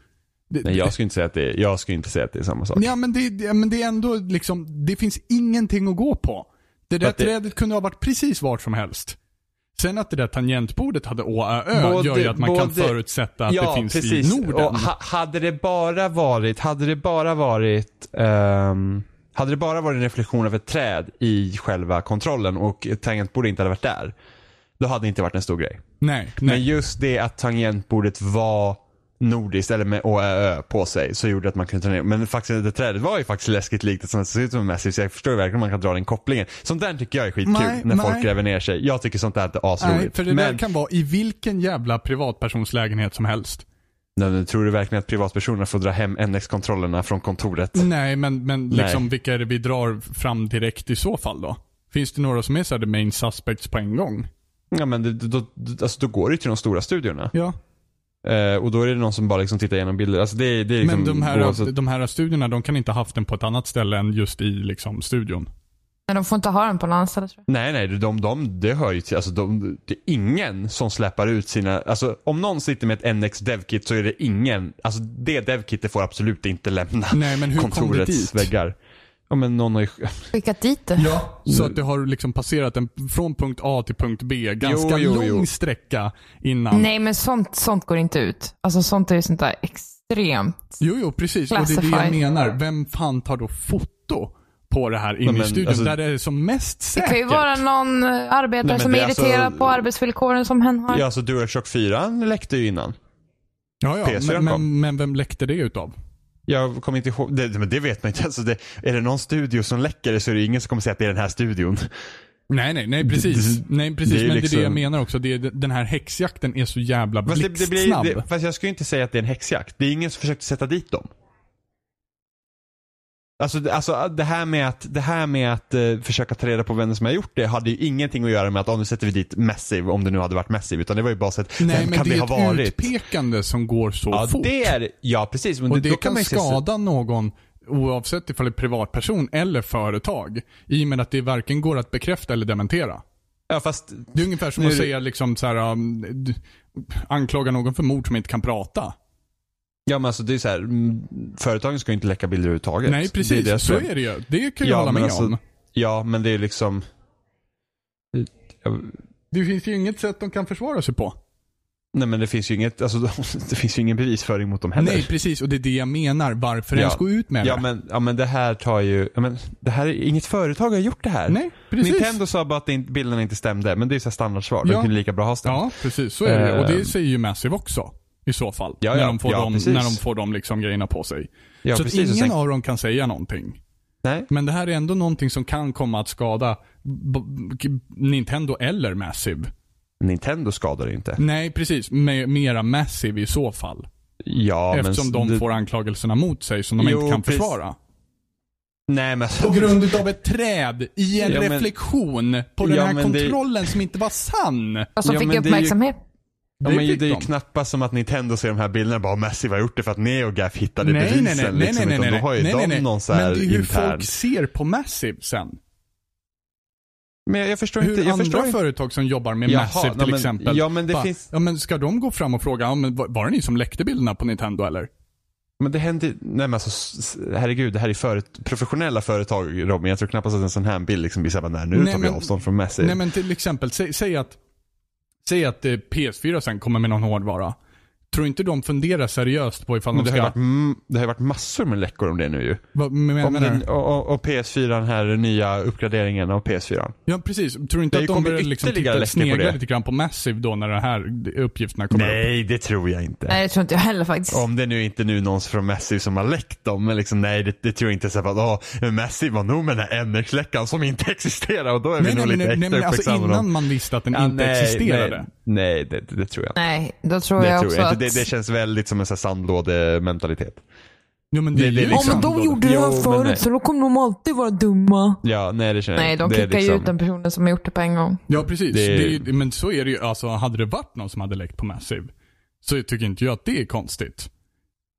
[SPEAKER 2] Det,
[SPEAKER 3] Nej, jag skulle inte säga att det är, jag skulle inte säga att det är samma sak.
[SPEAKER 2] Ja men det, det- men det är ändå liksom, det finns ingenting att gå på. Det där
[SPEAKER 3] det-
[SPEAKER 2] trädet kunde ha varit precis vart som helst. Sen att det där tangentbordet hade ÅAÖ
[SPEAKER 3] Både-
[SPEAKER 2] gör ju att man kan
[SPEAKER 3] både-
[SPEAKER 2] förutsätta att det finns i Norden.
[SPEAKER 3] Och ha, hade det bara varit, hade det bara varit, ehm, hade det bara varit en reflektion av ett träd i själva kontrollen och ett tangentbord inte hade varit där. Då hade det inte varit en stor grej.
[SPEAKER 2] nej,
[SPEAKER 3] Men
[SPEAKER 2] nej.
[SPEAKER 3] just det att tangentbordet var nordiskt eller med ÅÖ på sig så gjorde att man kunde ta ner. Men faktiskt det trädet var ju faktiskt läskigt likt ett som ser ut som en Massive så jag förstår verkligen man kan dra den kopplingen. Sånt där tycker jag är skitkul
[SPEAKER 2] Nej,
[SPEAKER 3] när folk
[SPEAKER 2] nej.
[SPEAKER 3] gräver ner sig. Jag tycker sånt där är
[SPEAKER 2] nej,
[SPEAKER 3] asroligt.
[SPEAKER 2] för det
[SPEAKER 3] Men
[SPEAKER 2] där kan vara i vilken jävla privatpersons lägenhet som helst.
[SPEAKER 3] Nej, men tror du verkligen att privatpersoner får dra hem NX-kontrollerna från kontoret?
[SPEAKER 2] Nej, men, men
[SPEAKER 3] Nej.
[SPEAKER 2] liksom vilka är det vi drar fram direkt i så fall då? Finns det några som är så här the main suspects på en gång?
[SPEAKER 3] Ja men det, då, då, alltså, då går det ju till de stora studiorna.
[SPEAKER 2] Ja.
[SPEAKER 3] Eh, och då är det någon som bara liksom tittar igenom bilder. Alltså det, det är liksom
[SPEAKER 2] Men de här,
[SPEAKER 3] oavsett-
[SPEAKER 2] de här studierna, de kan inte ha haft den på ett annat ställe än just i liksom studion.
[SPEAKER 1] Men de får inte ha den på någon annan ställe tror jag.
[SPEAKER 3] Nej nej, de, de, det hör ju till, alltså de, det är ingen som släpper ut sina, alltså om någon sitter med ett NX DevKit så är det ingen, alltså det DevKitet får absolut inte lämna
[SPEAKER 2] Nej, men hur kom det
[SPEAKER 3] kontorets
[SPEAKER 2] dit?
[SPEAKER 3] väggar. Ja men någon har ju,
[SPEAKER 1] Skickat dit det.
[SPEAKER 2] Ja. Så att det har liksom passerat en, från punkt A till punkt B, ganska
[SPEAKER 3] Jo, jo,
[SPEAKER 2] lång
[SPEAKER 3] jo.
[SPEAKER 2] sträcka innan.
[SPEAKER 1] Nej, men sånt, sånt går inte ut. Alltså sånt är ju sånt där extremt.
[SPEAKER 2] Jo, jo, precis. Och det är det jag menar. Vem fan tar då foto på det här inne
[SPEAKER 3] men,
[SPEAKER 2] i studion
[SPEAKER 3] alltså-
[SPEAKER 2] där det är som mest
[SPEAKER 1] Det
[SPEAKER 2] säkert?
[SPEAKER 1] kan ju vara någon eh, arbetare
[SPEAKER 3] Nej,
[SPEAKER 1] som
[SPEAKER 3] det
[SPEAKER 1] är
[SPEAKER 3] är alltså-
[SPEAKER 1] irriterad på arbetsvillkoren som hen har.
[SPEAKER 3] ja alltså DualShock 4 läckte ju innan.
[SPEAKER 2] Ja, ja.
[SPEAKER 3] PS4
[SPEAKER 2] Men, men, men vem läckte det utav?
[SPEAKER 3] Jag kommer inte ihåg, det, men det vet man inte. Alltså det, är det någon studio som läcker det så är det ingen som kommer säga att det är den här studion.
[SPEAKER 2] Nej, nej, nej precis. Nej, precis.
[SPEAKER 3] det
[SPEAKER 2] men det är
[SPEAKER 3] liksom-
[SPEAKER 2] det jag menar också. Det är, den här häxjakten är så jävla
[SPEAKER 3] Fast, det, det
[SPEAKER 2] blixtsnabb.
[SPEAKER 3] blir, fast jag skulle inte säga att det är en häxjakt. Det är ingen som försökte sätta dit dem. Alltså, det- alltså det här med att, det här med att eh, försöka ta reda på vem som har gjort det hade ju ingenting att göra med att oh, nu sätter vi dit Massive om det nu hade varit Massive. Utan det var ju bara så att
[SPEAKER 2] Nej,
[SPEAKER 3] vem
[SPEAKER 2] men
[SPEAKER 3] kan
[SPEAKER 2] det
[SPEAKER 3] det
[SPEAKER 2] är
[SPEAKER 3] ha
[SPEAKER 2] ett
[SPEAKER 3] varit?
[SPEAKER 2] utpekande som går så
[SPEAKER 3] Ja,
[SPEAKER 2] fort.
[SPEAKER 3] det är Ja, precis. Men
[SPEAKER 2] Och
[SPEAKER 3] det,
[SPEAKER 2] det
[SPEAKER 3] kan
[SPEAKER 2] kan skada någon oavsett ifall det är privatperson eller företag. I och med att det varken går att bekräfta eller dementera.
[SPEAKER 3] Ja, fast
[SPEAKER 2] Det är ungefär som
[SPEAKER 3] Nu är
[SPEAKER 2] att
[SPEAKER 3] det-
[SPEAKER 2] säga liksom så här, um, anklaga någon för mord som inte kan prata.
[SPEAKER 3] Ja men alltså det är så här, mm, företagen ska ju inte läcka bilder överhuvudtaget.
[SPEAKER 2] Nej,
[SPEAKER 3] Det är
[SPEAKER 2] precis.
[SPEAKER 3] det
[SPEAKER 2] så är det ju. Det kan jag
[SPEAKER 3] Ja,
[SPEAKER 2] hålla med
[SPEAKER 3] alltså-
[SPEAKER 2] om.
[SPEAKER 3] Ja, men det är liksom... Ja,
[SPEAKER 2] Det finns ju inget sätt de kan försvara sig på.
[SPEAKER 3] Nej men det finns ju inget, alltså det finns ju ingen bevisföring mot dem heller.
[SPEAKER 2] Nej, precis. Och det är det jag menar. Varför
[SPEAKER 3] Ja.
[SPEAKER 2] ens gå ut med
[SPEAKER 3] Ja
[SPEAKER 2] det?
[SPEAKER 3] men, ja men det här tar ju, ja, men det här är, inget företag har gjort det här.
[SPEAKER 2] Nej, precis.
[SPEAKER 3] Nintendo sa bara att det bilderna inte stämde, men det är så här standardsvar.
[SPEAKER 2] Ja.
[SPEAKER 3] De kunde lika bra ha stämt.
[SPEAKER 2] Ja, precis. Så är det Och det
[SPEAKER 3] Ehm.
[SPEAKER 2] säger ju Massive också. I så fall.
[SPEAKER 3] Ja,
[SPEAKER 2] när,
[SPEAKER 3] ja.
[SPEAKER 2] de får
[SPEAKER 3] Ja,
[SPEAKER 2] de,
[SPEAKER 3] precis.
[SPEAKER 2] när de får de liksom grejerna på sig.
[SPEAKER 3] Ja,
[SPEAKER 2] så att
[SPEAKER 3] precis. Och
[SPEAKER 2] ingen
[SPEAKER 3] sen-
[SPEAKER 2] av dem kan säga någonting.
[SPEAKER 3] Nej.
[SPEAKER 2] Men det här är ändå någonting som kan komma att skada b- b- Nintendo eller Massive.
[SPEAKER 3] Nintendo skadar inte.
[SPEAKER 2] Nej, precis. Med, mera Massive i så fall.
[SPEAKER 3] Ja,
[SPEAKER 2] Eftersom
[SPEAKER 3] men...
[SPEAKER 2] de får anklagelserna mot sig som de
[SPEAKER 3] Jo,
[SPEAKER 2] inte kan
[SPEAKER 3] precis.
[SPEAKER 2] försvara.
[SPEAKER 3] Nej men...
[SPEAKER 2] På grund utav ett träd i en
[SPEAKER 3] Ja, men-
[SPEAKER 2] reflektion på den
[SPEAKER 3] Ja,
[SPEAKER 2] här
[SPEAKER 3] men det-
[SPEAKER 2] kontrollen som inte var sann.
[SPEAKER 1] Och som
[SPEAKER 3] Ja,
[SPEAKER 1] fick
[SPEAKER 3] men är ju-
[SPEAKER 1] uppmärksamhet.
[SPEAKER 3] Ja, men det är ju knappast som att Nintendo ser de här bilderna och bara Massive har gjort det för att NeoGaf hittade
[SPEAKER 2] nej,
[SPEAKER 3] bevisen.
[SPEAKER 2] nej, nej, nej,
[SPEAKER 3] liksom,
[SPEAKER 2] nej, nej, nej,
[SPEAKER 3] Då har ju
[SPEAKER 2] nej,
[SPEAKER 3] de
[SPEAKER 2] nej, nej.
[SPEAKER 3] någon så
[SPEAKER 2] Men
[SPEAKER 3] här
[SPEAKER 2] det är hur
[SPEAKER 3] intern.
[SPEAKER 2] folk ser på Massive sen.
[SPEAKER 3] Men jag, jag förstår
[SPEAKER 2] Hur
[SPEAKER 3] inte. Jag
[SPEAKER 2] andra
[SPEAKER 3] inte.
[SPEAKER 2] företag som jobbar med
[SPEAKER 3] Jaha,
[SPEAKER 2] Massive
[SPEAKER 3] nej,
[SPEAKER 2] till
[SPEAKER 3] men-
[SPEAKER 2] exempel.
[SPEAKER 3] ja, men det
[SPEAKER 2] bara,
[SPEAKER 3] finns-
[SPEAKER 2] ja, men ska de gå fram och fråga, ja, men var det ni som läckte bilderna på Nintendo eller?
[SPEAKER 3] Men det händer Nej men alltså, herregud, det här är föret, professionella företag Robin. Jag tror knappast att en sån här bild liksom blir såhär, nej nu
[SPEAKER 2] Nej,
[SPEAKER 3] tar vi
[SPEAKER 2] men-
[SPEAKER 3] avstånd från Massive.
[SPEAKER 2] Nej men till exempel, säg, säg att, säg att eh, PS4 sen kommer med någon hårdvara. Tror inte de funderar seriöst på ifall
[SPEAKER 3] men
[SPEAKER 2] de
[SPEAKER 3] det har,
[SPEAKER 2] ska...
[SPEAKER 3] varit, det har ju varit massor med läckor om det nu ju.
[SPEAKER 2] Vad men,
[SPEAKER 3] Om den, och, och, och PS4, den här nya uppgraderingen av PS4.
[SPEAKER 2] Ja precis. Tror du inte
[SPEAKER 3] Det
[SPEAKER 2] att de börjar liksom titta, snegla lite grann på Massive då när de här uppgifterna kommer upp?
[SPEAKER 3] Nej, det tror jag inte.
[SPEAKER 1] Nej, det tror inte jag heller faktiskt.
[SPEAKER 3] Om det nu inte nu någon från Massive som har läckt dem, men liksom nej det, det tror jag inte så att åh, Massive var nog med den här NX-läckan som inte existerar och då är vi
[SPEAKER 2] Nej, nej,
[SPEAKER 3] nog
[SPEAKER 2] men,
[SPEAKER 3] lite
[SPEAKER 2] nej,
[SPEAKER 3] extra
[SPEAKER 2] men alltså innan man visste att den
[SPEAKER 3] Ja,
[SPEAKER 2] inte
[SPEAKER 3] nej,
[SPEAKER 2] existerade.
[SPEAKER 3] nej. Nej, det, det, tror jag inte.
[SPEAKER 1] Nej, då tror
[SPEAKER 3] Det,
[SPEAKER 1] jag
[SPEAKER 3] tror
[SPEAKER 1] också
[SPEAKER 3] jag
[SPEAKER 1] att...
[SPEAKER 3] Det, det känns väldigt som en sån sandlådementalitet.
[SPEAKER 2] Jo men det,
[SPEAKER 3] Det- det
[SPEAKER 2] ju
[SPEAKER 3] är
[SPEAKER 1] Ja,
[SPEAKER 3] liksom-
[SPEAKER 1] men de gjorde det här förut så då kommer de alltid vara dumma.
[SPEAKER 3] Ja, nej det känner jag
[SPEAKER 1] Nej, de kickar ju
[SPEAKER 3] liksom-
[SPEAKER 1] ut den personen som har gjort det på en gång.
[SPEAKER 2] Ja, precis.
[SPEAKER 3] Det-
[SPEAKER 2] Det... är ju- men så är det ju. Alltså, hade det varit någon som hade läckt på Massive, så tycker inte jag att det är konstigt.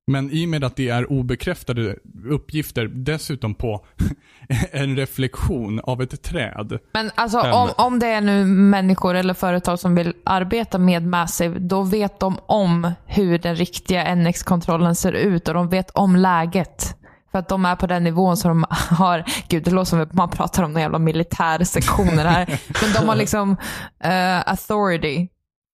[SPEAKER 2] Men i och med att det är obekräftade uppgifter, dessutom på en reflektion av ett träd.
[SPEAKER 1] Men alltså
[SPEAKER 3] Ja,
[SPEAKER 1] om, om det är nu människor eller företag som vill arbeta med Massive, då vet de om hur den riktiga NX-kontrollen ser ut och de vet om läget. För att de är på den nivån som de har, gud det låter som att man pratar om några jävla militärsektioner här. Men de har liksom eh, authority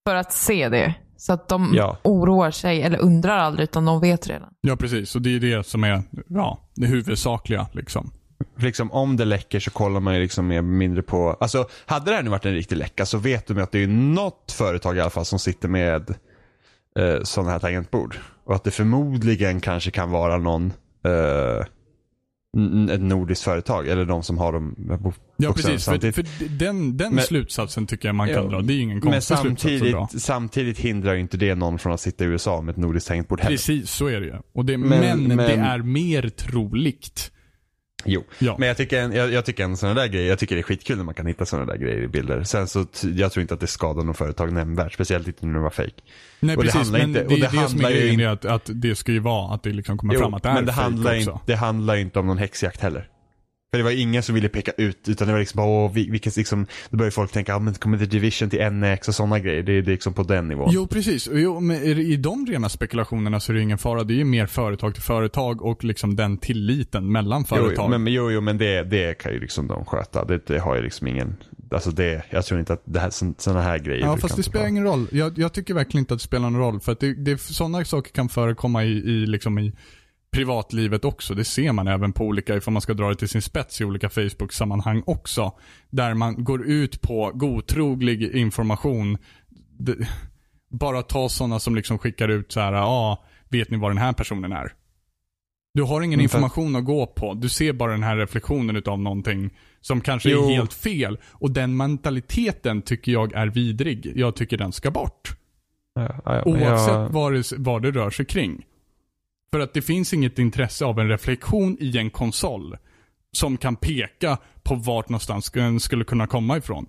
[SPEAKER 1] för att se det. Så att de
[SPEAKER 3] Ja.
[SPEAKER 1] oroar sig eller undrar aldrig utan de vet redan.
[SPEAKER 2] Ja, precis. Och det är det som är, ja, det huvudsakliga liksom.
[SPEAKER 3] För liksom, om det läcker så kollar man ju liksom mer mindre på, alltså hade det här nu varit en riktig läcka så vet de ju att det är något företag i alla fall som sitter med eh, sådana här tangentbord. Och att det förmodligen kanske kan vara någon, eh, ett nordiskt företag eller de som har dem på
[SPEAKER 2] Ja, precis. För,
[SPEAKER 3] samtidigt.
[SPEAKER 2] för den, den
[SPEAKER 3] Men-
[SPEAKER 2] slutsatsen tycker jag man kan
[SPEAKER 3] Ja,
[SPEAKER 2] dra. Det är ju ingen
[SPEAKER 3] Men
[SPEAKER 2] konstig slutsats dra.
[SPEAKER 3] samtidigt, samtidigt hindrar ju inte det någon från att sitta i USA med ett nordiskt tangentbord heller.
[SPEAKER 2] Precis, så är det ju. Och det,
[SPEAKER 3] Men-
[SPEAKER 2] men, det
[SPEAKER 3] men-
[SPEAKER 2] är mer troligt.
[SPEAKER 3] Jo,
[SPEAKER 2] Ja.
[SPEAKER 3] men jag tycker, en, jag, jag tycker en sån där grej, jag tycker det är skitkul när man kan hitta sådana där grejer i bilder. Sen så, jag tror inte att det skadar någon företag nämnvärt, speciellt inte när det var fake.
[SPEAKER 2] Nej,
[SPEAKER 3] Och det
[SPEAKER 2] precis.
[SPEAKER 3] handlar
[SPEAKER 2] men
[SPEAKER 3] inte-
[SPEAKER 2] det
[SPEAKER 3] och
[SPEAKER 2] är
[SPEAKER 3] det
[SPEAKER 2] det, som är
[SPEAKER 3] handlar
[SPEAKER 2] grejen,
[SPEAKER 3] inte-
[SPEAKER 2] är att, att det ska ju vara att det liksom kommer
[SPEAKER 3] Jo,
[SPEAKER 2] fram att det är
[SPEAKER 3] men det handlar, inte, det handlar inte om någon häxjakt heller. För det var ingen som ville peka ut, utan det var liksom bara, åh, vi- vilket liksom, då började folk tänka, ja men kommer The Division till NX och sådana grejer. Det är det är liksom på den nivån.
[SPEAKER 2] Jo, precis. Jo, men i de rena spekulationerna så är det ingen fara. Det är ju mer företag till företag och liksom den tilliten mellan företag.
[SPEAKER 3] jo, men, jo, jo, men det, det kan ju liksom de sköta. Det, det har ju liksom ingen, alltså det, jag tror inte att det här, sådana här grejer
[SPEAKER 2] Ja, fast det spelar ingen roll. Jag, jag tycker verkligen inte att det spelar någon roll. För att det, det, sådana saker kan förekomma i, i, liksom i privatlivet också. Det ser man även på olika, ifall man ska dra det till sin spets i olika Facebook-sammanhang också. Där man går ut på godtroglig information. Det, bara ta sådana som liksom skickar ut så här, ja, ah, vet ni vad den här personen är? Du har ingen
[SPEAKER 3] Mm,
[SPEAKER 2] information att gå på. Du ser bara den här reflektionen utav någonting som kanske
[SPEAKER 3] Jo.
[SPEAKER 2] är helt fel. Och den mentaliteten tycker jag är vidrig. Jag tycker den ska bort.
[SPEAKER 3] Ja, ja,
[SPEAKER 2] Oavsett
[SPEAKER 3] jag-
[SPEAKER 2] vad, det, vad det rör sig kring. För att det finns inget intresse av en reflektion i en konsol som kan peka på vart någonstans den skulle kunna komma ifrån.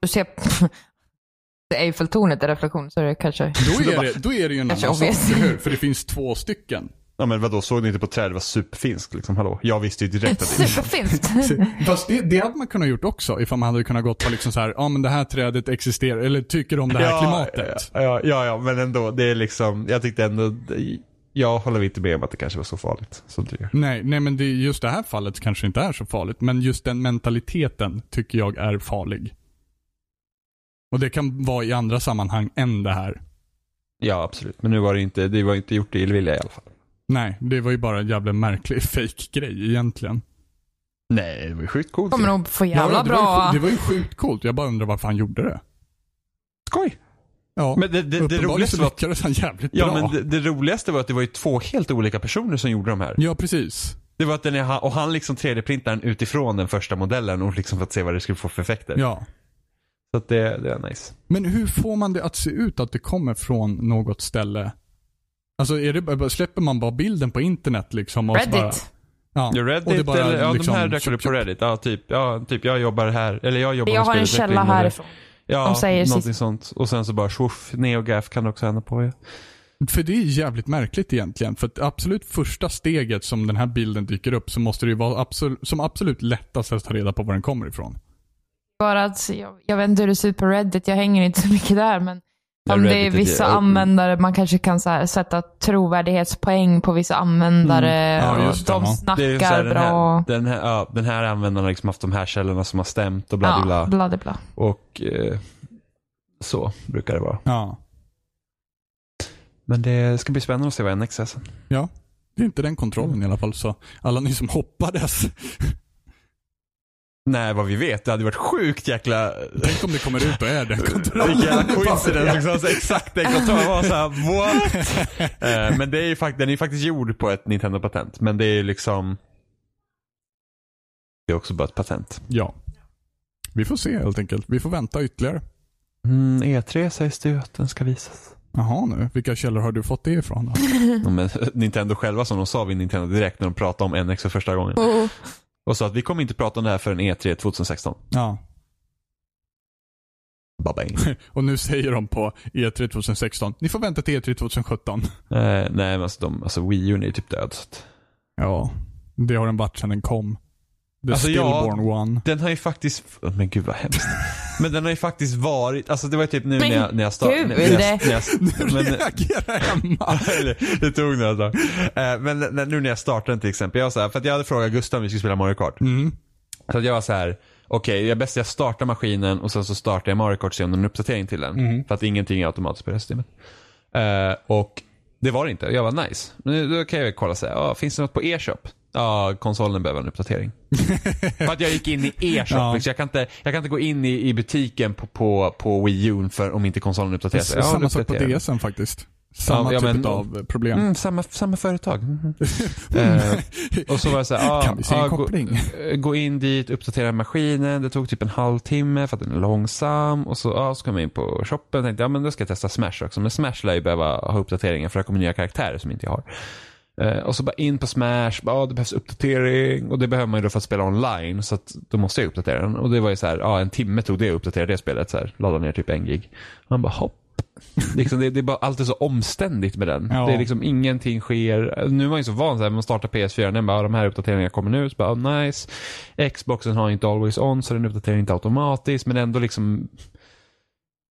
[SPEAKER 1] Du ser Eiffeltornet i reflektion så är det kanske...
[SPEAKER 2] Då är det, då är det ju en annan sak, hur? För det finns två stycken.
[SPEAKER 3] Ja men vadå, såg ni inte på trädet? Det var superfinskt liksom, hallå? Jag visste ju direkt att det
[SPEAKER 1] Superfint.
[SPEAKER 2] Fast det, det hade man kunnat gjort också ifall man hade kunnat gått på liksom så här, ja men det här trädet existerar, eller tycker om det här klimatet.
[SPEAKER 3] Ja, ja, ja, ja, men ändå, det är liksom, jag tyckte ändå, jag håller inte med om att det kanske var så farligt som du gör.
[SPEAKER 2] Nej, nej men det, just det här fallet kanske inte är så farligt. Men just den mentaliteten tycker jag är farlig. Och det kan vara i andra sammanhang än det här.
[SPEAKER 3] Ja, absolut. Men nu var det inte, det var inte gjort i illvilja i alla fall.
[SPEAKER 2] Nej, det var ju bara en jävla märklig fake-grej egentligen.
[SPEAKER 3] Nej, det var ju sjukt coolt.
[SPEAKER 1] Kommer nog få jävla
[SPEAKER 2] ja, det, var
[SPEAKER 1] bra...
[SPEAKER 2] ju, det var ju sjukt coolt. Jag bara undrar varför han gjorde det.
[SPEAKER 3] Skoj!
[SPEAKER 2] Ja,
[SPEAKER 3] Men det, det, det roligaste var,
[SPEAKER 2] lyckades han jävligt
[SPEAKER 3] ja,
[SPEAKER 2] bra.
[SPEAKER 3] men det, det roligaste var att det var ju två helt olika personer som gjorde de här.
[SPEAKER 2] Ja, precis.
[SPEAKER 3] Det var att den är, och han liksom 3D-printar utifrån den första modellen och liksom för att se vad det skulle få för effekter.
[SPEAKER 2] Ja.
[SPEAKER 3] Så att det, det är nice.
[SPEAKER 2] Men hur får man det att se ut att det kommer från något ställe? Alltså är det, släpper man bara bilden på internet liksom? Och
[SPEAKER 1] Reddit.
[SPEAKER 2] Bara, ja,
[SPEAKER 3] Ja,
[SPEAKER 2] och
[SPEAKER 3] Reddit
[SPEAKER 2] det bara
[SPEAKER 3] eller, ja
[SPEAKER 2] liksom
[SPEAKER 3] de här dök väl
[SPEAKER 2] tjup,
[SPEAKER 3] på. Reddit. Ja, typ, ja, typ jag jobbar här, eller jag jobbar
[SPEAKER 1] Jag
[SPEAKER 3] med
[SPEAKER 1] har en källa härifrån.
[SPEAKER 3] Ja,
[SPEAKER 1] De säger
[SPEAKER 3] någonting
[SPEAKER 1] sist-
[SPEAKER 3] sånt. Och sen så bara swoof, NeoGaf kan det också hända på. Ja.
[SPEAKER 2] För det är jävligt märkligt egentligen. För att absolut första steget som den här bilden dyker upp så måste det ju vara absolut, som absolut lättast att ta reda på var den kommer ifrån.
[SPEAKER 1] Bara att, jag, jag vet inte hur det ser ut på Reddit, jag hänger inte så mycket där, men om det är vissa
[SPEAKER 3] mm.
[SPEAKER 1] användare, man kanske kan så här, sätta trovärdighetspoäng på vissa användare
[SPEAKER 2] Mm. Ja,
[SPEAKER 1] och
[SPEAKER 2] just det,
[SPEAKER 1] de
[SPEAKER 3] så
[SPEAKER 1] snackar
[SPEAKER 3] här, den,
[SPEAKER 1] bra.
[SPEAKER 3] här, den, här, ja, den här användaren har liksom haft de här källorna som har stämt och bla bla
[SPEAKER 1] ja,
[SPEAKER 3] bla.
[SPEAKER 1] bla, bla.
[SPEAKER 3] Och eh, så brukar det vara.
[SPEAKER 2] Ja.
[SPEAKER 3] Men det ska bli spännande att se vad NX är sen.
[SPEAKER 2] Ja. Det är inte den kontrollen i alla fall. Så alla ni som hoppades.
[SPEAKER 3] Nej, vad vi vet. Det hade varit sjukt jäkla...
[SPEAKER 2] Tänk om det kommer ut och är den kontrollen.
[SPEAKER 3] Vilken jävla coincidence liksom. Så exakt den kontrollen var såhär, what? Eh, men det är ju fakt- den är ju faktiskt gjord på ett Nintendo-patent. Men det är ju liksom... Det är också bara ett patent.
[SPEAKER 2] Ja. Vi får se helt enkelt. Vi får vänta ytterligare.
[SPEAKER 3] Mm, E3 sägs det ju att den ska visas.
[SPEAKER 2] Jaha nu, vilka källor har du fått det ifrån då?
[SPEAKER 3] Ja, Men Nintendo själva som de sa vid Nintendo Direkt när de pratade om NX för första gången.
[SPEAKER 1] Oh.
[SPEAKER 3] Och sa att vi kommer inte prata om det här förrän E3 2016.
[SPEAKER 2] Ja, och nu säger de på E3 2016, ni får vänta till E3 2017.
[SPEAKER 3] eh, nej men alltså, de, alltså Wii U är typ död.
[SPEAKER 2] Ja, det har den varit sedan den kom. The
[SPEAKER 3] Alltså, ja.
[SPEAKER 2] stillborn one.
[SPEAKER 3] Den har ju faktiskt, oh, men gud vad hemskt. Men den har ju faktiskt varit, alltså det var ju typ nu när jag, när jag startade. När jag, när jag,
[SPEAKER 2] Nu
[SPEAKER 3] men,
[SPEAKER 2] reagerar Emma.
[SPEAKER 3] Eller, det tog några dagar. Eh, Men när- nu när jag startade den till exempel, jag var så här, för att jag hade frågat Gustav om vi skulle spela Mario Kart.
[SPEAKER 2] Mm.
[SPEAKER 3] Så att jag var så här. okej, jag bäst jag startar maskinen och sen så startar jag Mario Kart och ser om det är en uppdatering till den.
[SPEAKER 2] Mm.
[SPEAKER 3] För att ingenting är automatiskt på det här systemet. Eh, och det var det inte. Jag var nice. Men nu- då kan jag kolla så här, ah, finns det något på e-shop? Ja, konsolen behöver en uppdatering. för att jag gick in i e-shop.
[SPEAKER 2] Ja.
[SPEAKER 3] Jag, kan inte, jag kan inte gå in i, i butiken på, på, på Wii U för om inte konsolen uppdaterar sig. Ja,
[SPEAKER 2] Samma sak på. DSen faktiskt. Samma
[SPEAKER 3] ja,
[SPEAKER 2] typ
[SPEAKER 3] men-
[SPEAKER 2] av problem.
[SPEAKER 3] Mm, samma, samma företag. Mhm. Eh, och så var det så här, ah,
[SPEAKER 2] kan vi se en
[SPEAKER 3] ah, gå,
[SPEAKER 2] koppling?
[SPEAKER 3] eh, gå in dit, uppdatera maskinen. Det tog typ en halvtimme för att den är långsam. Och så, ah, så kom jag in på shoppen tänkte, ja men då ska jag testa Smash också. Men Smash lär ju behöva ha uppdateringar för det kommer nya karaktärer som inte jag har. Eh, och så bara in på Smash, bara, ah, det behövs uppdatering. Och det behöver man ju då för att spela online. Så att då måste jag uppdatera den. Och det var ju så här, ah, en timme tog det att uppdatera det spelet. Så här, ladda ner typ en gig. Man bara hopp. liksom, det, det är bara alltid så omständigt med den.
[SPEAKER 2] Ja.
[SPEAKER 3] Det är liksom ingenting sker. Nu är man ju så van så här, man startar PS4, den bara, ah, de här uppdateringarna kommer nu. Så bara, ah, nice. Xboxen har inte always on, så den uppdaterar inte automatiskt. Men ändå liksom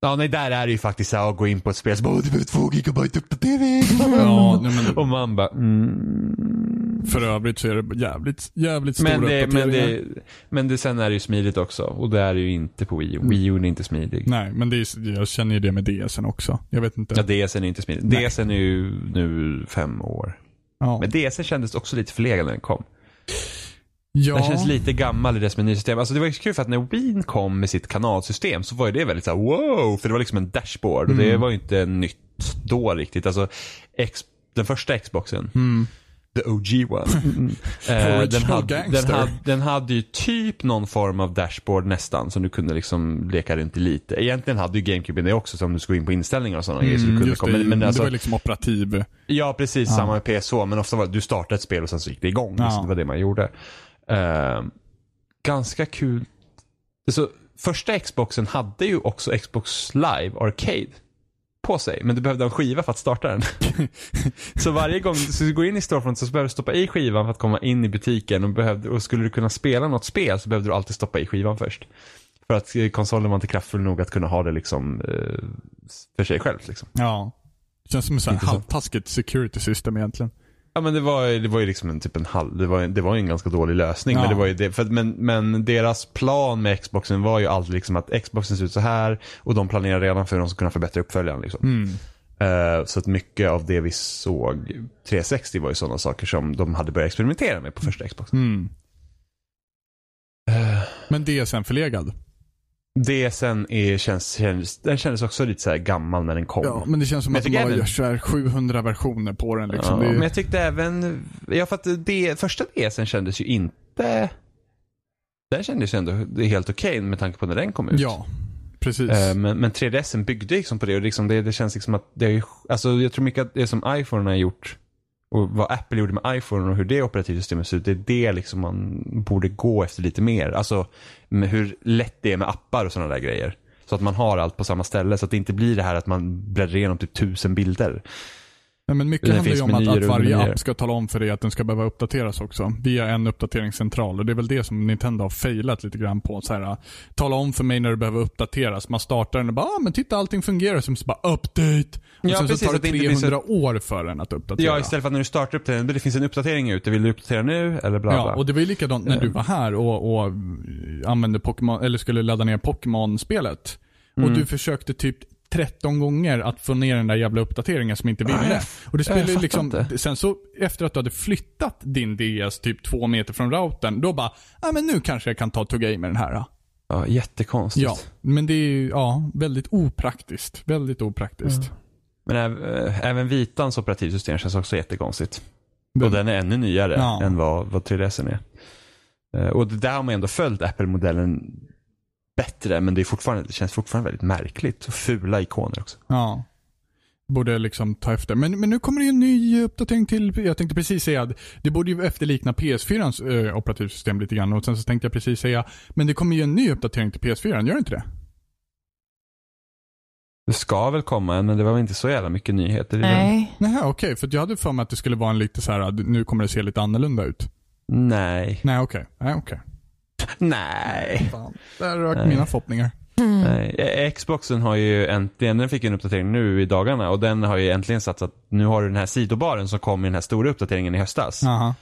[SPEAKER 3] Ja, nej, där är det ju faktiskt så här att gå in på ett spel så bara, "Åh, det behöver två gigabyte uppdatering.
[SPEAKER 2] Ja, nej, men
[SPEAKER 3] Och man bara, mm.
[SPEAKER 2] för övrigt så är det jävligt, jävligt stora
[SPEAKER 3] Men, det, men, det, men det, sen är det ju smidigt också. Och det är det ju inte på Wii U. Wii U är inte smidig.
[SPEAKER 2] Nej, men det är, jag känner ju det med DSen också. Jag vet inte.
[SPEAKER 3] Ja, DSen är inte smidig.
[SPEAKER 2] Nej.
[SPEAKER 3] DSen är ju nu fem år.
[SPEAKER 2] Ja.
[SPEAKER 3] Men DSen kändes också lite förlegad när den kom.
[SPEAKER 2] Ja.
[SPEAKER 3] Den känns lite gammal i dess menysystem. Alltså det var kul för att när Wien kom med sitt kanalsystem så var ju det väldigt så här, wow, för det var liksom en dashboard och det
[SPEAKER 2] Mm.
[SPEAKER 3] var ju inte nytt då riktigt. Alltså X, den första Xboxen,
[SPEAKER 2] Mm.
[SPEAKER 3] the OG one, eh, den, hade, den, hade, den hade ju typ någon form av dashboard nästan som du kunde liksom leka runt i lite. Egentligen hade ju GameCube det också, så om du skulle gå in på inställningar och sådana grejer så du
[SPEAKER 2] Mm,
[SPEAKER 3] kunde komma.
[SPEAKER 2] det,
[SPEAKER 3] Men, men
[SPEAKER 2] det
[SPEAKER 3] alltså,
[SPEAKER 2] var liksom operativ.
[SPEAKER 3] Ja, precis.
[SPEAKER 2] Ja.
[SPEAKER 3] Samma med PSO. Men ofta var det du startade ett spel och sen så gick det igång.
[SPEAKER 2] Ja.
[SPEAKER 3] Så det var det man gjorde. Eh, ganska kul. Så, första Xboxen hade ju också Xbox Live Arcade på sig. Men du behövde en skiva för att starta den. så varje gång så du går in i storefront så behöver du stoppa i skivan för att komma in i butiken. Och, behövde, och skulle du kunna spela något spel så behövde du alltid stoppa i skivan först. För att eh, konsolen var inte kraftfull nog att kunna ha det liksom eh, för sig själv. Liksom.
[SPEAKER 2] Ja. Känns som ett halvtaskigt security system egentligen.
[SPEAKER 3] Ja men det var, det var ju liksom en typ en halv, det var, det var en ganska dålig lösning.
[SPEAKER 2] Ja.
[SPEAKER 3] Men, det var ju det, för, men, men deras plan med Xboxen var ju alltid liksom att Xboxen ser ut så här och de planerar redan för hur de ska kunna förbättra uppföljaren. Liksom.
[SPEAKER 2] Mm.
[SPEAKER 3] Eh, så att mycket av det vi såg 360 var ju sådana saker som de hade börjat experimentera med på första Xboxen.
[SPEAKER 2] Mm.
[SPEAKER 3] Eh,
[SPEAKER 2] Men DSen förlegad.
[SPEAKER 3] Det sen är, känns, känns, den kändes också lite så här gammal när den kom.
[SPEAKER 2] Ja, men det känns som
[SPEAKER 3] Men
[SPEAKER 2] att de har
[SPEAKER 3] även-
[SPEAKER 2] här 700 versioner på den. Liksom.
[SPEAKER 3] Ja,
[SPEAKER 2] är,
[SPEAKER 3] Men jag tyckte även, ja för att det, första DSen kändes ju inte, den kändes ju ändå helt okej med tanke på när den kom ut.
[SPEAKER 2] ja, precis.
[SPEAKER 3] Eh, Men, men 3DSen byggde liksom på det och liksom det, det känns liksom att det är ju, alltså jag tror mycket att det som iPhone har gjort och vad Apple gjorde med iPhone och hur det operativsystemet ser ut, det är det liksom man borde gå efter lite mer. Alltså med hur lätt det är med appar och sådana där grejer. Så att man har allt på samma ställe så att det inte blir det här att man bläddrar igenom typ tusen bilder.
[SPEAKER 2] Nej, men mycket
[SPEAKER 3] det
[SPEAKER 2] handlar ju om att, att
[SPEAKER 3] och
[SPEAKER 2] varje app ska tala om för dig att den ska behöva uppdateras också. Via en uppdateringscentral. Och det är väl det som Nintendo har failat lite grann på. Så här, tala om för mig när det behöver uppdateras. Man startar den och bara, ah, men titta allting fungerar. Som så bara, update. Och
[SPEAKER 3] Ja,
[SPEAKER 2] sen
[SPEAKER 3] precis,
[SPEAKER 2] så tar det
[SPEAKER 3] det inte blir
[SPEAKER 2] 300 år för den att uppdatera.
[SPEAKER 3] Ja, istället för att när du startar upp den, det finns en uppdatering ute, vill du uppdatera nu eller bla bla?
[SPEAKER 2] Ja, och det var ju likadant när du
[SPEAKER 3] Eh.
[SPEAKER 2] var här och, och använde Pokémon, eller skulle ladda ner Pokémon-spelet. Och
[SPEAKER 3] Mm.
[SPEAKER 2] du försökte typ 13 gånger att få ner den där jävla uppdateringen som inte ville.
[SPEAKER 3] jag-
[SPEAKER 2] Och det
[SPEAKER 3] fattar
[SPEAKER 2] liksom,
[SPEAKER 3] inte.
[SPEAKER 2] sen så efter att du hade flyttat din DS typ två meter från routern, då bara, ja men nu kanske jag kan ta och tugga i med den här.
[SPEAKER 3] ja, jättekonstigt.
[SPEAKER 2] Ja, men det är ju, ja, väldigt opraktiskt. Väldigt opraktiskt.
[SPEAKER 3] Men äv- äh, även Vitans operativsystem känns också jättekonstigt.
[SPEAKER 2] Den-
[SPEAKER 3] Och den är ännu nyare
[SPEAKER 2] Ja.
[SPEAKER 3] än vad, vad 3DSen är. Eh, Och det där har man ändå följt Apple-modellen bättre men det, är fortfarande, det känns fortfarande väldigt märkligt. Fula ikoner också.
[SPEAKER 2] Ja. Borde liksom ta efter. Men, men nu kommer det en ny uppdatering till, jag tänkte precis säga att det borde ju efterlikna PS4 äh, operativsystem lite grann. Och sen så tänkte jag precis säga, men det kommer ju en ny uppdatering till PS4, gör det inte det?
[SPEAKER 3] Det ska väl komma en, men det var väl inte så jävla mycket nyheter i den.
[SPEAKER 1] Nej.
[SPEAKER 2] Nej, okej. Okay, för jag hade för mig att det skulle vara en lite så här, att nu kommer det se lite annorlunda ut.
[SPEAKER 3] Nej.
[SPEAKER 2] Nej, okej. Okay. Nej, okej.
[SPEAKER 3] Nej.
[SPEAKER 2] Fan. Där rök mina förhoppningar.
[SPEAKER 3] Nej. Eh, Xboxen har ju äntligen, den fick ju en uppdatering nu i dagarna och den har ju äntligen satsat, nu har du den här sidobaren som kom i den här stora uppdateringen i höstas.
[SPEAKER 2] Aha.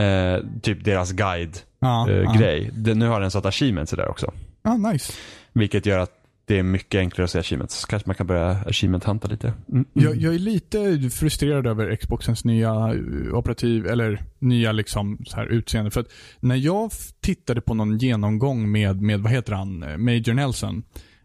[SPEAKER 3] Eh, typ deras guide-grej.
[SPEAKER 2] Ja, ja.
[SPEAKER 3] Den, nu har den satt achievements där också.
[SPEAKER 2] Ja, nice.
[SPEAKER 3] Vilket gör att det är mycket enklare att se achievements. Så kanske man kan börja achievement-hanta lite. Mm.
[SPEAKER 2] Jag, jag, är lite frustrerad över Xboxens nya eh, operativ, eller nya liksom så här utseende. För att när jag tittade på någon genomgång med, med vad heter han, eh, Major Nelson.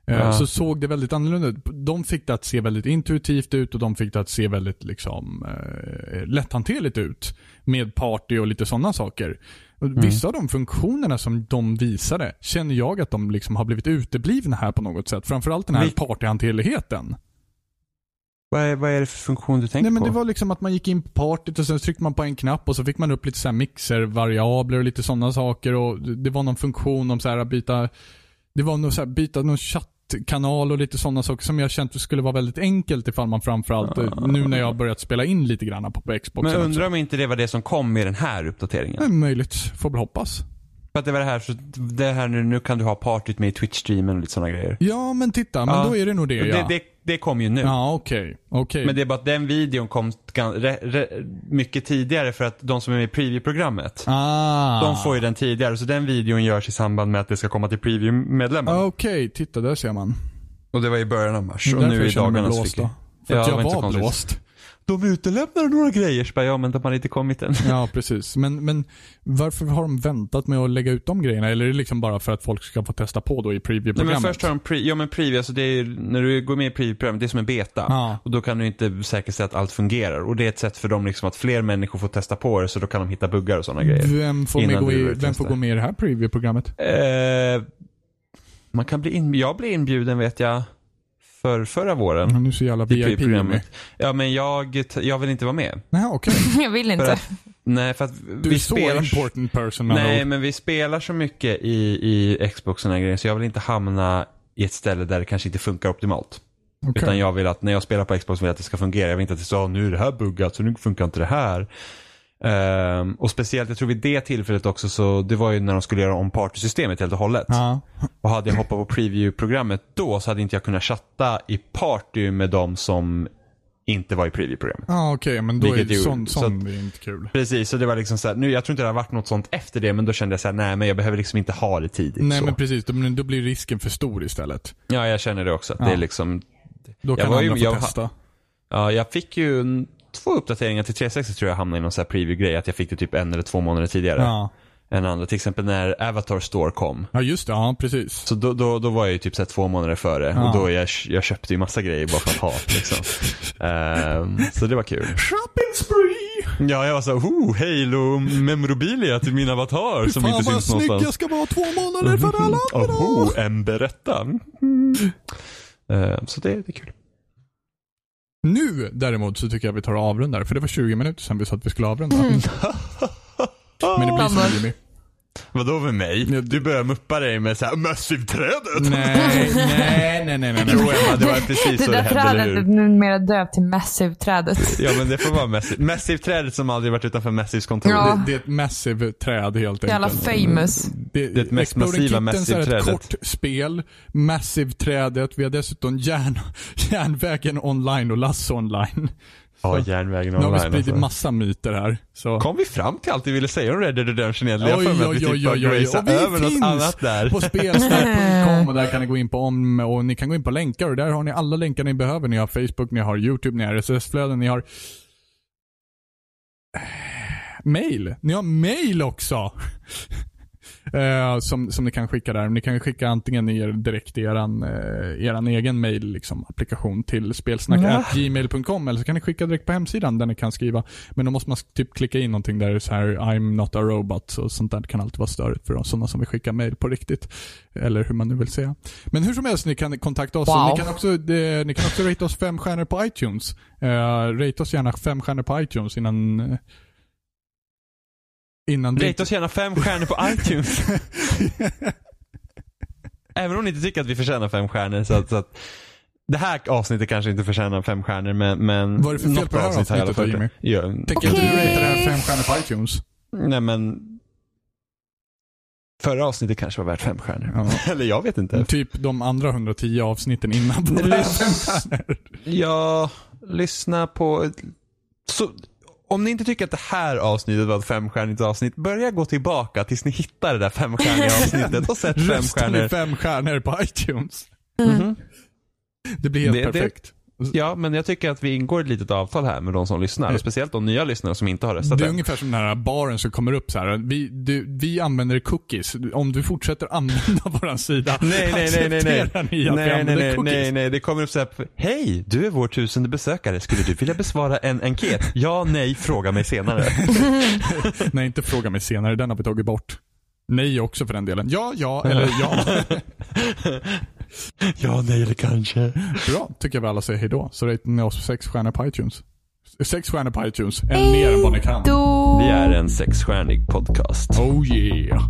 [SPEAKER 2] Eh, ja. Så såg det väldigt annorlunda ut. De fick det att se väldigt intuitivt ut och de fick det att se väldigt liksom, eh, lätthanterligt ut. Med party och lite sådana saker. Mm. Vissa av de funktionerna som de visade känner jag att de liksom har blivit uteblivna här på något sätt. Framförallt den här
[SPEAKER 3] Vil
[SPEAKER 2] partyhanterligheten.
[SPEAKER 3] Vad är, vad är det för funktion du tänker
[SPEAKER 2] Nej, men
[SPEAKER 3] på?
[SPEAKER 2] Det var liksom att man gick in på partyt och sen tryckte man på en knapp och så fick man upp lite så här mixervariabler och lite sådana saker. och Det var någon funktion om så här att byta det var nog så här, byta någon chattkanal och lite sådana saker som jag känt skulle vara väldigt enkelt ifall man framförallt, uh. nu när jag har börjat spela in lite grann på, på Xbox.
[SPEAKER 3] Men undrar om inte det var det som kom med den här uppdateringen?
[SPEAKER 2] Det är möjligt, får väl hoppas.
[SPEAKER 3] För att det var det här, så det här nu, nu kan du ha partyt med i Twitch-streamen och lite sådana grejer.
[SPEAKER 2] Ja, men titta, men ja. då är det nog det, ja.
[SPEAKER 3] Det, det, det kom ju nu.
[SPEAKER 2] Ja, okej. Okay. okay.
[SPEAKER 3] Men det är bara att den videon kom re, re, mycket tidigare för att de som är med i preview-programmet.
[SPEAKER 2] Ah.
[SPEAKER 3] De får ju den tidigare. Så den videon görs i samband med att det ska komma till preview-medlemmen.
[SPEAKER 2] Okej, okay. titta där ser man.
[SPEAKER 3] Och det var i början av mars. Och nu i dagarna så fick
[SPEAKER 2] jag... För att ja, jag var blåst
[SPEAKER 3] de utelämnar några grejer. Så bara, ja men de har inte kommit än.
[SPEAKER 2] Ja precis. Men, men varför har de väntat med att lägga ut de grejerna? Eller är det liksom bara för att folk ska få testa på då i preview-programmet?
[SPEAKER 3] Nej, men först har de pre ja men preview, alltså det är, när du går med i preview-programmet, det är som en beta.
[SPEAKER 2] Ja.
[SPEAKER 3] Och då kan du inte säkerställa att allt fungerar. Och det är ett sätt för dem liksom att fler människor får testa på det så då kan de hitta buggar och sådana grejer.
[SPEAKER 2] Vem får, med gå, i, vem får gå med i det här preview-programmet?
[SPEAKER 3] Eh, man kan bli in, jag blir inbjuden vet jag för förra våren.
[SPEAKER 2] Ja, nu så jävla VIP
[SPEAKER 3] Ja, men jag, jag vill inte vara med.
[SPEAKER 2] Nej, okej. Okay.
[SPEAKER 1] jag vill inte. Att,
[SPEAKER 3] nej, för att
[SPEAKER 2] du
[SPEAKER 3] vi
[SPEAKER 2] är
[SPEAKER 3] spelar...
[SPEAKER 2] så important person.
[SPEAKER 3] Nej, men vi spelar så mycket i, i Xbox och grejer så jag vill inte hamna i ett ställe där det kanske inte funkar optimalt. Okay. Utan jag vill att när jag spelar på Xbox vill jag att det ska fungera. Jag vill inte att det så nu är det här buggat så nu funkar inte det här. Um, och speciellt, jag tror vid det tillfället också så, det var ju när de skulle göra om partysystemet helt och hållet.
[SPEAKER 2] Ja.
[SPEAKER 3] Och hade jag hoppat på preview-programmet då så hade inte jag kunnat chatta i party med de som inte var i preview-programmet.
[SPEAKER 2] Ja okej, okay, men då Vilket är det sånt, så, sånt är inte kul.
[SPEAKER 3] Precis, så det var liksom så här, nu, jag tror inte det har varit något sånt efter det, men då kände jag så här, nej men jag behöver liksom inte ha det tidigt.
[SPEAKER 2] Nej
[SPEAKER 3] så.
[SPEAKER 2] men precis, då, då blir risken för stor istället.
[SPEAKER 3] Ja, jag känner det också.
[SPEAKER 2] Ja.
[SPEAKER 3] Det är liksom...
[SPEAKER 2] Då kan andra få
[SPEAKER 3] jag,
[SPEAKER 2] testa.
[SPEAKER 3] Ja, jag fick ju två uppdateringar till 360 tror jag hamnade i någon så här preview-grej. Att jag fick det typ en eller två månader tidigare.
[SPEAKER 2] Ja.
[SPEAKER 3] Än andra. Till exempel när Avatar Store kom.
[SPEAKER 2] Ja just det, ja precis.
[SPEAKER 3] Så då, då, då var jag ju typ så här två månader före.
[SPEAKER 2] Ja.
[SPEAKER 3] Och då jag, jag köpte ju massa grejer bara för att ha. Liksom. um, så det var kul.
[SPEAKER 2] Shopping spree!
[SPEAKER 3] Ja, jag var så oh, Halo memorabilia till min avatar som inte syns någonstans. Fan
[SPEAKER 2] jag ska vara två månader före alla andra.
[SPEAKER 3] Oh, en berätta. Mm. Uh, så det, det är kul.
[SPEAKER 2] Nu däremot så tycker jag vi tar och avrundar. För det var 20 minuter sedan vi sa att vi skulle avrunda.
[SPEAKER 1] Mm.
[SPEAKER 2] Men det blir som Jimmy.
[SPEAKER 3] Vadå med mig? Du börjar muppa dig med såhär Massive-trädet.
[SPEAKER 2] Nej, nej, nej, nej, nej.
[SPEAKER 3] Jo Emma, det var precis
[SPEAKER 1] det
[SPEAKER 3] så det
[SPEAKER 1] hände,
[SPEAKER 3] eller
[SPEAKER 1] hur? Det där trädet är numera döpt till Massive-trädet.
[SPEAKER 3] Ja men det får vara Massive. Massive-trädet som aldrig varit utanför Massives kontor.
[SPEAKER 1] Ja.
[SPEAKER 2] Det, det är ett Massive-träd helt enkelt.
[SPEAKER 1] Jävla famous.
[SPEAKER 2] Det,
[SPEAKER 3] Det är ett mest massiva
[SPEAKER 2] Massive-trädet. ett
[SPEAKER 3] Massive-trädet.
[SPEAKER 2] kort spel. Massive-trädet. Vi har dessutom järn, järnvägen online och Lasse online.
[SPEAKER 3] Ja, järnvägen
[SPEAKER 2] Nu har vi
[SPEAKER 3] online
[SPEAKER 2] spridit
[SPEAKER 3] alltså.
[SPEAKER 2] massa myter här. Så.
[SPEAKER 3] Kom vi fram till allt vi ville säga om Red Dead Redemption egentligen?
[SPEAKER 2] Oj, oj, oj, oj, oj.
[SPEAKER 3] gracear
[SPEAKER 2] Och vi
[SPEAKER 3] över något annat där.
[SPEAKER 2] på spelsnack.com och där kan ni gå in på om och ni kan gå in på länkar och där har ni alla länkar ni behöver. Ni har Facebook, ni har YouTube, ni har RSS-flöden, ni har mail. Ni har mail också. Eh, som, som ni kan skicka där. Ni kan skicka antingen er, direkt i eran, eh, eran egen mail, liksom, applikation till spelsnack.gmail.com eller så kan ni skicka direkt på hemsidan där ni kan skriva. Men då måste man typ klicka in någonting där så här I'm not a robot och sånt där kan alltid vara störigt för sådana som vill skicka mail på riktigt. Eller hur man nu vill säga. Men hur som helst, ni kan kontakta oss.
[SPEAKER 1] Wow.
[SPEAKER 2] Ni kan också, eh, ni kan också rate oss fem stjärnor på iTunes. Uh, rate oss gärna fem stjärnor på iTunes innan eh, Innan
[SPEAKER 3] Rate oss gärna fem stjärnor på iTunes. Även om ni inte tycker att vi förtjänar fem stjärnor. Så att, så att, det här avsnittet kanske inte förtjänar fem stjärnor men, men
[SPEAKER 2] Vad är det för fel
[SPEAKER 3] något
[SPEAKER 2] på det här avsnittet
[SPEAKER 3] fall-
[SPEAKER 2] då,
[SPEAKER 3] Ja,
[SPEAKER 2] Tänker att du ratear det här fem stjärnor på iTunes?
[SPEAKER 3] Nej men Förra avsnittet kanske var värt fem stjärnor.
[SPEAKER 2] Ja.
[SPEAKER 3] Eller jag vet inte.
[SPEAKER 2] Typ de andra 110 avsnitten innan på fem stjärnor.
[SPEAKER 3] Ja, lyssna på... Så, om ni inte tycker att det här avsnittet var ett femstjärnigt avsnitt, börja gå tillbaka tills ni hittar det där femstjärniga avsnittet och sätt fem stjärnor.
[SPEAKER 2] fem stjärnor på iTunes?
[SPEAKER 3] Mhm.
[SPEAKER 2] Det blir helt
[SPEAKER 3] Det- det-
[SPEAKER 2] perfekt.
[SPEAKER 3] Ja, men jag tycker att vi ingår ett litet avtal här med de som lyssnar.
[SPEAKER 2] Mm.
[SPEAKER 3] Speciellt de nya lyssnare som inte har röstat
[SPEAKER 2] Det är
[SPEAKER 3] än.
[SPEAKER 2] ungefär som den här baren som kommer upp så här. Vi, du, vi använder cookies. Om du fortsätter använda våran sida,
[SPEAKER 3] Nej, nej, nej, nej, nej.
[SPEAKER 2] ni att vi
[SPEAKER 3] Nej, nej,
[SPEAKER 2] använder
[SPEAKER 3] nej,
[SPEAKER 2] cookies?
[SPEAKER 3] nej, nej, det kommer upp så här, hej, du är vår tusende besökare, skulle du vilja besvara en enkät? Ja, nej, fråga mig senare.
[SPEAKER 2] Nej, inte fråga mig senare. Den har vi tagit bort. Nej också för den delen. Ja, ja, eller ja.
[SPEAKER 3] ja, nej eller kanske.
[SPEAKER 2] Bra, tycker jag vi alla säger hejdå. Så ratear ni oss sex stjärnor på iTunes. Sex stjärnor på iTunes. En mer än vad ni kan.
[SPEAKER 3] Vi är en sexstjärnig podcast.
[SPEAKER 2] Oh yeah.